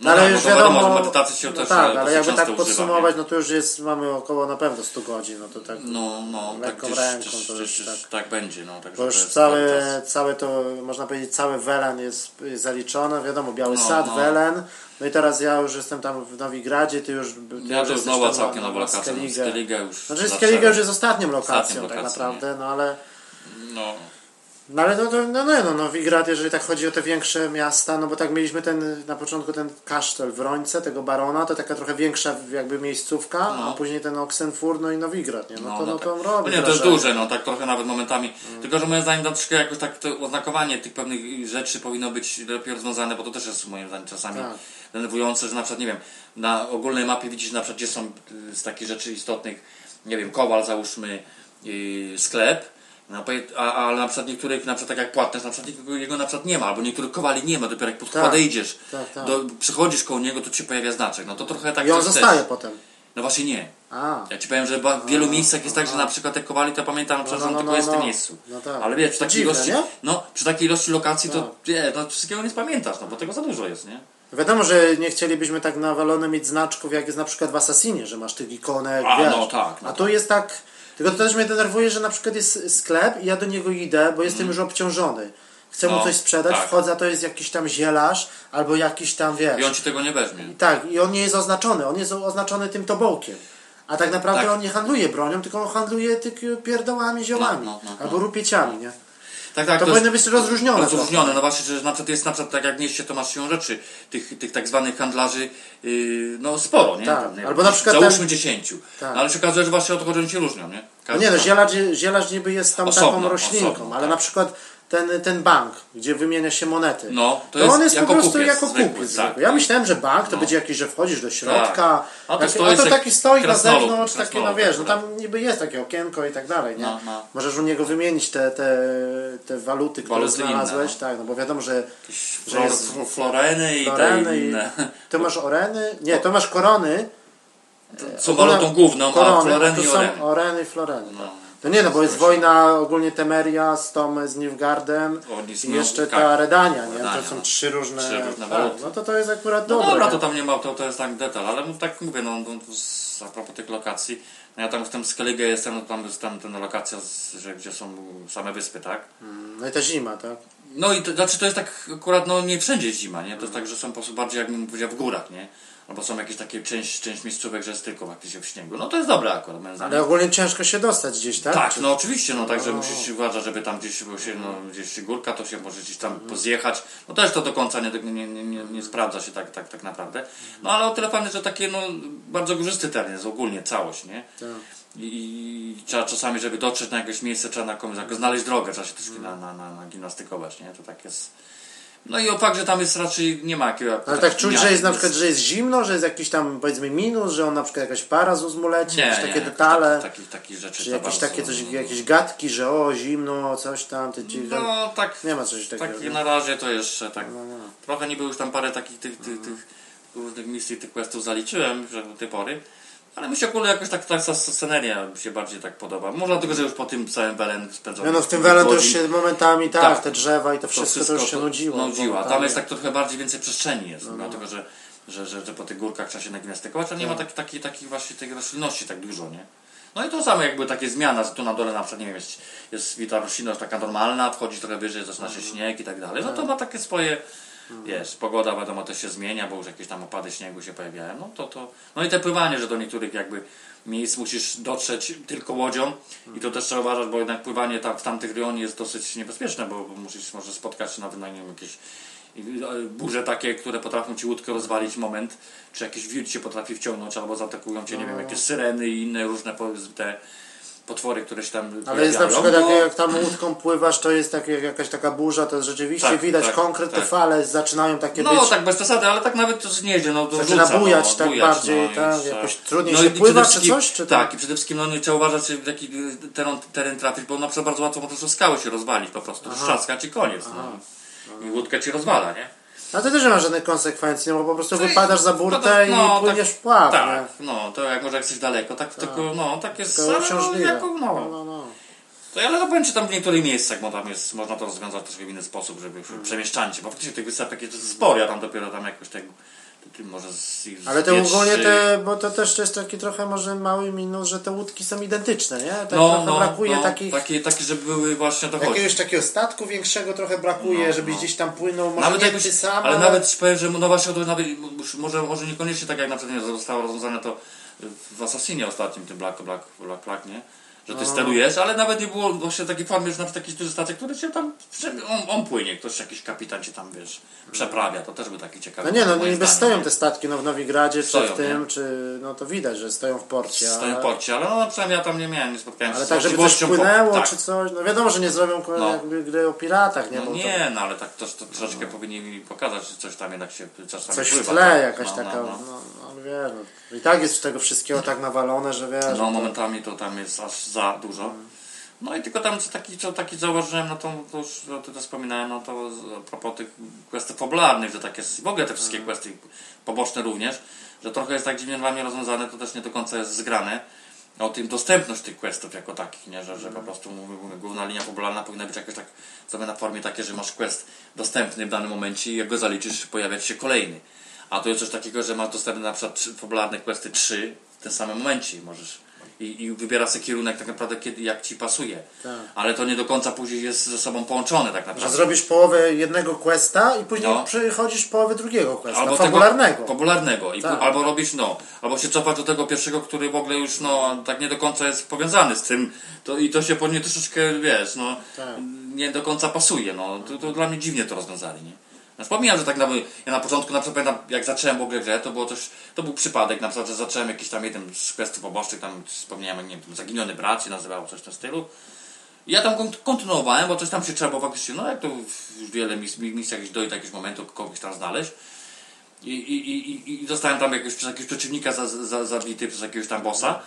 No ale tak, już to wiadomo, wiadomo. medytacja się no też, tak, e, ale jakby tak często używa, podsumować, no to już jest, mamy około na pewno 100 godzin, no to tak. No, no, tak lekką gdzieś, ręką gdzieś, to gdzieś, tak. tak będzie, no. Także Bo już całe, całe to, można powiedzieć, cały Welen jest jest zaliczone. Wiadomo, Biały No, Sad, no. Welen. No i teraz ja już jestem tam w Nowigradzie, ty już. Ty Ja już to tam całkiem nowa lokacja. no, Skellige. Już. Znaczy Skellige już jest ostatnią lokacją, Ostatnią tak naprawdę, no ale. No, No ale no, no, no, no, no Nowigrad, jeżeli tak chodzi o te większe miasta, no bo tak mieliśmy ten, na początku ten kasztel w Rońce, tego barona, to taka trochę większa jakby miejscówka, No. a później ten Oxenfurt, no i Nowigrad, nie? No, to, no, tak. to robi no nie, to jest duże, no tak trochę nawet momentami. Tylko, że moim zdaniem troszkę jakoś tak to oznakowanie tych pewnych rzeczy powinno być lepiej rozwiązane, bo to też jest moim zdaniem czasami Tak. Denerwujące, że na przykład, nie wiem, na ogólnej mapie widzisz na przykład, gdzie są y, z takich rzeczy istotnych, nie wiem, kowal załóżmy, yy, sklep, no, a, ale na przykład niektórych, na przykład tak jak płatność, na przykład jego, na przykład nie ma, albo niektórych kowali nie ma, dopiero jak pod Tak. podejdziesz, Tak, tak. Do, przychodzisz koło niego, to ci się pojawia znaczek, no to trochę tak I on zostaje też. potem. No właśnie nie. A. Ja ci powiem, że w wielu miejscach jest tak, że na przykład te kowali to pamiętam, że no, on no, tylko no, jest w tym no. miejscu. No tak. Ale wiesz, przy takiej Dziwne, ilości. nie? No, przy takiej ilości lokacji to Tak. nie, no wszystkiego nie spamiętasz, no bo tego za dużo jest, nie? Wiadomo, że nie chcielibyśmy tak nawalone mieć znaczków, jak jest na przykład w Assassinie, że masz tych ikonek, A, wiesz. no tak, no A tu jest tak... Tylko to też mnie denerwuje, że na przykład jest sklep i ja do niego idę, bo jestem już obciążony. Chcę mu Mm. No, coś sprzedać, tak. wchodzę, a to jest jakiś tam zielarz, albo jakiś tam, wiesz... I on ci tego nie weźmie. Tak, i on nie jest oznaczony, on jest oznaczony tym tobołkiem. A tak naprawdę Tak. on nie handluje bronią, tylko on handluje tych pierdołami, ziołami. No, no, no, albo rupieciami, nie? Tak, tak, to, to powinno być rozróżnione. rozróżnione. No właśnie, że na przykład jest na przykład tak jak w mieście, to masz siłą rzeczy tych, tych tak zwanych handlarzy yy, no sporo, nie? Tak, Tam, albo na przykład Załóżmy ten- 10. Tak. No, ale się okazuje, że właśnie o to chodzi, oni się różnią, nie? No Każdy nie no, zielarz, zielarz niby jest tam Osobno, taką roślinką, osobno, ale tak. na przykład ten, ten bank, gdzie wymienia się monety, No, to, to jest on jest jako po prostu kupiec jako zwykły, kupiec. tak. Ja myślałem, że bank to No. będzie jakiś, że wchodzisz do środka, A to jak- a to taki stoi na zewnątrz, takie no wiesz, no tak. tam niby jest takie okienko i tak dalej, nie? No, no. Możesz u niego wymienić te, te, te waluty, które Waluty inne, znalazłeś, no. tak, no bo wiadomo, że że jest- floreny i te floreny i... inne. To masz oreny? Nie, to masz korony, Są walutą główną, korony, a floreny to i są oreny. oreny i floreny. No. No nie, no bo jest wojna ogólnie Temeria z tą z Nilfgaardem i jeszcze ta Redania, nie? Redania, to są no. trzy różne, Trzy różne tak. No to to jest akurat No dobre. dobra, nie? to tam nie ma, to, to jest tak detal, ale mów- tak mówię, no, no a propos tych lokacji, no ja tam w tym Skellige jestem, no tam jest tam ten lokacja, że, gdzie są same wyspy, tak? No i ta zima, tak? No i to, znaczy to jest tak akurat, no nie wszędzie zima, nie? To jest tak, że są po prostu bardziej, jakbym powiedział, w górach, nie? Albo są jakieś takie część, część miejscówek, że jest tylko faktycznie w śniegu. No to jest dobre akurat, moim zdaniem. Ale ogólnie ciężko się dostać gdzieś, tak? Tak, Czy- no oczywiście, no także No. musisz uważać, żeby tam gdzieś było się, no, gdzieś górka, to się może gdzieś tam pozjechać. No też to do końca nie, nie, nie, nie, nie sprawdza się tak, tak, tak naprawdę. No ale o tyle fajne, że takie no, bardzo górzysty teren jest ogólnie całość, nie? Tak. I, i trzeba czasami, żeby dotrzeć na jakieś miejsce, trzeba na komuś, znaleźć drogę, trzeba się na, na, na, na gimnastykować, nie? To tak jest. No i o fakt, że tam jest raczej, nie ma jakiegoś... Ale tak czuć, że jest na przykład, że jest zimno, że jest jakiś tam powiedzmy minus, że on na przykład jakaś para z uzmu leci, nie, jakieś nie, takie detale, Takie, takie, takie rzeczy. czy jakieś takie coś, jakieś gadki, że o zimno, coś tam, ty, ci, No tak, nie ma coś takiego. Takie nie? na razie to jeszcze tak. No, no. Trochę niby już tam parę takich tych, tych, tych różnych misji, tych questów zaliczyłem że do tej pory. Ale mi się ogólnie jakoś tak ta ta sceneria się bardziej tak podoba. Może dlatego, że już po tym całym Belen spędzony. No, no w tym Welen to już się momentami, tak, Tak. te drzewa i to wszystko to, już się nudziło. Nudziło. A tam momentami. jest tak trochę bardziej więcej przestrzeni jest. no. Dlatego, że, że, że, że po tych górkach trzeba się nagimnastykować, a nie ma takiej taki, taki właśnie tej roślinności tak dużo, nie? No i to samo jakby takie zmiana, że tu na dole na przykład, nie wiem, jest, jest ta roślinność taka normalna, wchodzi trochę wyżej, zaczyna się śnieg i tak dalej. No to ma takie swoje, wiesz, pogoda wiadomo też się zmienia, bo już jakieś tam opady śniegu się pojawiają. No to to, no i te pływanie, że do niektórych jakby miejsc musisz dotrzeć tylko łodzią i to też trzeba uważać, bo jednak pływanie tam, w tamtych rejonie jest dosyć niebezpieczne, bo, musisz może spotkać się na nie wiem, jakieś e, burze takie, które potrafią ci łódkę rozwalić moment, czy jakiś wilk cię potrafi wciągnąć, albo zaatakują cię, nie wiem, jakieś syreny i inne różne te potwory, które się tam Ale jest na przykład, No, jak, jak tam łódką pływasz, to jest tak, jak jakaś taka burza, to rzeczywiście Tak, widać tak, konkret, te tak. fale zaczynają takie No być. tak bez przesady, ale tak nawet to nie idzie, no to Zaczyna rzuca, bujać no, tak bujać, bardziej, no, tak, trzeba- jakoś trudniej no się pływa, czy coś, czy tam- Tak, i przede wszystkim no, nie trzeba uważać, w jaki teren, teren trafić, bo na przykład bardzo łatwo po prostu skały się rozwalić po prostu, trzaskać i koniec. No. I łódkę ci rozwala, nie? A to też nie ma żadnych konsekwencji, no bo po prostu No i- wypadasz za burtę no, i no, płyniesz tak, w pław, Tak, nie? no to jak może jak jesteś daleko, tak, tylko no tak jest, Tylko ale no, jako, No, no. no, no. To ale to powiem ci tam w niektórych miejscach, bo tam jest, można to rozwiązać też w inny sposób, żeby Mhm. przemieszczanie się, bo faktycznie tych wysepek jest sporo, ja tam dopiero tam jakoś tak, może z, z Ale to dwie, te, bo to też jest taki trochę może mały minus, że te łódki są identyczne, nie? Tak no, no, brakuje no, takich, takie, takie, żeby były właśnie to chodzi. jakiegoś takiego statku większego trochę brakuje, No, żebyś no. gdzieś tam płynął, może Nawet nie jakbyś, ty sam, ale nawet ci powiem, że no właśnie to nawet, może, może niekoniecznie tak jak na przykład nie, zostało rozwiązane to w Assassinie ostatnim, tym Black, Black, Black, Black nie? Że ty No. sterujesz, ale nawet nie było właśnie takiej formy, że na jakiś duży statek, który się tam, on, on płynie, ktoś, jakiś kapitan cię tam, wiesz, przeprawia, to też był taki ciekawy. No nie, no niby stoją nie? te statki no, w Nowigradzie, czy Stoją, w tym, nie? czy no to widać, że stoją w porcie. Stoją w ale- porcie, ale no przynajmniej ja tam nie miałem, nie spotkałem się Ale z tak, żeby coś po- płynęło, tak. czy coś. No wiadomo, że nie zrobią no. No. jakby gry o piratach, nie? No Bo to nie, no ale tak też to troszeczkę powinni mi pokazać, że coś tam jednak się czasami coś w pływa. tle, tak. jakaś no, taka, No, no, no. no, ale wiesz, no, i tak jest tego wszystkiego tak nawalone, że wiesz. No to- momentami to tam jest aż za dużo. No i tylko tam co taki, co taki zauważyłem, no to, to już to też wspominałem, no to a propos tych questów fabularnych, że tak jest, w ogóle te wszystkie questy poboczne również, że trochę jest tak dziwnie dla mnie rozwiązane, to też nie do końca jest zgrane. O tym dostępność tych questów jako takich, nie? Że, że po prostu mówię, mówię, główna linia fabularna powinna być jakoś tak sobie na formie takie, że masz quest dostępny w danym momencie i jak go zaliczysz, pojawia ci się kolejny. A tu jest coś takiego, że masz dostępne na przykład fabularne questy 3 w tym samym momencie i możesz I, I wybiera sobie kierunek tak naprawdę kiedy, jak ci pasuje. Tak. Ale to nie do końca później jest ze sobą połączone tak Że naprawdę. zrobisz połowę jednego questa i później No. przechodzisz połowę drugiego questa, Albo fabularnego. Tego, fabularnego. I Tak. albo robisz, no, albo się cofasz do tego pierwszego, który w ogóle już, no, tak nie do końca jest powiązany z tym. To, I to się później troszeczkę, wiesz, no, Tak. nie do końca pasuje, no. To, to dla mnie dziwnie to rozwiązali, nie? No, wspominam, że tak naprawdę, ja na początku, na przykład pamiętam, jak zacząłem w ogóle grę, to było to był przypadek, na przykład, że zacząłem jakiś tam jeden z questów pobocznych, tam wspomniałem, nie wiem, Zaginiony Brat się nazywało, coś w tym stylu. I ja tam kont- kontynuowałem, bo coś tam się trzeba było faktycznie, no jak to już wiele mis- misjach gdzieś dojdzie do jakiegoś momentu, kogoś tam znaleźć. I, i, i, i- dostałem tam jakiegoś, przez jakiegoś przeciwnika za, za, zabity przez jakiegoś tam bossa.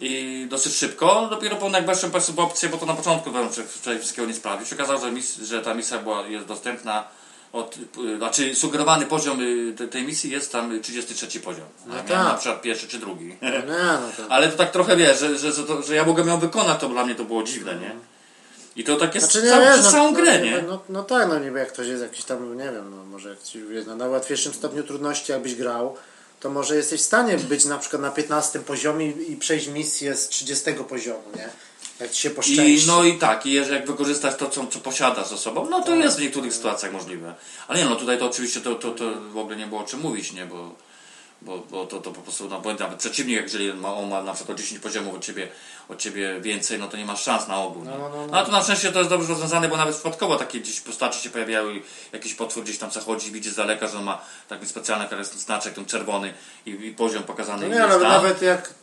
I dosyć szybko, dopiero po po prostu opcję, bo to na początku wczoraj wszystkiego nie sprawdził. się okazało, że, mis, że ta misja była, jest dostępna od, y, znaczy sugerowany poziom y, te- tej misji jest tam 33 poziom. No tak. na przykład pierwszy czy drugi. Nie, no to... Ale to tak trochę wiesz, że, że, że, to, że ja mogę ją wykonać, to dla mnie to było dziwne, nie? I to tak jest Znaczy nie cał, wiesz, przez no, całą no, grę, no, nie? No, no tak, no niby jak ktoś jest jakiś tam, nie wiem, no może jak ci wie, na najłatwiejszym stopniu trudności jakbyś grał, to może jesteś w stanie być na przykład na 15 poziomie i, i przejść misję z 30 poziomu, nie? Jak ci się I, poszczęści. no i tak, i jeżeli jak wykorzystać to, co, co posiadasz ze sobą, no to jest w niektórych sytuacjach możliwe. Ale nie, no tutaj to oczywiście to, to, to w ogóle nie było o czym mówić, nie? Bo, bo, bo to, to po prostu, no bo nawet przeciwnik, jeżeli ma, on ma na przykład o 10 poziomów od ciebie, od ciebie więcej, no to nie masz szans na ogół? No, no, no. No a tu na szczęście to jest dobrze rozwiązane, bo nawet przypadkowo takie gdzieś postaci się pojawiały i jakiś potwór gdzieś tam zachodzi, widzi z daleka, że on ma taki specjalny znaczek, ten czerwony i, i poziom pokazany No nie, ale nawet jak,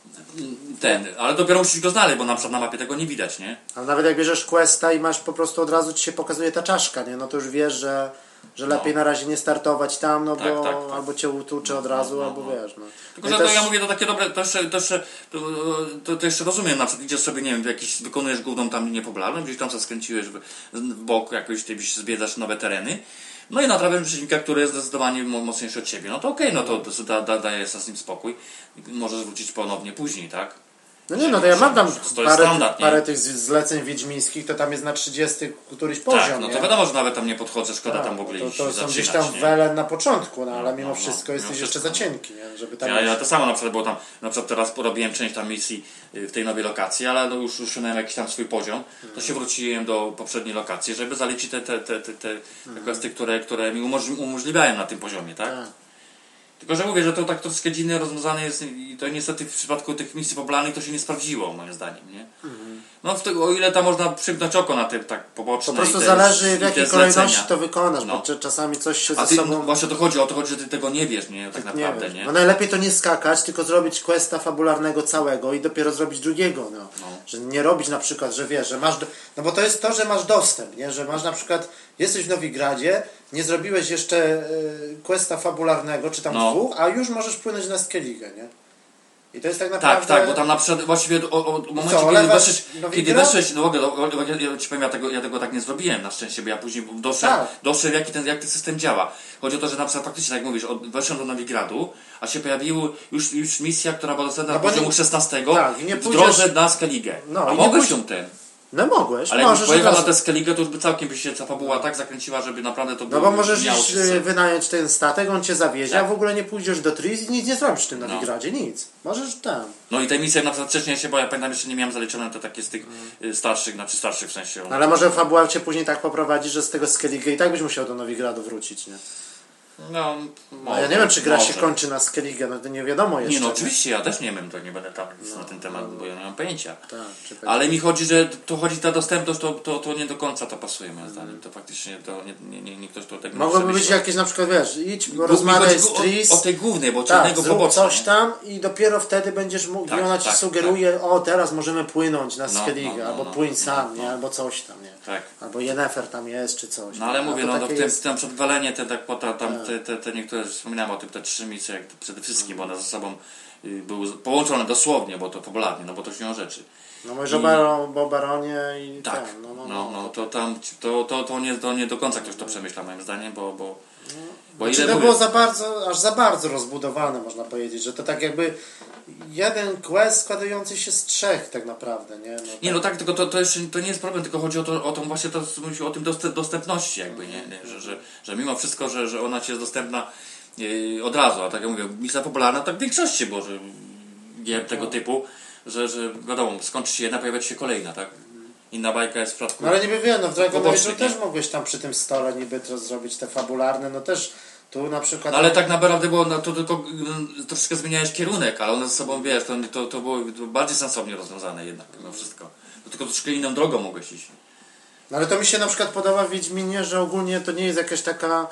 ten, ale dopiero musisz go znaleźć, bo na przykład na mapie tego nie widać, nie? ale nawet jak bierzesz questa i masz po prostu od razu ci się pokazuje ta czaszka, nie? No to już wiesz, że, że lepiej na razie nie startować tam, no Tak, bo tak, tak. albo cię utłucze od razu, no, albo no. wiesz, no. Tylko, No że też- ja mówię, to takie dobre, to jeszcze, to jeszcze, to, to, to jeszcze rozumiem, na przykład idziesz sobie, nie wiem, jakiś, wykonujesz główną tam linię popularną, gdzieś tam sobie skręciłeś w, w bok, jakoś ty zwiedzasz nowe tereny, no i natrafiasz przeciwnika, który jest zdecydowanie mo- mocniejszy od ciebie, no to okej, no to, to da, da, daje z nim spokój, możesz wrócić ponownie później, tak? No nie, no to ja mam tam To parę, standard, parę tych zleceń wiedźmińskich, to tam jest na 30 któryś poziom, tak, no nie? to wiadomo, że nawet tam nie podchodzę, szkoda tam w ogóle to, iść to są zaczynać, gdzieś tam nie? wele na początku, no ale No, mimo no, wszystko no, jesteś mimo jeszcze za wszystko. cienki, nie? Żeby tam Ja, ja to samo na przykład, bo tam na przykład teraz porobiłem część tam misji y, w tej nowej lokacji, ale no już usunąłem jakiś tam swój poziom, to się wróciłem do poprzedniej lokacji, żeby zaliczyć te, te, te, te, te, te kwestie, które, które mi umożli- umożliwiają na tym poziomie, tak? Tak. Tylko, że mówię, że to tak troszkę dziwnie rozwiązane jest i to niestety w przypadku tych misji popularnych to się nie sprawdziło, moim zdaniem, nie? No, w tego, o ile tam można przymknąć oko na te tak poboczne Po prostu te, zależy w jakiej kolejności to wykonasz, No. bo czasami coś się A ze ty, sobą... no, właśnie o to chodzi, o to chodzi, że ty tego nie wiesz, nie? Tak nie naprawdę, wiesz. nie? No najlepiej to nie skakać, tylko zrobić questa fabularnego całego i dopiero zrobić drugiego, no. No. Że nie robić na przykład, że wiesz, że masz... Do... No bo to jest to, że masz dostęp, nie? Że masz na przykład... Jesteś w Nowigradzie, nie zrobiłeś jeszcze y, questa fabularnego, czy tam No. dwóch, a już możesz płynąć na Skellige, nie? I to jest tak Tak, naprawdę... tak, bo tam na przykład właściwie o, o, w momencie, Co, kiedy weszłeś, kiedy weszłeś, no mogę, ja, ci powiem, ja tego, ja tego tak nie zrobiłem na szczęście, bo ja później doszedłem, Tak. doszedłem jaki ten, jak ten system działa. Chodzi o to, że na przykład faktycznie, tak jak mówisz, od, weszłem do Nowigradu, a się pojawiła już, już misja, która była dostępna No na bo poziomu nie- 16 tak, w drodze na Skellige. No, a pójdziesz- ją ten. No mogłeś, Ale możesz pojechał na tę Skellige, to już by całkiem by się ta fabuła tak zakręciła, żeby naprawdę to No było, bo możesz iść, y, wynająć ten statek, on cię zawiezie, Tak. a w ogóle nie pójdziesz do Tris i nic nie zrobisz w tym No. Nowigradzie, nic. Możesz tam. No i te misje na przykład wcześniej się, bo ja pamiętam jeszcze nie miałem zaliczone te takie z tych Mm. starszych, znaczy starszych w sensie. No ale może fabuła cię później tak poprowadzi, że z tego Skellige i tak byś musiał do Nowigradu wrócić, nie? No, No może, ja nie wiem, czy gra się może. kończy na Skellige, no to nie wiadomo jeszcze. Nie, no oczywiście, ja też nie wiem, to nie będę tam nic na ten temat, bo ja nie mam pojęcia. Tak, tak. Ale mi chodzi, że to chodzi ta dostępność, to, to, to nie do końca to pasuje moim zdaniem. To faktycznie to nie, nie, nie, ktoś to tego nie Mogłoby być jakieś na przykład, wiesz, idź, Mi rozmawiaj z o- Tris, O, tej głównej, bo tak, czarnego zrób poboczne. coś tam i dopiero wtedy będziesz mógł, Tak, i ona ci tak, sugeruje, o teraz możemy płynąć na No, Skellige, no, no, albo no, płyń no, sam, no. nie? Albo coś tam, nie? Tak. Albo Yennefer tam jest, czy coś. No ale mówię, no, no w tym, jest- tam przedwalenie, te, tak, po- ta- tam, te, te, te niektóre, wspominałem o tym, te trzy misje, jak przede wszystkim, bo one ze sobą y, były połączone dosłownie, bo to popularnie, no bo to się rzeczy. No o, Baron, o Baronie i Tak, ten, no, no, no, no, to tam, to, to, to, nie, to nie do końca ktoś to przemyśla moim zdaniem, bo, bo, bo Znaczy, ile to było za bardzo, aż za bardzo rozbudowane, można powiedzieć, że to tak jakby jeden quest składający się z trzech tak naprawdę, nie? No, Nie, no tak, tylko to, to jeszcze to nie jest problem, tylko chodzi o, to, o tą właśnie to, o tym dostęp, dostępności jakby, nie? nie? Że, że, że mimo wszystko, że, że ona ci jest dostępna yy, od razu, a tak jak mówię, misja popularna tak w większości było, że gier tego typu, że, że wiadomo, skończy się jedna, pojawia się kolejna, tak? Inna bajka jest w przypadku... No ale niby wiem, no w Dragon Poboczny, Age'u też mogłeś tam przy tym stole niby to zrobić te fabularne, no też tu na przykład... No, ale tak naprawdę było, no, to tylko troszeczkę zmieniałeś kierunek, ale one ze sobą, wiesz, to, to, to było bardziej sensownie rozwiązane jednak, mimo wszystko. To tylko troszkę inną drogą mogłeś iść. No ale to mi się na przykład podoba w Wiedźminie, że ogólnie to nie jest jakaś taka,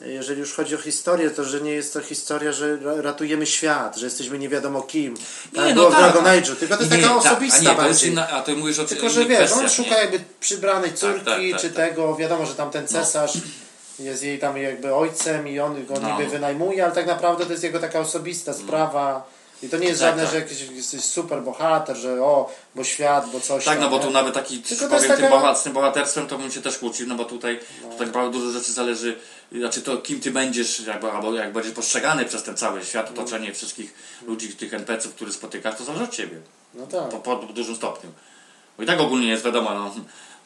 jeżeli już chodzi o historię, to że nie jest to historia, że ra- ratujemy świat, że jesteśmy nie wiadomo kim. Tak Nie, no było w tak. Dragon Age'u, tylko to jest Nie, taka tak, osobista a nie, to jest inna, a ty mówisz o Tylko, że wiesz, on szuka nie? jakby przybranej córki, tak, tak, czy tak. tego, wiadomo, że tam ten cesarz jest jej tam jakby ojcem i on go No. niby wynajmuje, ale tak naprawdę to jest jego taka osobista sprawa. I to nie jest Tak, żadne, tak. że jakiś jesteś super bohater, że o, bo świat, bo coś Tak, tam, no bo tu nawet taki, Tylko powiem, tym, taka- bohat, z tym bohaterstwem to bym się też kłócił, no bo tutaj tak naprawdę dużo rzeczy zależy, znaczy to kim ty będziesz, jakby, albo jak będziesz postrzegany przez ten cały świat, otoczenie wszystkich ludzi, tych NPC-ów, których spotykasz, to zależy od ciebie, No tak. po, po dużym stopniu. Bo i tak ogólnie jest wiadomo, no,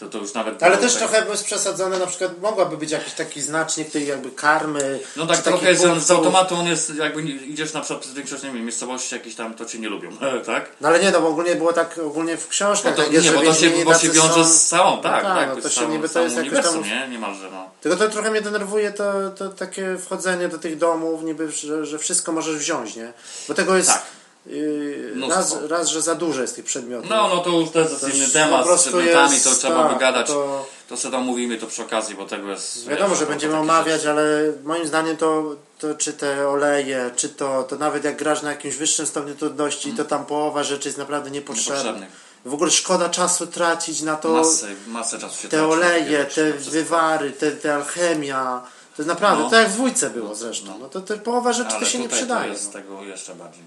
to, to już nawet... Ale też tak- trochę bez przesadzone, na przykład mogłaby być jakiś taki znacznik tej jakby karmy. No tak trochę z, z automatu on jest, jakby idziesz na przykład przez większość nie wiem, miejscowości jakieś tam, to cię nie lubią, tak? No ale nie, no bo ogólnie było tak ogólnie w książkach. No to, jest, nie, bo to się, bo się wiąże są- z całą, No tak, tak, tak, no to z się niby to jest jakoś tam- nie? Niemalże, no. Tylko to trochę mnie denerwuje to, to takie wchodzenie do tych domów, niby, że, że wszystko możesz wziąć, nie? Bo tego jest Tak. Yy, raz, raz, że za dużo jest tych przedmiotów. No, no to już też jest inny temat, z przedmiotami jest- to trzeba tak, wygadać. to- To sobie omówimy to przy okazji, bo tego jest... Wiadomo, że będziemy omawiać, rzeczy. ale moim zdaniem to, to czy te oleje, czy to, to nawet jak grasz na jakimś wyższym stopniu trudności, to tam połowa rzeczy jest naprawdę niepotrzebna. W ogóle szkoda czasu tracić na to Masę, masę czasu się te traci oleje, te no, wywary, te, te alchemia. To jest naprawdę, No. to jak w dwójce było zresztą. No to, to połowa rzeczy Ale to się nie przydaje. To jest no. tego jeszcze bardziej.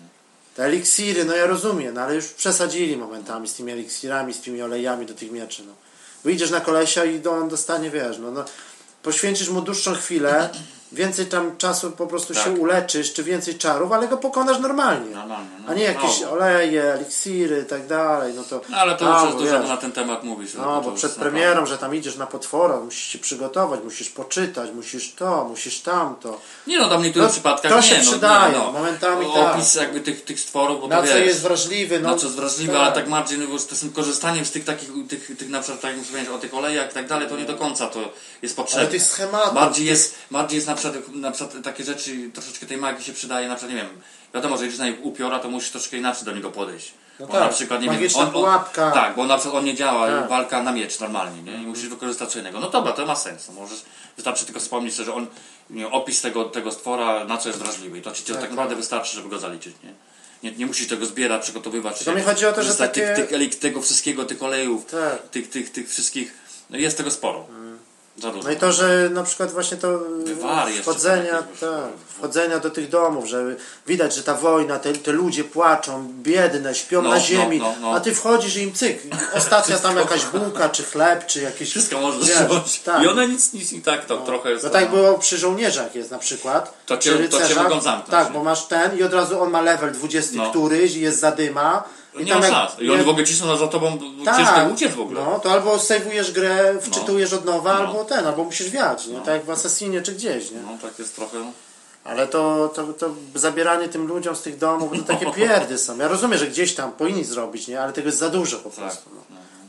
Te eliksiry, no ja rozumiem, no ale już przesadzili momentami z tymi eliksirami, z tymi olejami do tych mieczy. No. Wyjdziesz na kolesia i on dostanie, wiesz, no, no poświęcisz mu dłuższą chwilę, więcej tam czasu po prostu Tak. się uleczysz, czy więcej czarów, ale go pokonasz normalnie. Normalnie. No. A nie jakieś No. oleje, eliksiry i tak dalej, no to... No, ale to no, już jest bo dużo na ten temat mówisz. No, bo to przed premierą, że tam idziesz na potwora, musisz się przygotować, musisz poczytać, musisz to, musisz tamto. Nie no, tam w niektórych No, przypadkach to nie. się no, przydaje, nie, no. momentami tak. Opis jakby tych, tych stworów, bo Na to co wiesz, jest wrażliwy, no. na co jest wrażliwe, tak. ale tak bardziej no, bo z tym korzystaniem z tych takich, tych, tych na przykład tak jak mówiłeś, o tych olejach i tak dalej, to nie do końca to jest potrzebne. Ale tych schematów, Bardziej jest, bardziej jest na przykład, na przykład takie rzeczy, troszeczkę tej magii się przydaje, na przykład nie wiem, wiadomo, że idziesz na upiora, to musisz troszkę inaczej do niego podejść. No bo tak, na przykład, nie wiem, on, on, pułapka. Tak, bo na przykład on nie działa, Tak. walka na miecz normalnie, nie? I musisz wykorzystać co innego. No dobra, to ma sens. No Możesz, wystarczy tylko wspomnieć że on, nie, opis tego, tego stwora, na co jest wrażliwy. I to ci tak, tak naprawdę wystarczy, żeby go zaliczyć, nie? Nie, nie musisz tego zbierać, przygotowywać się, mi chodzi o to, że takie- tych, tych, tego wszystkiego, tych olejów, Tak. tych, tych, tych wszystkich, no jest tego sporo. Za dużo. No i to, że na przykład właśnie to wchodzenia, tak, wchodzenia do tych domów, że widać, że ta wojna, te, te ludzie płaczą, biedne, śpią No, na no, ziemi, no, no. a ty wchodzisz i im cyk. Ostatnia tam jakaś bułka, czy chleb, czy jakieś... Wszystko możesz wiesz, wziąć. tak. I one nic, nic i tak to trochę jest. No tak było przy żołnierzach jest na przykład. To cię- to cię mogą zamknąć, Tak, nie? bo masz ten i od razu on ma level 20 No. któryś i jest zadyma. I nie ma szans. I oni w ogóle cisną za tobą, Tak. ciężko uciec w ogóle. No, to albo sejwujesz grę, wczytujesz od nowa, albo ten, albo musisz wiać, nie? Tak jak w Assassinie czy gdzieś, nie? No tak jest trochę. Ale to, to, to zabieranie tym ludziom z tych domów, to takie pierdy są. Ja rozumiem, że gdzieś tam powinni zrobić, nie? Ale tego jest za dużo po prostu. No.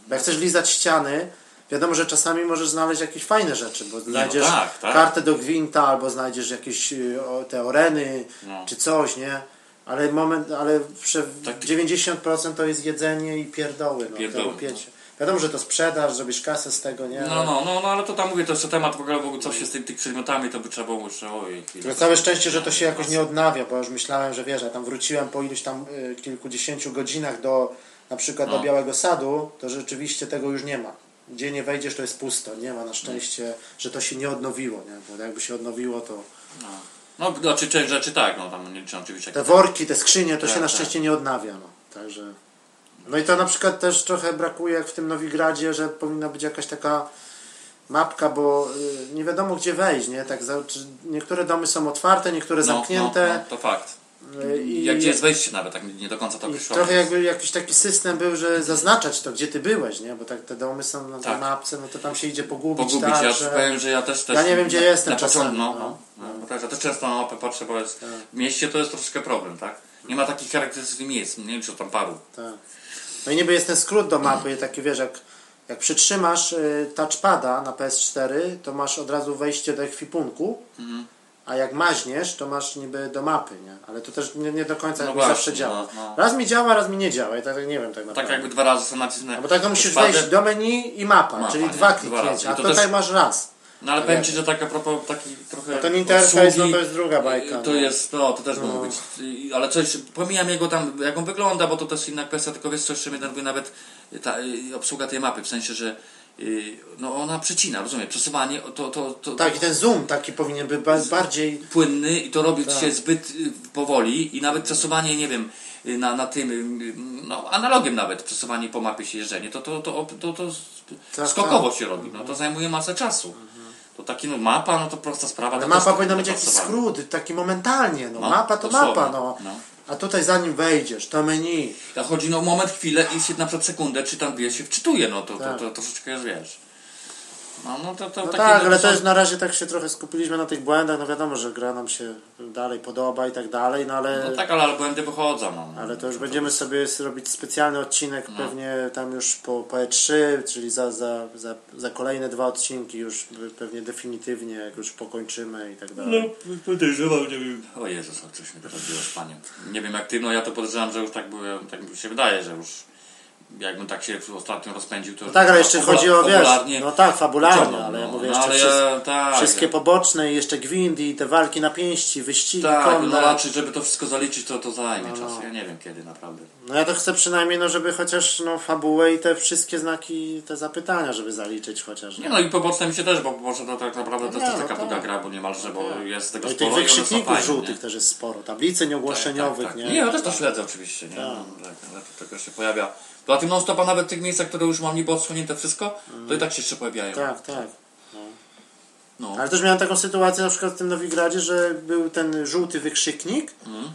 Bo jak chcesz lizać ściany, wiadomo, że czasami możesz znaleźć jakieś fajne rzeczy, bo znajdziesz tak, tak. kartę do gwinta, albo znajdziesz jakieś y, te oreny, No. czy coś, nie? Ale moment, ale prze, Tak. 90% to jest jedzenie i pierdoły, no, Pierdoły, te łopiecie. Wiadomo, że to sprzedasz, zrobisz kasę z tego, nie? No, no, no, no, ale to tam mówię, to jeszcze temat w ogóle, w ogóle co się z tych, tych przedmiotami, to by trzeba było jeszcze, chwilę. Tylko całe szczęście, że to się jakoś nie odnawia, bo już myślałem, że wiesz, ja tam wróciłem po iluś tam y, kilkudziesięciu godzinach do na przykład do No. Białego Sadu, to rzeczywiście tego już nie ma. Gdzie nie wejdziesz, to jest pusto. Nie ma na szczęście, że to się nie odnowiło, nie? Bo jakby się odnowiło, to No, no znaczy część rzeczy tak, no tam nie liczę oczywiście. te worki, te skrzynie, to Tak, się na tak. szczęście nie odnawia, no. Także... No i to na przykład też trochę brakuje, jak w tym Nowigradzie, że powinna być jakaś taka mapka, bo y, nie wiadomo gdzie wejść, nie? Tak, niektóre domy są otwarte, niektóre no, zamknięte. No, no, to fakt. Y, I, Jak gdzie jest wejście nawet, tak nie do końca to określone. trochę jakby jakiś taki system był, że zaznaczać to, gdzie ty byłeś, nie? Bo tak te domy są na Tak. mapce, no to tam się idzie pogubić, Pogubić, tak, ja że... powiem, że ja też, też Ja nie wiem, gdzie na, jestem na czasami, początku, no, no. no, no, też, ja też często na mapę patrzę, bo jest, w mieście to jest troszeczkę problem, tak? Nie ma takich charakterystycznych miejsc, nie wiem czy tam paru. Tak. No i niby jest ten skrót do mapy, taki wiesz, jak, jak przytrzymasz y, touchpada na PS4, to masz od razu wejście do ekwipunku, Mhm. A jak maźniesz, to masz niby do mapy, nie? Ale to też nie, nie do końca No właśnie, zawsze działa. no, no. Raz mi działa, raz mi nie działa i tak nie wiem tak Tak naprawdę. jakby dwa razy są nacisnąć. No bo tak to musisz wejść do menu i mapa, Mapa, czyli nie? dwa kliknięcia, a to tutaj też- masz raz. No ale powiem Ci, że tak a propos taki trochę ten interfejs, no obsługi, to jest druga bajka, To no. jest, no to też może być. Ale coś, pomijam jego tam, jak on wygląda, bo to też inna kwestia, tylko wiesz co, jeszcze mnie denerwuje nawet ta obsługa tej mapy, w sensie, że no ona przecina, rozumiem, przesuwanie to, to, to, Tak, i ten zoom taki powinien być ba- bardziej... płynny i to robi Tak. się zbyt y, powoli i nawet przesuwanie, nie wiem, y, na, na tym, y, no analogiem nawet, przesuwanie po mapie się jeżdżenie, to, to, to, to, to Tak, skokowo tak. się robi, no to zajmuje masę czasu. To taki no mapa, no to prosta sprawa. Ale to mapa też powinna być jakiś skrót, taki momentalnie, no. No, mapa to dosłownie, mapa, no. no. A tutaj zanim wejdziesz, to menu, A chodzi no moment, chwilę i się na przykład sekundę, czy tam wie, się wczytuje, no to, Tak. to, to troszeczkę jest, wiesz. No, no to, to No takie tak, no, ale są- też na razie tak się trochę skupiliśmy na tych błędach. No wiadomo, że gra nam się dalej podoba i tak dalej, no ale, No tak, ale, ale błędy wychodzą, no. ale to już będziemy sobie robić specjalny odcinek No. pewnie tam już po, po E3, czyli za, za, za, za kolejne dwa odcinki już pewnie definitywnie, jak już pokończymy i tak dalej. No, podejrzewam, nie wiem. O Jezus, o coś mnie teraz było panie. Nie wiem jak ty, no ja to podejrzewam, że już tak byłem, tak mi się wydaje, że już jakbym tak się ostatnio rozpędził, to No tak, ale jeszcze chodzi o, wiesz, no tak, fabularnie, ale ja no. mówię No, jeszcze ale wszystko. ja, tak, Wszystkie poboczne i jeszcze gwindy te walki na pięści, wyścigi Tak, konne. no raczej, żeby to wszystko zaliczyć, to to zajmie No, no. czas. Ja nie wiem kiedy naprawdę. No ja to chcę przynajmniej, no żeby chociaż no fabułę i te wszystkie znaki, te zapytania, żeby zaliczyć chociaż. Nie no i poboczne mi się też, bo poboczne to tak naprawdę to Nie, jest no taka tak. długa gra, bo niemalże, bo jest tego No tych sporo i są wykrzykników żółtych nie? też jest sporo. Tablicy nieogłoszeniowych, tak, tak. nie? Nie, ja też to śledzę oczywiście, nie? Tak. No, tak, ale to tego się pojawia. Poza tym non-stopa nawet w tych miejscach, które już mam niby odsłonięte wszystko, to i tak się jeszcze pojawiają. Tak, tak. No. Ale też miałem taką sytuację na przykład w tym Nowigradzie, że był ten żółty wykrzyknik. Mhm.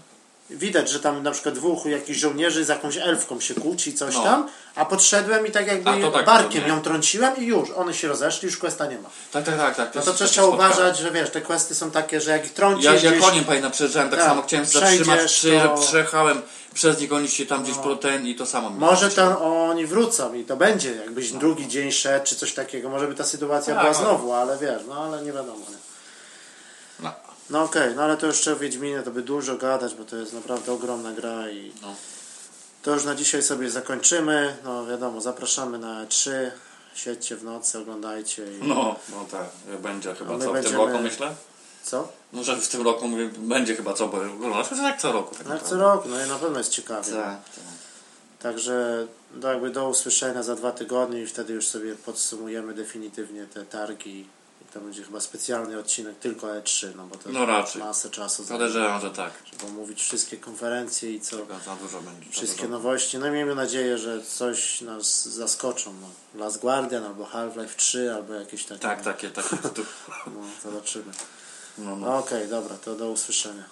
Widać, że tam na przykład dwóch jakichś żołnierzy z jakąś elfką się kłóci, coś No. tam, a podszedłem i tak jakby to tak, barkiem to ją trąciłem i już, one się rozeszli, już questa nie ma. Tak, tak, tak. tak. No jest- to się trzeba uważać, że wiesz, te questy są takie, że jak ich trącisz Ja, ja gdzieś, koniem pamiętam przejeżdżałem, tak, Tak, samo chciałem zatrzymać, przy, to- przejechałem przez nich, oni się tam gdzieś ten i to samo. Może to oni wrócą i to będzie, jakbyś drugi dzień szedł, czy coś takiego, może by ta sytuacja Tak, była no. znowu, ale wiesz, no ale nie wiadomo. Nie? No. Okej, no ale to jeszcze o Wiedźminie to by dużo gadać, bo to jest naprawdę ogromna gra i No. to już na dzisiaj sobie zakończymy. No wiadomo, zapraszamy na E3, siedźcie w nocy, oglądajcie i No, no tak, będzie chyba co w tym będziemy- roku myślę? co? No, że w tym roku mówię, będzie chyba co, bo no, to tak co roku. Tak jak co roku, no i na pewno jest ciekawie. Tak, tak. Także no jakby do usłyszenia za dwa tygodnie i wtedy już sobie podsumujemy definitywnie te targi. To będzie chyba specjalny odcinek tylko E3, no bo to No raczej. masę czasu Podejrzewam, że tak. żeby omówić wszystkie konferencje i co, Za- Za dużo będzie. wszystkie dużo. nowości. No i miejmy nadzieję, że coś nas zaskoczą. No. Last Guardian albo Half-Life 3 albo jakieś takie. Tak, takie, takie. No, zobaczymy. No, no. No, Okej, dobra, to do usłyszenia.